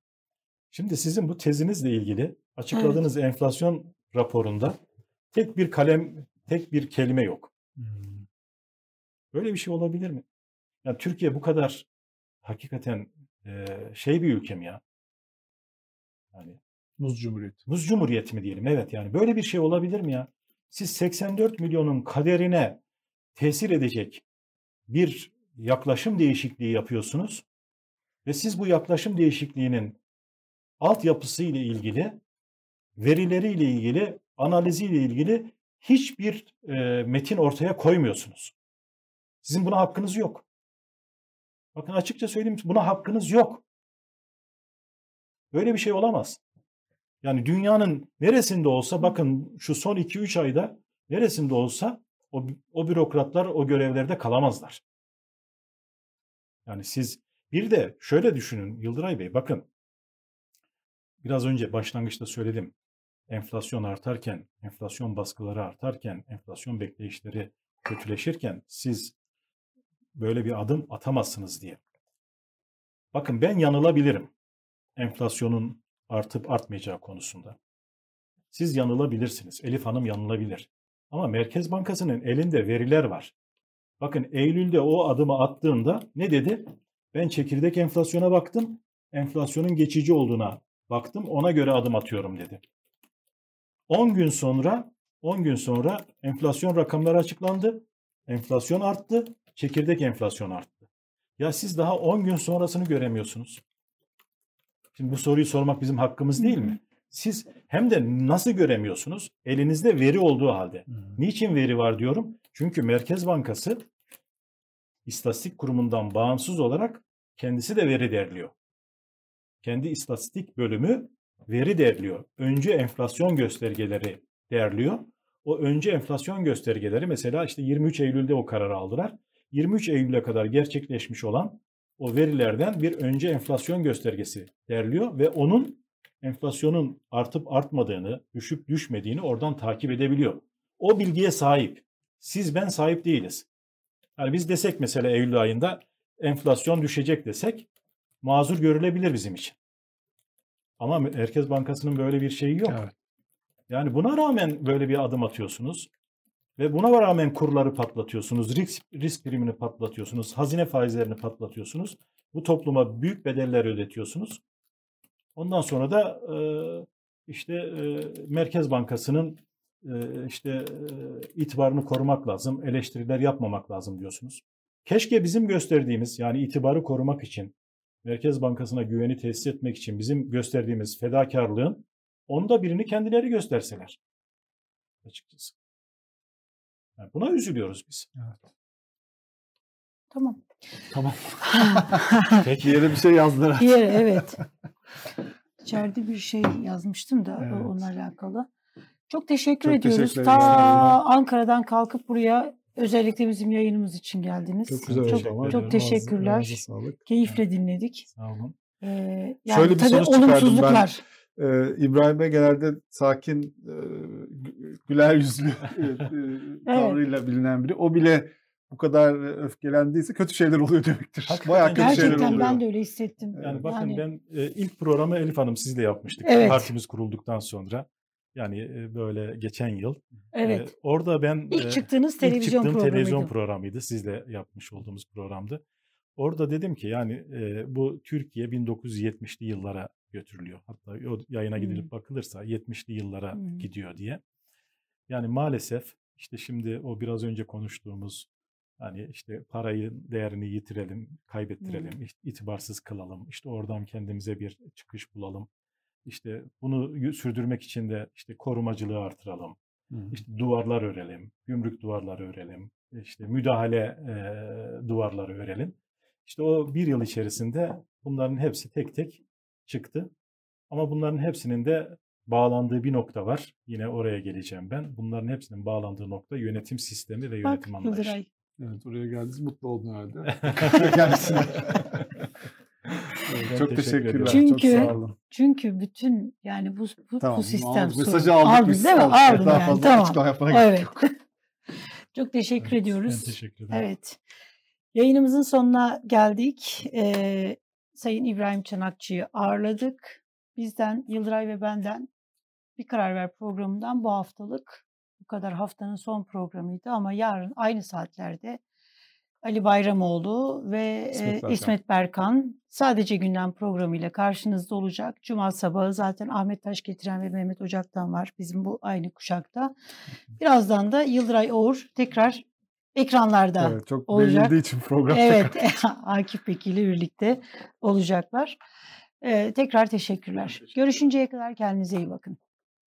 Şimdi sizin bu tezinizle ilgili açıkladığınız enflasyon raporunda tek bir kalem, tek bir kelime yok. Hmm. Böyle bir şey olabilir mi? Yani Türkiye bu kadar hakikaten e, şey bir ülke mi ya? Yani Muz Cumhuriyeti. Muz Cumhuriyeti mi diyelim? Evet yani böyle bir şey olabilir mi ya? Siz 84 milyonun kaderine tesir edecek bir yaklaşım değişikliği yapıyorsunuz ve siz bu yaklaşım değişikliğinin altyapısı ile ilgili, verileriyle ilgili, analiziyle ilgili hiçbir e, metin ortaya koymuyorsunuz. Sizin buna hakkınız yok. Bakın açıkça söyleyeyim buna hakkınız yok. Böyle bir şey olamaz. Yani dünyanın neresinde olsa bakın şu son 2-3 ayda neresinde olsa o, o bürokratlar o görevlerde kalamazlar. Yani siz bir de şöyle düşünün Yıldıray Bey bakın biraz önce başlangıçta söyledim. Enflasyon artarken, enflasyon baskıları artarken, enflasyon bekleyişleri kötüleşirken siz böyle bir adım atamazsınız diye. Bakın ben yanılabilirim enflasyonun artıp artmayacağı konusunda. Siz yanılabilirsiniz. Elif Hanım yanılabilir. Ama Merkez Bankası'nın elinde veriler var. Bakın Eylül'de o adımı attığında ne dedi? Ben çekirdek enflasyona baktım. Enflasyonun geçici olduğuna baktım. Ona göre adım atıyorum dedi. 10 gün sonra 10 gün sonra enflasyon rakamları açıklandı. Enflasyon arttı. Çekirdek enflasyon arttı. Ya siz daha 10 gün sonrasını göremiyorsunuz. Şimdi bu soruyu sormak bizim hakkımız değil mi? Siz hem de nasıl göremiyorsunuz? Elinizde veri olduğu halde. Niçin veri var diyorum? Çünkü Merkez Bankası İstatistik Kurumu'ndan bağımsız olarak kendisi de veri derliyor. Kendi istatistik bölümü veri derliyor. Önce enflasyon göstergeleri derliyor. O önce enflasyon göstergeleri mesela işte 23 Eylül'de o kararı aldılar. 23 Eylül'e kadar gerçekleşmiş olan o verilerden bir önce enflasyon göstergesi derliyor ve onun enflasyonun artıp artmadığını, düşüp düşmediğini oradan takip edebiliyor. O bilgiye sahip. Siz ben sahip değiliz. Yani biz desek mesela Eylül ayında enflasyon düşecek desek mazur görülebilir bizim için. Ama Merkez Bankası'nın böyle bir şeyi yok. Evet. Yani buna rağmen böyle bir adım atıyorsunuz. Ve buna rağmen kurları patlatıyorsunuz, risk, risk primini patlatıyorsunuz, hazine faizlerini patlatıyorsunuz. Bu topluma büyük bedeller ödetiyorsunuz. Ondan sonra da e, işte e, Merkez Bankası'nın e, işte e, itibarını korumak lazım, eleştiriler yapmamak lazım diyorsunuz. Keşke bizim gösterdiğimiz yani itibarı korumak için, Merkez Bankası'na güveni tesis etmek için bizim gösterdiğimiz fedakarlığın onda birini kendileri gösterseler. Açıkçası. Yani buna üzülüyoruz biz. Tamam. Tamam. [laughs] Peki. Yere bir şey yazdılar. Yere evet. İçeride bir şey yazmıştım da Evet. onunla alakalı. Çok teşekkür Çok ediyoruz. teşekkür Ta. Ankara'dan kalkıp buraya özellikle bizim yayınımız için geldiniz. Çok güzel Çok- oldu çok Ağzı- teşekkürler. sağlık. Keyifle dinledik. Sağ olun. Ee, yani Şöyle bir tabii sonuç çıkardım ben. Ee, İbrahim'e genelde sakin, e, gü- güler yüzlü [laughs] e, e, tavrıyla bilinen biri. O bile bu kadar öfkelendiyse kötü şeyler oluyor demektir. Hakikaten [laughs] Bayağı kötü şeyler Gerçekten oluyor. ben de öyle hissettim. Yani bakın Yani- ben e, ilk programı Elif Hanım sizle yapmıştık. Evet. Partimiz kurulduktan sonra. Yani e, böyle geçen yıl. Evet. E, orada ben İlk çıktığınız ilk televizyon çıktığım programıydı. televizyon programıydı. Sizle yapmış olduğumuz programdı. Orada dedim ki yani e, bu Türkiye 1970'li yıllara götürülüyor. Hatta o yayına gidilip Hmm. bakılırsa 70'li yıllara Hmm. gidiyor diye. Yani maalesef işte şimdi o biraz önce konuştuğumuz hani işte parayı değerini yitirelim, kaybettirelim, Hmm. it- itibarsız kılalım. İşte oradan kendimize bir çıkış bulalım. İşte bunu sürdürmek için de işte korumacılığı artıralım. Hı. İşte duvarlar örelim, gümrük duvarları örelim, işte müdahale e, duvarları örelim. İşte o bir yıl içerisinde bunların hepsi tek tek çıktı. Ama bunların hepsinin de bağlandığı bir nokta var. Yine oraya geleceğim ben. Bunların hepsinin bağlandığı nokta yönetim sistemi ve Bak yönetim anlayışı. Yıldıray. Evet oraya geldiniz mutlu oldun herhalde. [laughs] Kendisine. Evet, çok teşekkür teşekkürler. Çünkü- çok sağ olun. Çünkü bütün yani bu bu, Tamam, bu sistem aldık. mesajı aldık. Aldın biz. değil mi? Aldık. Aldın Daha yani. fazla Tamam. açıklama yapmana gerek Evet. yok. [laughs] Çok teşekkür Evet, ediyoruz. Ben teşekkür ederim. Evet. Yayınımızın sonuna geldik. Ee, Sayın İbrahim Çanakçı'yı ağırladık. Bizden, Yıldıray ve benden bir karar ver programından bu haftalık bu kadar haftanın son programıydı ama yarın aynı saatlerde Ali Bayramoğlu ve İsmet e, Berkan. İsmet Berkan sadece gündem programıyla karşınızda olacak. Cuma sabahı zaten Ahmet Taş getiren ve Mehmet Ocak'tan var bizim bu aynı kuşakta. Birazdan da Yıldıray Oğur tekrar ekranlarda Evet, çok olacak. beğenildiği için program. Evet, [laughs] Akif ile birlikte olacaklar. Ee, tekrar teşekkürler. Görüşünceye kadar kendinize iyi bakın.